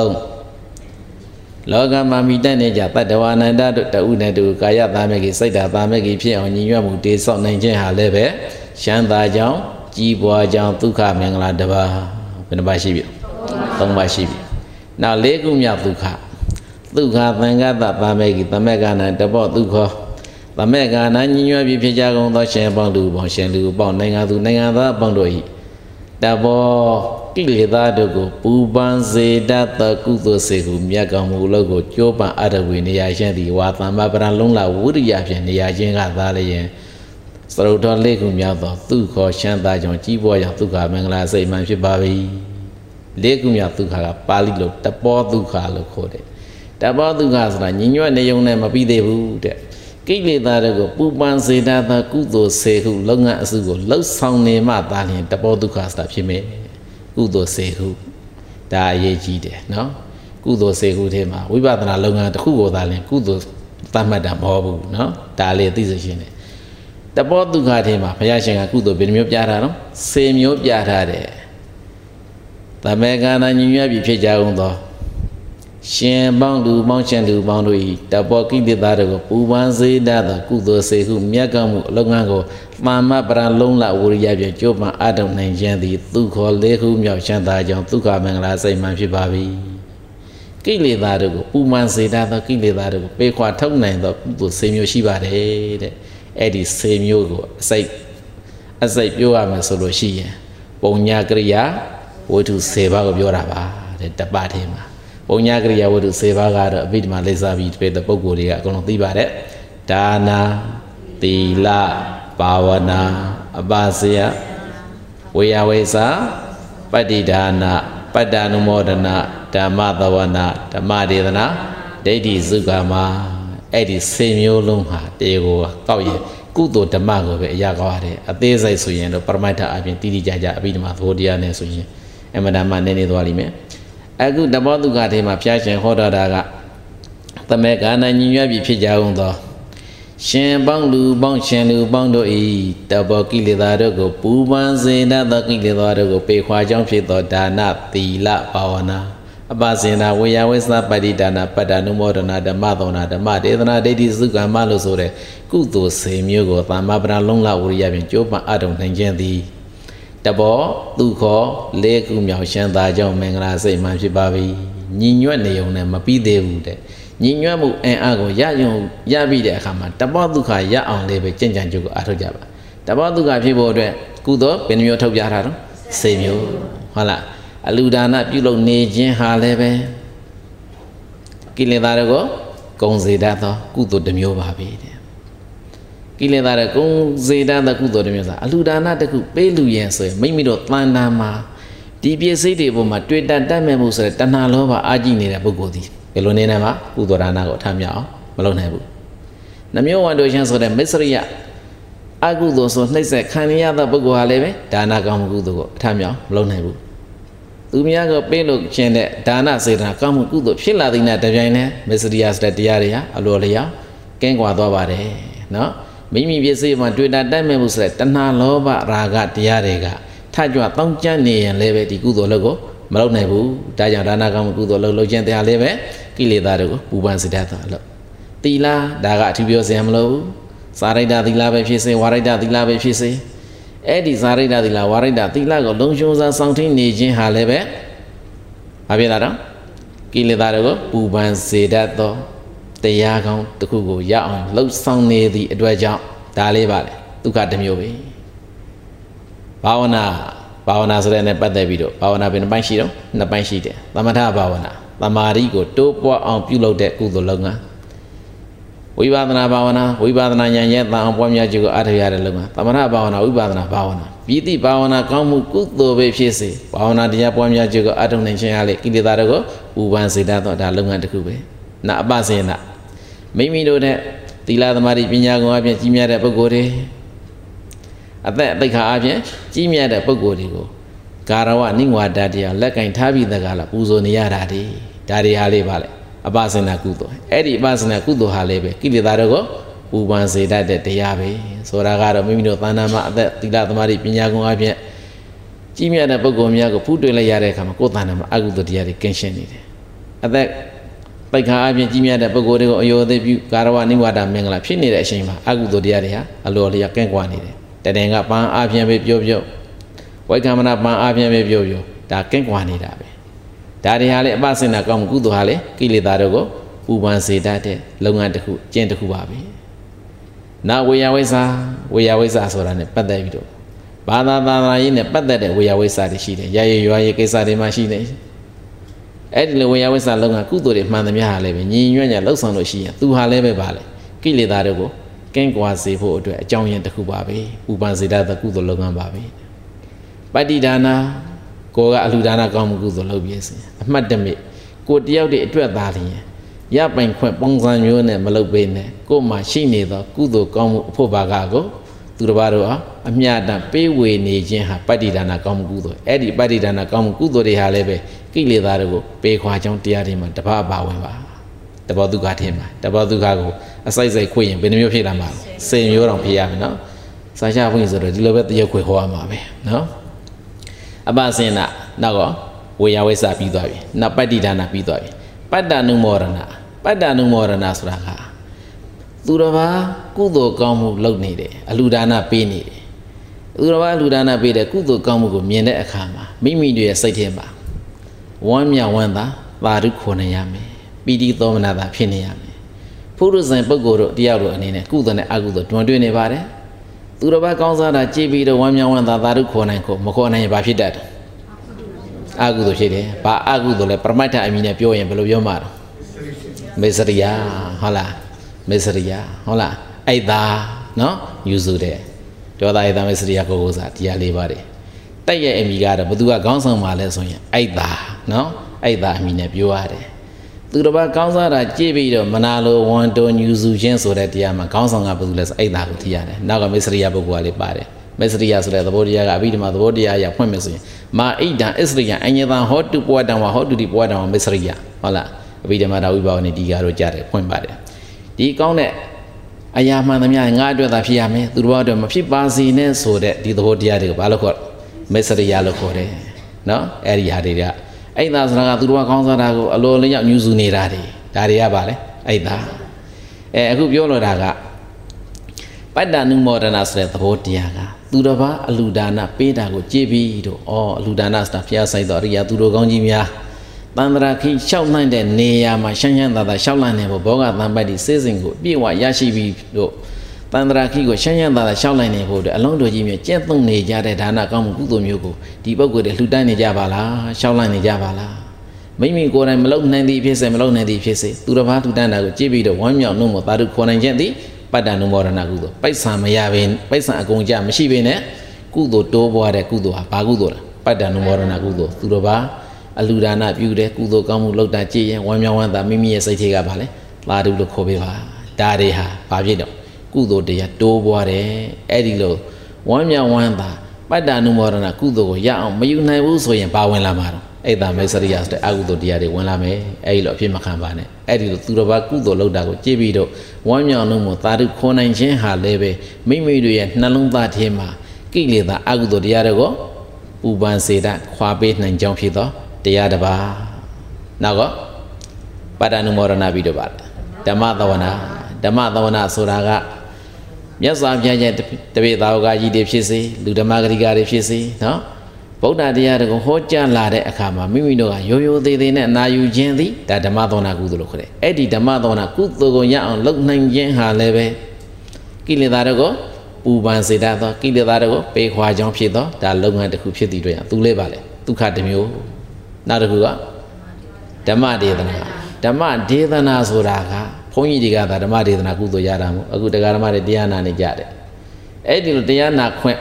လောကမှာမိတတ်နေကြတတ္တဝါနန္ဒတို့တဥနဲ့တူကာယသားမေကြီးစိတ်ဓာသားမေကြီးဖြစ်အောင်ညီညွတ်မှုတေဆောက်နိုင်ခြင်းဟာလည်းပဲချမ်းသာကြောင့်ကြီးပွားကြောင့်ဒုက္ခမင်္ဂလာတပါးယ်နှပါရှိပြီသုံးပါရှိပြီနောက်လေးခုမြောက်ဒုက္ခ ဒုက္ခသံဃတပါမေကိသမက်ကနာတပော့ဒုက္ခသမက်ကနာညညွတ်ပြီးဖြစ်ကြကုန်သောရှင်ပေါင်းလူပေါင်းရှင်လူပေါင်းနိုင်ငံသူနိုင်ငံသားပေါင်းတို့၏တဘောကိလေသာတို့ကိုပူပန်စေတတ်သောကုသိုလ်စေဟုမြတ်ကောင်မူလို့ကိုကြိုးပန်အရဝေနေရာရှင်သည်ဝါသမ္မပရံလုံးလာဝိရိယဖြင့်နေရာချင်းကသာလျင်သရုတ်တော်လေးခုမြောက်သောသူခေါ်ရှမ်းသားကြောင့်ကြီးပွားကြောင့်ဒုက္ခမင်္ဂလာစိတ်မှန်ဖြစ်ပါ၏လေးခုမြောက်ဒုက္ခကပါဠိလိုတပောဒုက္ခလို့ခေါ်တယ် တပောဒုက္ခဆိုတာညညွတ်နေုံနဲ့မပြီးသေးဘူးတဲ့ကိလေသာတွေကိုပူပန်စေတတ်သောကုသိုလ်စေဟုလုပ်ငန်းအစုကိုလှုပ်ဆောင်နေမှသာလျှင်တပောဒုက္ခဆိုတာဖြစ်မယ်ကုသိုလ်စေဟုဒါအရေးကြီးတယ်နော်ကုသိုလ်စေဟုထဲမှာဝိပဿနာလုပ်ငန်းတစ်ခုကိုသာလျှင်ကုသိုလ်သတ်မှတ်တာမဟုတ်ဘူးနော်ဒါလေးသိစေရှင်တယ်တပောဒုက္ခထဲမှာဘုရားရှင်ကကုသိုလ်ဘယ်နှမျိုးပြထားတော့စေမျိုးပြထားတယ်တမေကနာညီညွတ်ပြီးဖြစ်ကြအောင်သော ရှင်ပေါင်းလူပေါင်းရှင်လူပေါင်းတို့၏တပောကိလေသာတို့ကိုပူပန်စေတတ်သောကုသိုလ်စေဟုမြတ်ကောင်းမှုအလုံးငန်းကိုမာမပရံလုံးလဝရိယဖြင့်ကြိုးပမ်းအထုံနိုင်ခြင်းသည်သူခေါ်လေးခုမြောက်ချမ်းသာကြောင့်ဒုက္ခမင်္ဂလာစိတ်မှန်ဖြစ်ပါ၏ကိလေသာတို့ကိုပူပန်စေတတ်သောကိလေသာတို့ကိုပေခွာထုတ်နိုင်သောကုသိုလ်စေမျိုးရှိပါတယ်တဲ့အဲ့ဒီစေမျိုးကိုအစိတ်အစိတ်ပြောရမယ်ဆိုလို့ရှိရင်ပုံညာကရိယာဝိတု10ပါးကိုပြောတာပါတဲ့တပတ်ထဲမှာ ပုံညာကရိယာဝိတု10ပါးကတော့အဘိဓမ္မာလိစ္ဆာပြီးတဲ့ပုဂ္ဂိုလ်တွေကအကုန်လုံးသိပါတယ်ဒါနာသီလဘာဝနာအပါစယဝေယဝေစာပတ္တိဒါနာပတ္တ ानु မောဒနာဓမ္မသဝနာဓမ္မဒေသနာဒိဋ္ဌိစုကာမအဲ့ဒီစေမျိုးလုံးဟာတေကိုကောက်ရင်ကုသိုလ်ဓမ္မကိုပဲအရာကောက်ရတယ်အသေးစိတ်ဆိုရင်တော့ပရမတ္ထအပြင်တိတိကျကျအဘိဓမ္မာသဘောတရားနဲ့ဆိုရင်အမတမနည်းနေသွားလိမ့်မယ် အခုတဘောတုကထေမှာဖျားရှင်ဟောတော်တာကသမေကာဏညီညွတ်ပြီဖြစ်ကြအောင်သောရှင်ပေါင်းလူပေါင်းရှင်လူပေါင်းတို့ဤတဘောကိလေသာတို့ကိုပူပန်စေတတ်သောကိလေသာတို့ကိုပေခွာကြောင်းဖြစ်သောဒါနသီလဘာဝနာအပစင်နာဝေယဝိသပတိဒါနာပတ္တနုမောဒနာဓမ္မသောနာဓမ္မဒေသနာဒိဋ္ဌိစုကမ္မလို့ဆိုတဲ့ကုသိုလ်စေမျိုးကိုသမ္မာပဒလုံးလဝရိယဖြင့်ကြိုးပမ်းအထုံနိုင်ခြင်းသည် တဘောသူခေါ်လေးခုမြောက်ရှမ်းသာကြောင့်မင်္ဂလာစိတ်မှဖြစ်ပါပြီညီညွတ်နေုံနဲ့မပြီးသေးဘူးတဲ့ညီညွတ်မှုအင်အားကိုရယုံရပြီးတဲ့အခါမှာတဘောဒုက္ခရအောင်လေးပဲကြင်ကြံကြိုးကိုအားထုတ်ကြပါတဘောဒုက္ခဖြစ်ဖို့အတွက်ကုသိုလ်ဘယ်နှမျိုးထုတ်ပြထားတော့စေမျိုးဟုတ်လားအလူဒါနပြုလုပ်နေခြင်းဟာလည်းပဲကိလေသာတွေကိုကုံစေတတ်သောကုသိုလ်တစ်မျိုးပါပဲတဲ့ ကိလေသာတွေကုံစေတတ်သောကုသိုလ်တစ်မျိုးဆိုအလူဒါနတစ်ခုပေးလူရင်ဆိုရင်မိမိတို့တဏ္ဍာမှာဒီပစ္စည်းတွေပေါ်မှာတွေ့တတ်တတ်မဲ့မှုဆိုတဲ့တဏှာလောဘအာကြည့်နေတဲ့ပုဂ္ဂိုလ်ဒီဘယ်လိုနေနိုင်မှာကုသိုလ်ဒါနကိုအထမြောက်အောင်မလုပ်နိုင်ဘူးနှမျိုးဝန္တိုရှင်ဆိုတဲ့မစ္စရိယအကုသိုလ်ဆိုနှိမ့်ဆက်ခံရတဲ့ပုဂ္ဂိုလ်ဟာလည်းပဲဒါနကောင်းမှုကုသိုလ်ကိုအထမြောက်မလုပ်နိုင်ဘူးသူများကပေးလို့ခြင်းတဲ့ဒါနစေတနာကောင်းမှုကုသိုလ်ဖြစ်လာတဲ့နဲ့တပြိုင်တည်းမစ္စရိယဆိုတဲ့တရားတွေဟာအလိုလျောက်ကင်းကွာသွားပါတယ်နော် မိမိပစ္စည်းမှာတွေ့တာတိုက်မဲ့မှုဆိုတဲ့တဏှာလောဘရာဂတရားတွေကထကြွတောင်းကြနေရင်လည်းပဲဒီကုသိုလ်လုပ်ကိုမလုပ်နိုင်ဘူးဒါကြောင့်ဒါနကောင်းမှုကုသိုလ်လုပ်လုပ်ခြင်းတရားလည်းပဲကိလေသာတွေကိုပူပန်စေတတ်တာလို့တီလာဒါကအထူးပြောစရာမလိုဘူးစာရိတ္တသီလပဲဖြစ်စေဝါရိတ္တသီလပဲဖြစ်စေအဲ့ဒီဇာရိတသီလဝါရိတသီလကိုလုံခြုံစွာစောင့်ထိန်နေခြင်းဟာလည်းပဲဘာဖြစ်လာတော့ကိလေသာတွေကိုပူပန်စေတတ်သော တရားကောင်းတစ်ခုကိုရအောင်လှုပ်ဆောင်နေသည့်အတွက်ကြောင့်ဒါလေးပါလေဒုက္ခတစ်မျိုးပဲဘာဝနာဘာဝနာဆိုတဲ့နဲ့ပတ်သက်ပြီးတော့ဘာဝနာဘယ်နှပိုင်းရှိတော့နှစ်ပိုင်းရှိတယ်သမထဘာဝနာသမာဓိကိုတိုးပွားအောင်ပြုလုပ်တဲ့ကုသိုလ်လုပ်ငန်းဝိပဿနာဘာဝနာဝိပဿနာဉာဏ်ရဲ့တန်အောင်ပွားများခြင်းကိုအားထုတ်ရတဲ့လုံမှာသမထဘာဝနာဝိပဿနာဘာဝနာပြည်တိဘာဝနာကောင်းမှုကုသိုလ်ပဲဖြစ်စေဘာဝနာတရားပွားများခြင်းကိုအားထုတ်နိုင်ခြင်းအားလေကိလေသာတွေကိုပူပန်စေတတ်သောဒါလုပ်ငန်းတစ်ခုပဲနာအပစေန မိမိတို့တဲ့သီလသမာဓိပညာကုံအပြင်ကြီးမြတ်တဲ့ပုဂ္ဂိုလ်တွေအသက်အသိခါအပြင်ကြီးမြတ်တဲ့ပုဂ္ဂိုလ်တွေကိုကာရဝနိဝါဒတရားလက်ကင်ထားပြီးတကလားပူဇော်နေရတာဒီဒါတွေဟာလေးပါလေအပစနာကုသိုလ်အဲ့ဒီအပစနာကုသိုလ်ဟာလည်းပဲကိလေသာတွေကိုပူပန်စေတတ်တဲ့တရားပဲဆိုတာကတော့မိမိတို့သဏ္ဍာန်မှာအသက်သီလသမာဓိပညာကုံအပြင်ကြီးမြတ်တဲ့ပုဂ္ဂိုလ်များကိုဖူးတွေ့လိုက်ရတဲ့အခါမှာကိုယ်သဏ္ဍာန်မှာအကုသိုလ်တရားတွေကင်းရှင်းနေတယ်အသက် ပိတ်ခါအပြင်ကြီးမြတ်တဲ့ပုဂ္ဂိုလ်တွေကိုအယောသေးပြုကာရဝနိဝါဒမင်္ဂလာဖြစ်နေတဲ့အချိန်မှာအကုသိုလ်တရားတွေဟာအလိုလျောက်ကင်းကွာနေတယ်တတန်ကပန်းအပြင်ပဲပြောပြောဝိကမနာပန်းအပြင်ပဲပြောပြောဒါကင်းကွာနေတာပဲဒါတွေဟာလေအပစင်နာကောင်းမှုကုသိုလ်ဟာလေကိလေသာတို့ကိုပူပန်စေတတ်တဲ့လုပ်ငန်းတစ်ခုကျင့်တစ်ခုပါပဲနာဝေယဝိဇ္ဇာဝေယဝိဇ္ဇာဆိုတာ ਨੇ ပတ်သက်ပြီးတော့ဘာသာသာသာရေးနဲ့ပတ်သက်တဲ့ဝေယဝိဇ္ဇာတွေရှိတယ်ရရရွာရေးကိစ္စတွေမှရှိတယ် အဲ့ဒီလိုဝေယဝိဇ္ဇာလုပ်ငန်းကုသိုလ်တွေမှန်သမျှဟာလည်းပဲညီညွတ်ညလှုပ်ဆောင်လို့ရှိရင်သူဟာလည်းပဲပါလေကိလေသာတွေကိုကင်းကွာစေဖို့အတွက်အကြောင်းရင်းတစ်ခုပါပဲပူပန်စေတတ်တဲ့ကုသိုလ်လုပ်ငန်းပါပဲပတ္တိဒါနာကိုကအလှူဒါနကောင်းမှုကုသိုလ်လုပ်ပြစီအမှတ်တမဲ့ကိုတယောက်တည်းအတွက်သားလျင်ရပိုင်ခွင့်ပုံစံမျိုးနဲ့မလုပ်ပေးနဲ့ကို့မှာရှိနေသောကုသိုလ်ကောင်းမှုအဖို့ဘာကကို သူတစ်ပါးတို့ဟာအမြတ်တမ်းပေးဝေနေခြင်းဟာပတ္တိဒါနကောင်းမှုကုသိုလ်အဲ့ဒီပတ္တိဒါနကောင်းမှုကုသိုလ်တွေဟာလည်းပဲကိလေသာတွေကိုပေခွာကြောင်းတရားတွေမှာတပါးပါဝင်ပါတဘောဒုက္ခထင်ပါတဘောဒုက္ခကိုအစိုက်စိုက်ခွေရင်ဘယ်နှမျိုးဖြစ်လာမှာစိန်မျိုးတောင်ဖြစ်ရမယ်နော်စာချဖွင့်ဆိုတော့ဒီလိုပဲတရက်ခွေဟောရမှာပဲနော်အပစင်နာနောက်တော့ဝေယဝိဆာပြီးသွားပြီနောက်ပတ္တိဒါနပြီးသွားပြီပတ္တနုမောရဏပတ္တနုမောရဏဆိုတာက သူတော်ဘာကုသိုလ်ကောင်းမှုလုပ်နေတယ်အလူဒါနပေးနေတယ်သူတော်ဘာအလူဒါနပေးတဲ့ကုသိုလ်ကောင်းမှုကိုမြင်တဲ့အခါမှာမိမိတို့ရဲ့စိတ်ထဲမှာဝမ်းမြောက်ဝမ်းသာသာဓုခေါ်နေရမယ်ပီတိသောမနာသာဖြစ်နေရမယ်ဖုရုဇဉ်ပုဂ္ဂိုလ်တို့တရားတို့အနေနဲ့ကုသိုလ်နဲ့အကုသိုလ်တွန်တွင်းနေပါတယ်သူတော်ဘာကောင်းစားတာကြည်ပြီးတော့ဝမ်းမြောက်ဝမ်းသာသာဓုခေါ်နိုင်ကိုမခေါ်နိုင်ရင်ဘာဖြစ်တတ်တယ်အကုသိုလ်ဖြစ်တယ်ဘာအကုသိုလ်လဲပရမတ္ထအမည်နဲ့ပြောရင်ဘယ်လိုပြောမှာလဲမေစရိယဟုတ်လား မေစရိယဟုတ်လားအဲ့ဒါနော်ယူစုတယ်ဒေါသရဲ့တမေစရိယကိုကိုစားတရားလေးပါတယ်တိုက်ရဲ့အမိကတော့ဘသူကခေါင်းဆောင်ပါလဲဆိုရင်အဲ့ဒါနော်အဲ့ဒါအမိနဲ့ပြောရတယ်သူတစ်ပါးကောင်းစားတာကြည့်ပြီးတော့မနာလိုဝန်တိုညူစုချင်းဆိုတဲ့တရားမှာခေါင်းဆောင်ကဘယ်သူလဲဆိုအဲ့ဒါကိုသိရတယ်နောက်ကမေစရိယပုဂ္ဂိုလ်ကလေးပါတယ်မေစရိယဆိုတဲ့သဘောတရားကအဘိဓမ္မာသဘောတရားအရဖွင့်မယ်ဆိုရင်မာဣဒံအစ္စရိယအညတံဟောတုပွားတံဝဟောတုတိပွားတံဝမေစရိယဟုတ်လားအဘိဓမ္မာတော်ဝိပါဝနဲ့ဒီကားတော့ကြားတယ်ဖွင့်ပါတယ် ဒီကောင်းတဲ့အရာမှန်သမျှငါအတွက်သာဖြစ်ရမယ်သူတို့အတွက်မဖြစ်ပါစေနဲ့ဆိုတဲ့ဒီသဘောတရားတွေကိုဘာလို့ခေါ်မေစရိယလို့ခေါ်တယ်နော်အဲ့ဒီဟာတွေကအဲ့ဒါဆိုတာကသူတို့ကကောင်းစားတာကိုအလိုလျောက်ညှူစုနေတာတွေဒါတွေကပါလေအဲ့ဒါအဲအခုပြောလို့တာကပတ္တနုမောဒနာဆိုတဲ့သဘောတရားကသူတစ်ပါးအလူဒါနပေးတာကိုကြည်ပြီးတော့ဩအလူဒါနဆိုတာဘုရားဆိုင်တော်အရိယာသူတို့ကောင်းကြီးများ တန္တရာခိရှောက်နိုင်တဲ့နေရာမှာရှမ်းရှမ်းသာသာရှောက်နိုင်တဲ့ဘောဂတန်ပိုက်ဒီစေစဉ်ကိုအပြည့်ဝရရှိပြီးတော့တန္တရာခိကိုရှမ်းရှမ်းသာသာရှောက်နိုင်နေဖို့အတွက်အလုံးတော်ကြီးမျိုးကျင့်သုံးနေကြတဲ့ဒါနကောင်းမှုကုသိုလ်မျိုးကိုဒီပုဂ္ဂိုလ်တွေလှူဒန်းနေကြပါလားရှောက်နိုင်နေကြပါလားမိမိကိုယ်တိုင်မလုံနိုင်သည့်ဖြစ်စေမလုံနိုင်သည့်ဖြစ်စေသူတစ်ပါးလှူဒန်းတာကိုကြည့်ပြီးတော့ဝမ်းမြောက်နှုတ်မသာဓုခေါ်နိုင်ခြင်းသည်ပတ္တနုမောရဏကုသိုလ်ပိုက်ဆံမရဘဲပိုက်ဆံအကုန်ကြမရှိဘဲနဲ့ကုသိုလ်တိုးပွားတဲ့ကုသိုလ်ဟာဘာကုသိုလ်လဲပတ္တနုမောရဏကုသိုလ်သူတစ်ပါး အလူဒါနပြုတဲ့ကုသိုလ်ကောင်းမှုလုပ်တာကြည်ရင်ဝမ်းမြောက်ဝမ်းသာမိမိရဲ့စိတ်ထဲကပါလေသာဓုလို့ခေါ်ပေးပါဒါတွေဟာဘာဖြစ်တော့ကုသိုလ်တရားတိုးပွားတယ်အဲ့ဒီလိုဝမ်းမြောက်ဝမ်းသာပတ္တနုမောရဏကုသိုလ်ကိုရအောင်မယူနိုင်ဘူးဆိုရင်ဘာဝင်လာမှာတော့အဲ့ဒါမေစရိယဆိုတဲ့အကုသိုလ်တရားတွေဝင်လာမယ်အဲ့ဒီလိုအဖြစ်မခံပါနဲ့အဲ့ဒီလိုသူတော်ဘာကုသိုလ်လုပ်တာကိုကြည့်ပြီးတော့ဝမ်းမြောက်လို့မို့သာဓုခေါ်နိုင်ခြင်းဟာလည်းပဲမိမိတို့ရဲ့နှလုံးသားထဲမှာကိလေသာအကုသိုလ်တရားတွေကိုပူပန်စေတတ်ခွာပေးနိုင်ကြောင်းဖြစ်သော တရားတစ်ပါးနောက်ကပါဒနုမောရဏပြီးတော့ပါဓမ္မသဝနာဓမ္မသဝနာဆိုတာကမြတ်စွာဘုရားရဲ့တပိသာဝကကြီးတွေဖြစ်စေလူဓမ္မဂရိကတွေဖြစ်စေနော်ဗုဒ္ဓတရားတွေကိုဟောကြားလာတဲ့အခါမှာမိမိတို့ကရိုးရိုးသေးသေးနဲ့အနာယူခြင်းသည်ဒါဓမ္မသဝနာကုသိုလ်လို့ခေါ်တယ်အဲ့ဒီဓမ္မသဝနာကုသိုလ်ကိုရအောင်လုပ်နိုင်ခြင်းဟာလည်းပဲကိလေသာတွေကိုပူပန်စေတတ်သောကိလေသာတွေကိုပေခွာကြောင်းဖြစ်သောဒါလုပ်ငန်းတစ်ခုဖြစ်တည်တွေ့ရသူလေးပါလေဒုက္ခတစ်မျိုး နောက်တစ်ခုကဓမ္မဒေသနာဓမ္မဒေသနာဆိုတာကဘုန်းကြီးတွေကသာဓမ္မဒေသနာကုသိုလ်ရတာမို့အခုတရားဓမ္မတွေတရားနာနေကြတယ်အဲ့ဒီလိုတရားနာခွင့်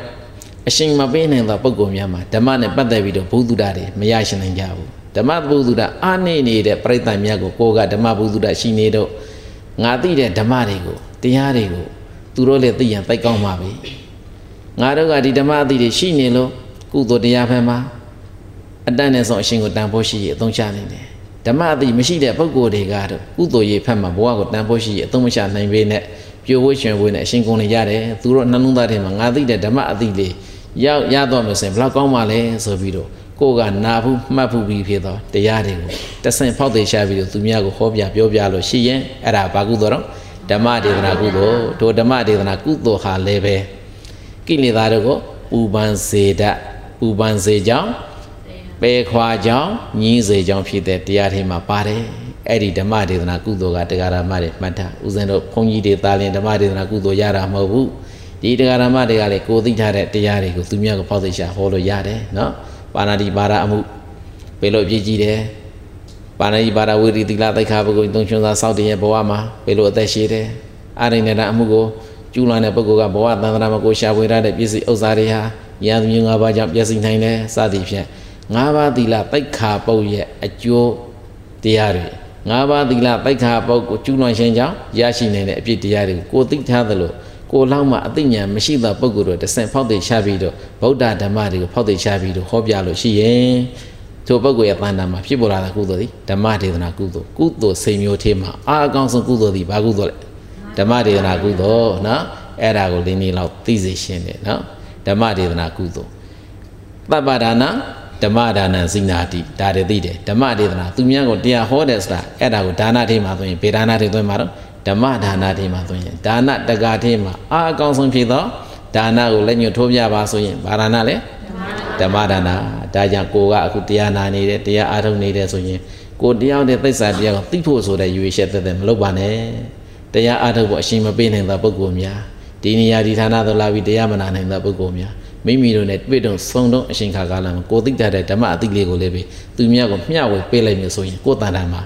အရှင်မပေးနိုင်သောပုဂ္ဂိုလ်များမှာဓမ္မနဲ့ပတ်သက်ပြီးတော့ဘုသူဒ္ဓတွေမရရှိနိုင်ကြဘူးဓမ္မဘုသူဒ္ဓအာနေနေတဲ့ပြိဿမြတ်ကိုကိုယ်ကဓမ္မဘုသူဒ္ဓရှိနေတော့ငါသိတဲ့ဓမ္မတွေကိုတရားတွေကိုသူတို့လည်းသိရင်သိကောင်းပါပြီငါတို့ကဒီဓမ္မအသည့်တွေရှိနေလို့ကုသိုလ်တရားဖက်မှာ အတန်းနဲ့ဆုံးအရှင်ကိုတန်ဖိုးရှိရအသုံးချနိုင်တယ်ဓမ္မအသည့်မရှိတဲ့ပုဂ္ဂိုလ်တွေကတော့ကုသိုလ်ရေးဖက်မှာဘဝကိုတန်ဖိုးရှိရအသုံးမချနိုင်ပေနဲ့ပြိုဝှွှင်ဝှင်နဲ့အရှင်ကုန်နေရတယ်သူတို့နှလုံးသားထဲမှာငါသိတဲ့ဓမ္မအသည့်လေးရောက်ရတော့မယ်ဆိုရင်ဘလောက်ကောင်းပါလဲဆိုပြီးတော့ကိုယ်ကနာဘူးမှတ်ဘူးပြီးဖြစ်တော့တရားတွေကိုတဆင့်ဖောက်သေးရှာပြီးတော့သူများကိုဟောပြပြောပြလို့ရှိရင်အဲ့ဒါဘာကုသိုလ်တော့ဓမ္မဒေသနာကုသိုလ်တို့ဓမ္မဒေသနာကုသိုလ်ဟာလည်းပဲကိလေသာတွေကိုပူပန်စေတတ်ပူပန်စေကြောင်း ပယ်ခွာကြောင်းညင်းစေကြောင်းဖြစ်တဲ့တရားတွေမှာပါတယ်အဲ့ဒီဓမ္မဒေသနာကုသိုလ်ကတရားဓမ္မတွေမှတ်ထားဦးဇင်းတို့ဘုန်းကြီးတွေတာလင်ဓမ္မဒေသနာကုသိုလ်ရတာမဟုတ်ဘူးဒီတရားဓမ္မတွေကလည်းကိုသိထားတဲ့တရားတွေကိုသူများကိုဖောက်သိရှာဟောလို့ရတယ်နော်ပါဏာတိပါရအမှုဘယ်လိုပြည့်ကြည့်တယ်ပါဏာတိပါရဝိရိတိလသိခါပုဂ္ဂိုလ်သုံးချွန်းသာစောက်တည်ရဲ့ဘဝမှာဘယ်လိုအသက်ရှည်တယ်အာရိဏတအမှုကိုကျူးလွန်တဲ့ပုဂ္ဂိုလ်ကဘဝသန္တရာမှာကိုရှာဖွေရတဲ့ပစ္စည်းဥစ္စာတွေဟာရန်သူမျိုး၅ပါးကြောင့်ပျက်စီးနိုင်တယ်စသည်ဖြင့် ၅ပါးသီလသိခါပုတ်ရဲ့အကျိုးတရားတွေ၅ပါးသီလသိခါပုတ်ကိုကျူးလွန်ခြင်းကြောင့်ရရှိနိုင်တဲ့အပြစ်တရားတွေကိုသိထားသလိုကိုလောက်မှအသိဉာဏ်မရှိသောပုဂ္ဂိုလ်တို့တဆင့်ဖောက်သိချပြီးတော့ဗုဒ္ဓဓမ္မတွေကိုဖောက်သိချပြီးတော့ဟောပြလို့ရှိရင်ထိုပုဂ္ဂိုလ်ရဲ့တဏ္ဍာမှာဖြစ်ပေါ်လာတဲ့ကုသိုလ်သည်ဓမ္မဒေသနာကုသိုလ်ကုသိုလ်စိတ်မျိုးထဲမှာအာအကောင်းဆုံးကုသိုလ်သည်ဘာကုသိုလ်လဲဓမ္မဒေသနာကုသိုလ်နော်အဲ့ဒါကိုလေးနည်းလောက်သိစေရှင်းတယ်နော်ဓမ္မဒေသနာကုသိုလ်ပပ္ပဒါနာ ဓမ္မဒါနံစိနာတိဒါတွေသိတယ်ဓမ္မဒေသနာသူများကိုတရားဟောတယ်ဆိုတာအဲ့ဒါကိုဒါနထဲမှာဆိုရင်ဗေဒနာတွေသွင်းမှာတော့ဓမ္မဒါနထဲမှာဆိုရင်ဒါနတကာထဲမှာအာအကောင်းဆုံးဖြစ်သောဒါနကိုလက်ညှိုးထိုးပြပါဆိုရင်ဘာဒါနလဲဓမ္မဒါနဒါကြောင့်ကိုကအခုတရားနာနေတယ်တရားအားထုတ်နေတယ်ဆိုရင်ကိုတရားတဲ့သိစ္စာတရားကိုသိဖို့ဆိုတဲ့ရွေချက်သက်သက်မလုပ်ပါနဲ့တရားအားထုတ်ဖို့အရှင်မပေးနိုင်တဲ့ပုဂ္ဂိုလ်များဒီနေရာဒီဌာနသို့လာပြီးတရားမနာနိုင်တဲ့ပုဂ္ဂိုလ်များ မိမိတို့နဲ့တွေ့တော့ဆုံတော့အရှင်ခါကာလမှာကိုသိတတ်တဲ့ဓမ္မအသိလေးကိုလည်းပဲသူများကိုမျှဝေပေးလိုက်မယ်ဆိုရင်ကိုယ်တန်တန်မှာ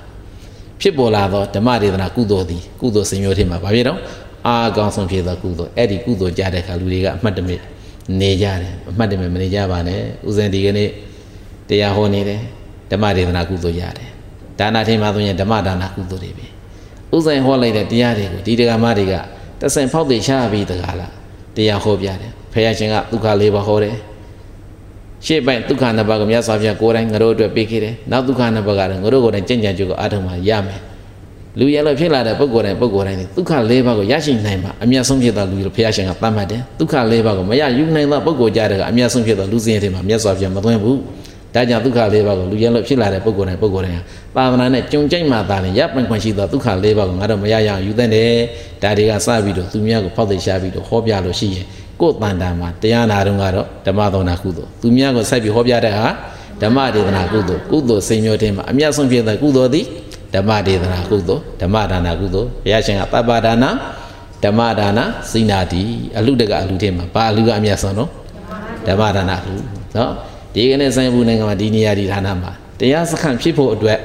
ဖြစ်ပေါ်လာသောဓမ္မဒေသနာကုသိုလ်သည်ကုသိုလ်စင်မျိုးထဲမှာဗာဖြစ်တော့အာအကောင်းဆုံးဖြစ်သောကုသိုလ်အဲ့ဒီကုသိုလ်ကြတဲ့အခါလူတွေကအမှတ်တမဲ့နေကြတယ်အမှတ်တယ်မနေကြပါနဲ့ဥစဉ်ဒီကနေ့တရားဟောနေတယ်ဓမ္မဒေသနာကုသိုလ်ရတယ်ဒါနာထင်မှဆိုရင်ဓမ္မဒါနာကုသိုလ်တွေပဲဥစဉ်ဟောလိုက်တဲ့တရားတွေကိုဒီတရားမတွေကတဆင်ဖောက်သိချပြီးတကားလားတရားဟောပြတယ် ဖခင်ရှင်ကဒုက္ခလေးပါဟောတယ်ရှေ့ပိုင်းဒုက္ခနှစ်ပါးကိုမြတ်စွာဘုရားကိုယ်တိုင်ငါတို့အတွက်ပေးခဲ့တယ်နောက်ဒုက္ခနှစ်ပါးကတော့ငါတို့ကိုယ်တိုင်ကြင်ကြံကြုတ်ကိုအားထုတ်မှရမယ်လူရလို့ဖြစ်လာတဲ့ပုဂ္ဂိုလ်တိုင်းပုဂ္ဂိုလ်တိုင်းဒုက္ခ၄ပါးကိုရရှိနိုင်မှာအမျက်ဆုံးဖြစ်သောလူလို့ဘုရားရှင်ကသတ်မှတ်တယ်ဒုက္ခ၄ပါးကိုမရယူနိုင်သောပုဂ္ဂိုလ်ကြတဲ့ကအမျက်ဆုံးဖြစ်သောလူစင်းတွေမှာမြတ်စွာဘုရားမသွင်းဘူးဒါကြောင့်ဒုက္ခ၄ပါးကိုလူရလို့ဖြစ်လာတဲ့ပုဂ္ဂိုလ်တိုင်းပုဂ္ဂိုလ်တိုင်းဟာသာသနာနဲ့ကြုံကြိုက်မှသာလျှင်ရပ်ပိုင်ခွင့်ရှိသောဒုက္ခ၄ပါးကိုငါတို့မရရအောင်ယူသင့်တယ်ဒါတွေကစပြီးတော့သူများကိုဖောက်သိရှားပြီးတော့ဟောပြလို့ရှိရင် ကိုယ်တန်တာမှာတရားနာတော့ကတော့ဓမ္မသောနာကုသိုလ်သူများကိုဆက်ပြီးဟောပြတဲ့ဟာဓမ္မဒေသနာကုသိုလ်ကုသိုလ်စိန်မျိုးတင်မှာအမျက်ဆုံးဖြစ်တဲ့ကုသိုလ်သည်ဓမ္မဒေသနာကုသိုလ်ဓမ္မဒါနာကုသိုလ်ဘုရားရှင်ကပပဒါနာဓမ္မဒါနာစိနာတိအလူတကအလူထဲမှာဘာအလူကအမျက်ဆုံးတော့ဓမ္မဒါနာလူနော်ဒီကနေ့ဆိုင်ဘူးနိုင်ငံမှာဒီနေရာဒီဌာနမှာတရားစခန့်ဖြစ်ဖို့အတွက်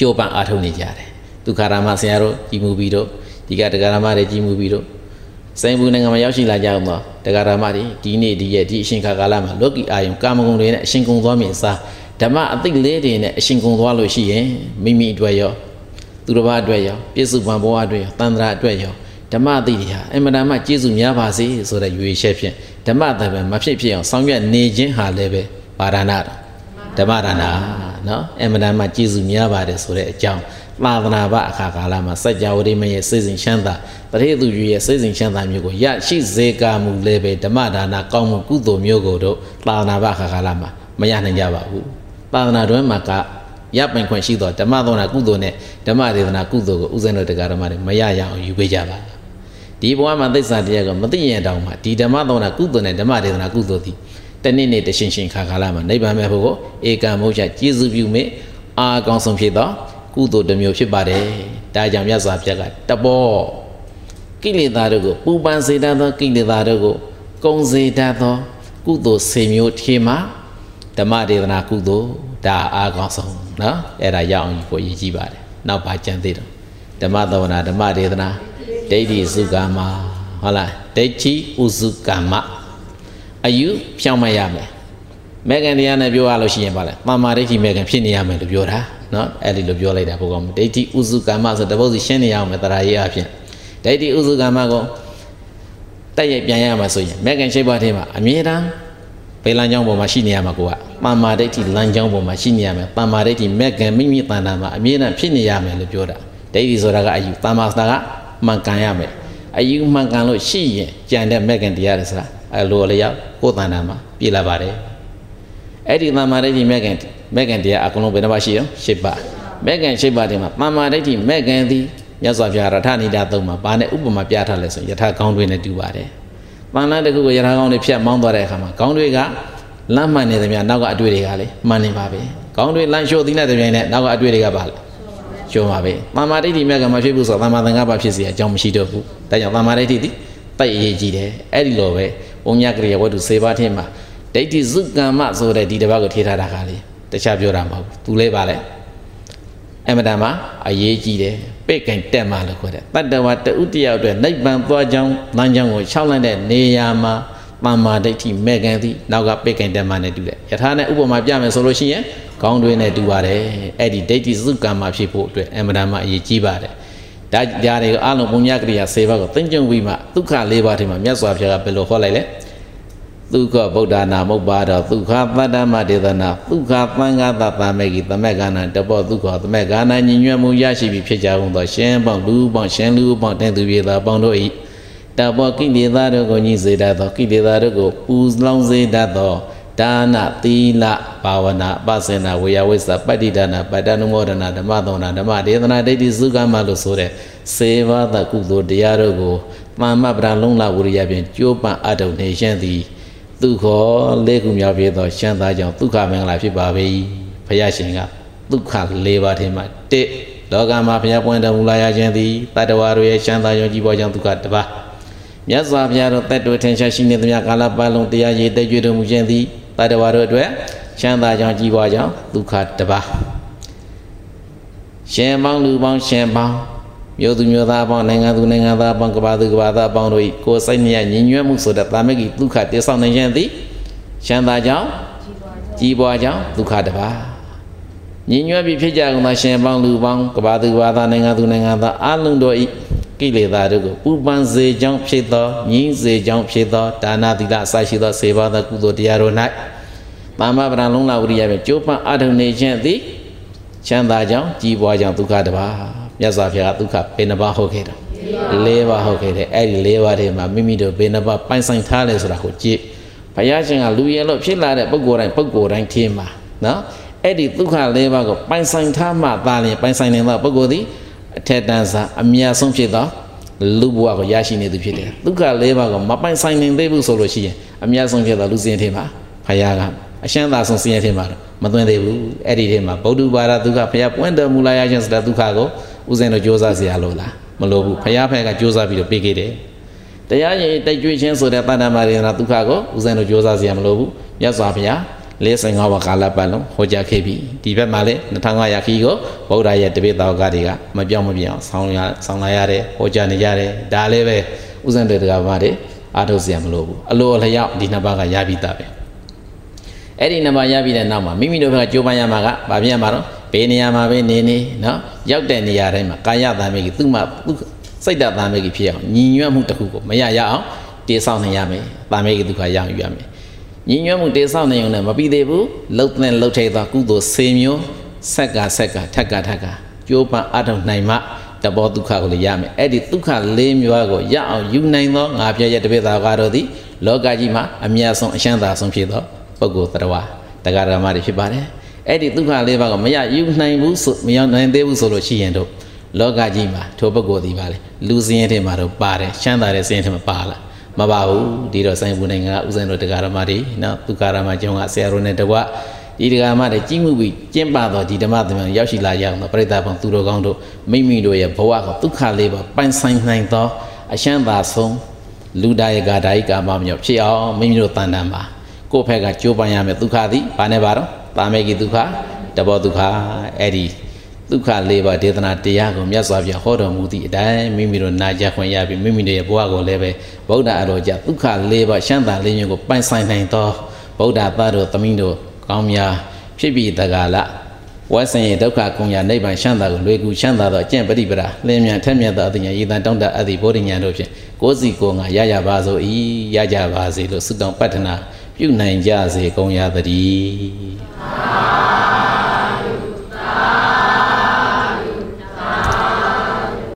ကြိုးပမ်းအားထုတ်နေကြတယ်ဒုက္ခရမဆရာတို့ကြီးမှုပြီးတော့ဒီကတရားရမတွေကြီးမှုပြီးတော့ ဆိုင်ဘူးနိုင်ငံမှာရောက်ရှိလာကြအောင်တော့တရားရမတွေဒီနေ့ဒီရဲ့ဒီအရှင်ခါကာလမှာလောကီအာယုံကာမဂုဏ်တွေနဲ့အရှင်ကုံသွားမြင်စားဓမ္မအသိလေးတွေနဲ့အရှင်ကုံသွားလို့ရှိရင်မိမိအတွက်ရောသူတစ်ပါးအတွက်ရောပြည့်စုံဘဝအတွက်ရောတန်ត្រာအတွက်ရောဓမ္မအသိတွေဟာအမှန်တမ်းကျေးဇူးများပါစေဆိုတဲ့ရွေချက်ဖြင့်ဓမ္မတပံမဖြစ်ဖြစ်အောင်ဆောင်ရွက်နေခြင်းဟာလည်းပဲပါရဏဓမ္မဒါနာနော်အမှန်တမ်းကျေးဇူးများပါတယ်ဆိုတဲ့အကြောင်း သာသနာ့ဘအခါကာလမှာစัจ java ရိမရဲ့စိတ်စဉ်ချမ်းသာတရေသူကြီးရဲ့စိတ်စဉ်ချမ်းသာမျိုးကိုရရှိစေကမူလည်းပဲဓမ္မဒါနာကောင်းမှုကုသိုလ်မျိုးကိုတို့သာသနာ့ဘအခါကာလမှာမရနိုင်ကြပါဘူးသာသနာတွင်မှာကရပိုင်ခွင့်ရှိသောဓမ္မသောနာကုသိုလ်နဲ့ဓမ္မဒေသနာကုသိုလ်ကိုဥစဉ်တို့တရားဓမ္မတွေမရရအောင်ယူပေးကြပါဒီဘဝမှာသစ္စာတရားကိုမသိရင်တောင်မှဒီဓမ္မသောနာကုသိုလ်နဲ့ဓမ္မဒေသနာကုသိုလ်သည်တနေ့နေ့တရှင်ရှင်ခါခါလာမှာနိဗ္ဗာန်မဲ့ဖို့ကိုဧကံမုတ်ချကျေးဇူးပြုမိအာအကောင်းဆုံးဖြစ်သော ကုသိုလ်တစ်မျိုးဖြစ်ပါတယ်ဒါကြောင့်မြတ်စွာဘုရားကတဘောကိလေသာတို့ကိုပူပန်စေတတ်သောကိလေသာတို့ကိုကုံစေတတ်သောကုသိုလ်စေမျိုးထေမှာဓမ္မဒေသနာကုသိုလ်ဒါအားကောင်းဆုံးနော်အဲ့ဒါရအောင်ကိုရည်ကြည့်ပါတယ်နောက်ပါကြံသေးတယ်ဓမ္မသဝနာဓမ္မဒေသနာဒိဋ္ဌိစုကာမဟုတ်လားဒိဋ္ဌိဥစုကာမအယူဖြောင်းမရမယ်မေဂန်တရားနဲ့ပြောရလို့ရှိရင်ပါလေတမ္မာဒိဋ္ဌိမေဂန်ဖြစ်နေရမယ်လို့ပြောတာနော်အဲ့ဒီလိုပြောလိုက်တာဘုကောင်းဒိဋ္ဌိဥစုကာမဆိုတပုတ်စီရှင်းနေရအောင်မယ်တရားရေးအဖြစ်ဒိဋ္ဌိဥစုကာမကိုတက်ရိုက်ပြန်ရမှာဆိုရင်မေဂန်ရှိပါသေးမှာအမြဲတမ်းဘယ်လမ်းကြောင်းပေါ်မှာရှိနေရမှာကိုကတမ္မာဒိဋ္ဌိလမ်းကြောင်းပေါ်မှာရှိနေရမယ်တမ္မာဒိဋ္ဌိမေကံမိမိတဏ္ဍာမှာအမြဲတမ်းဖြစ်နေရမယ်လို့ပြောတာဒိဋ္ဌိဆိုတာကအယူတမ္မာဆိုတာကမှန်ကန်ရမယ်အယူမှန်ကန်လို့ရှိရင်ကြံတဲ့မေကံတရားတွေဆိုတာအလိုအလျောက်ကိုယ်တဏ္ဍာမှာပြည့်လာပါတယ် အဲ့ဒီတမ္မာဒိဋ္ဌိမဲ့ခင်မဲ့ခင်တရားအကုန်လုံးဘယ်နှပါရှိရော၈ပါးမဲ့ခင်၈ပါးတည်းမှာတမ္မာဒိဋ္ဌိမဲ့ခင်သည်မြတ်စွာဘုရားရထဏိတာသုံးမှာဘာနဲ့ဥပမာပြထားလဲဆိုရင်ယထာကောင်းတွေနဲ့တူပါတယ်။ပန္နတခုကိုယထာကောင်းတွေဖြတ်မောင်းသွားတဲ့အခါမှာကောင်းတွေကလမ်းမှန်နေသမျှနောက်ကအတွေ့တွေကလည်းမှန်နေပါပဲ။ကောင်းတွေလမ်းလျှော့သီးလိုက်တဲ့ပြိုင်နဲ့နောက်ကအတွေ့တွေကပါလဲ။လျှော့ပါပဲ။တမ္မာဒိဋ္ဌိမြတ်ကမဖြစ်ဘူးဆိုတော့တမ္မာသင်္ကပ္ပဖြစ်စီအကြောင်းမရှိတော့ဘူး။ဒါကြောင့်တမ္မာဒိဋ္ဌိသည်တိုက်အရေးကြီးတယ်။အဲ့ဒီလိုပဲဝိညာကရိယဝတ္ထုစေပါထင်းမှာ ဒိဋ္ဌိစုကမ္မဆိုတဲ့ဒီတစ်ပတ်ကိုထေထားတာကလေတခြားပြောတာမဟုတ်ဘူးသူလေးပါလေအမတန်မှာအရေးကြီးတယ်ပိတ်ကင်တက်မှလို့ခေါ်တယ်တတ္တဝတ္တဥတ္တယောက်အတွက်နိဗ္ဗာန်သွားကြောင်းလမ်းကြောင်းကိုခြောက်လိုက်တဲ့နေရာမှာတမ္မာဒိဋ္ဌိမဲ့ကန်သည်နောက်ကပိတ်ကင်တက်မှနဲ့တူတယ်ယထာနဲ့ဥပမာပြမယ်ဆိုလို့ရှိရင်ခေါင်းတွင်းနဲ့တူပါတယ်အဲ့ဒီဒိဋ္ဌိစုကံမှာဖြစ်ဖို့အတွက်အမှန်တမ်းမှအရေးကြီးပါတယ်ဒါကြားတွေကိုအလုံးပုံညကရိယာ၄ပါးကိုသိဉ္ကြုံပြီးမှဒုက္ခ၄ပါးထဲမှာမြတ်စွာဘုရားကဘယ်လိုဟောလိုက်လဲ ဒုက္ခဗုဒ္ဓနာမုတ်ပါတော့ဒုက္ခသတ္တမဒေသနာဒုက္ခသံဃာတသမေကိသမက်ကနာတပောဒုက္ခသမက်ကနာညီညွတ်မှုရရှိပြီးဖြစ်ကြကုန်သောရှင်ပေါင်းလူပေါင်းရှင်လူပေါင်းတဲ့သူပြေသာပေါင်းတို့၏တပောကိလေသာတို့ကိုညှိစေတတ်သောကိလေသာတို့ကိုပူလောင်စေတတ်သောဒါနသီလဘာဝနာပစေနာဝေယဝိသပတ္တိဒါနာပတ္တနုမောဒနာဓမ္မသောနာဓမ္မဒေသနာဒိဋ္ဌိစုကမလို့ဆိုတဲ့စေဘာသကုသိုလ်တရားတို့ကိုသမ္မပဒလုံးလဝရိယဖြင့်ကြိုးပမ်းအထုံနေရှင်းသည် သူခောလေးခုမြောက်ပြသောရှမ်းသားကြောင့်ဒုက္ခမင်္ဂလာဖြစ်ပါ၏ဘုရားရှင်ကဒုက္ခ၄ပါးထဲမှာတစ်လောကမှာဘုရားပွင့်တော်မူလာရခြင်းသည်တတ္တဝါတို့ရဲ့ရှမ်းသားကြောင့်ကြီးပွားကြောင့်ဒုက္ခတစ်ပါးမြတ်စွာဘုရားတို့တတ်တော်ထင်ရှားရှိနေသမျှကာလပတ်လုံးတရားရည်တည်ကြွတော်မူခြင်းသည်တတ္တဝါတို့အတွက်ချမ်းသာကြောင်းကြီးပွားကြောင်းဒုက္ခတစ်ပါးရှင်ပေါင်းလူပေါင်းရှင်ပေါင်း မြို့သူမြို့သားအပေါင်းနိုင်ငံသူနိုင်ငံသားအပေါင်းကဘာသူကဘာသားအပေါင်းတို့ဤကိုယ်စိတ်နှရညီညွတ်မှုဆိုတဲ့တာမဂိဒုက္ခတည်ဆောက်နိုင်ခြင်းသည်ချမ်းသာကြောင်းကြီးပွားကြောင်းဒုက္ခတစ်ပါးညီညွတ်ပြီးဖြစ်ကြကုန်သောရှင်ပေါင်းလူပေါင်းကဘာသူကဘာသားနိုင်ငံသူနိုင်ငံသားအလုံးတို့ဤကိလေသာတို့ကိုပူပန်စေကြောင်းဖြစ်သောညီးစေကြောင်းဖြစ်သောဒါနသီလအစရှိသောစေဘာသောကုသိုလ်တရားတို့၌သမ္မာပရံလုံးလာဝရိယဖြင့်ကျိုးပန်းအထုံနေခြင်းသည်ချမ်းသာကြောင်းကြီးပွားကြောင်းဒုက္ခတစ်ပါး မြတ်စွာဘုရားကဒုက္ခဘယ်နှပါးဟုတ်ခဲ့တယ်၄ပါးဟုတ်ခဲ့တယ်အဲ့ဒီ၄ပါးထဲမှာမိမိတို့ဘယ်နှပါးပိုင်ဆိုင်ထားလဲဆိုတာကိုကြည့်ဘုရားရှင်ကလူရဲလို့ဖြစ်လာတဲ့ပုဂ္ဂိုလ်တိုင်းပုဂ္ဂိုလ်တိုင်းထင်းမှာနော်အဲ့ဒီဒုက္ခ၄ပါးကိုပိုင်ဆိုင်ထားမှသာလျှင်ပိုင်ဆိုင်နိုင်သောပုဂ္ဂိုလ်သည်အထက်တန်းစားအမြတ်ဆုံးဖြစ်သောလူဘဝကိုရရှိနေသူဖြစ်တယ်ဒုက္ခ၄ပါးကိုမပိုင်ဆိုင်နိုင်သေးဘူးဆိုလို့ရှိရင်အမြတ်ဆုံးဖြစ်သောလူစင်ထင်းမှာဘုရားကအရှမ်းသာဆုံးစင်ရထင်းမှာမသွင်းသေးဘူးအဲ့ဒီထဲမှာဗုဒ္ဓဘာသာဒုက္ခဘုရားပွင့်တော်မူလာရခြင်းဆိုတဲ့ဒုက္ခကို ဦးဇင်းတို့စ조사စရာလို့လားမလိုဘူးဘုရားဖက်ကစ조사ပြီးတော့ပေးခဲ့တယ်တရားရင်တိုက်ကြွချင်းဆိုတဲ့တဏ္ဍာမာရဏဒုက္ခကိုဦးဇင်းတို့စ조사စရာမလိုဘူးမြတ်စွာဘုရား45ပါးကာလပတ်လုံးဟောကြားခဲ့ပြီဒီဘက်မှာလည်း2500ခီးကိုဗုဒ္ဓရဲ့တပည့်တော်ကတွေကမပြောင်းမပြောင်းဆောင်းရဆောင်းလာရတယ်ဟောကြားနေရတယ်ဒါလည်းပဲဥစဉ်တွေတကဘာတွေအားထုတ်စရာမလိုဘူးအလိုအလျောက်ဒီနှစ်ပါးကရပြီးသားပဲအဲ့ဒီနှစ်ပါးရပြီးတဲ့နောက်မှာမိမိတို့ဘက်ကကြိုးပမ်းရမှာကဗာပြန်ရမှာတော့ ဘေးနေရာမှာပဲနေနေနော်ရောက်တဲ့နေရာတိုင်းမှာကာယသံမေကြီးသူ့မှာသူ့စိတ်ဓာတ်သံမေကြီးဖြစ်အောင်ညီညွတ်မှုတစ်ခုကိုမရရအောင်တေဆောက်နေရမယ်သံမေကြီးဒုက္ခရအောင်ယူရမယ်ညီညွတ်မှုတေဆောက်နေုံနဲ့မပြီးသေးဘူးလှုပ်တဲ့လှုပ်ထိတ်သောကုသိုလ်စေမျိုးဆက်ကဆက်ကထက်ကထက်ကကြိုးပမ်းအထောက်နိုင်မှတဘောဒုက္ခကိုလည်းရမယ်အဲ့ဒီဒုက္ခ၄မျိုးကိုရအောင်ယူနိုင်သောငါပြရဲ့တပိသာကတော့သည်လောကကြီးမှာအမြတ်ဆုံးအရှမ်းသာဆုံးဖြစ်သောပုဂ္ဂိုလ်သတ္တဝါတရားဓမ္မတွေဖြစ်ပါတယ် အဲ့ဒီဒုက္ခလေးပါးကမရယူနိုင်ဘူးဆိုမရောက်နိုင်သေးဘူးဆိုလို့ရှိရင်တော့လောကကြီးမှာထိုပုဂ္ဂိုလ်ဒီပါလေလူစင်းရဲထဲမှာတော့ပါတယ်ချမ်းသာတဲ့စင်းရဲထဲမှာပါလားမပါဘူးဒီတော့ဆိုင်ဘူးနိုင်ငံကဥစဉ်တို့တရားဓမ္မတွေနော်ဒုက္ခဓမ္မကျောင်းကဆရာတို့နဲ့တကွဒီတရားဓမ္မတွေကြီးမှုပြီးကျင့်ပတော့ဒီဓမ္မသမားရောက်ရှိလာကြအောင်ပရိသတ်ဘုံသူတော်ကောင်းတို့မိမိတို့ရဲ့ဘဝကဒုက္ခလေးပါပိုင်ဆိုင်နိုင်သောအရှမ်းသာဆုံးလူဒါယကဒါယကာမမြောက်ဖြစ်အောင်မိမိတို့တန်တန်ပါကိုယ့်ဖက်ကကြိုးပမ်းရမယ်ဒုက္ခသည်ဘာနဲ့ပါတော့ တာမေကိဒုက္ခတဘောဒုက္ခအဲ့ဒီဒုက္ခလေးပါဒေသနာတရားကိုမြတ်စွာဘုရားဟောတော်မူသည့်အတိုင်းမိမိတို့နာကြခွင့်ရပြီးမိမိတို့ရဲ့ဘဝကိုလည်းပဲဗုဒ္ဓအတော်ကြဒုက္ခလေးပါရှမ်းသာလေးမျိုးကိုပိုင်ဆိုင်နိုင်သောဗုဒ္ဓသားတို့သမီးတို့ကောင်းများဖြစ်ပြီးတကားလဝတ်ဆင်ရဒုက္ခကုံရနိဗ္ဗာန်ရှမ်းသာကိုလွေကူရှမ်းသာသောအကျင့်ပရိပရာလင်းမြန်ထက်မြတ်သောအသိဉာဏ်ရည်တန်တောင်းတအပ်သည့်ဗောဓိဉာဏ်တို့ဖြင့်ကိုယ်စီကိုယ်ငါရရပါစို့ဤရကြပါစေလို့ဆုတောင်းပတ္ထနာ ပြုနိုင်ကြစေကုန်ရသတည်း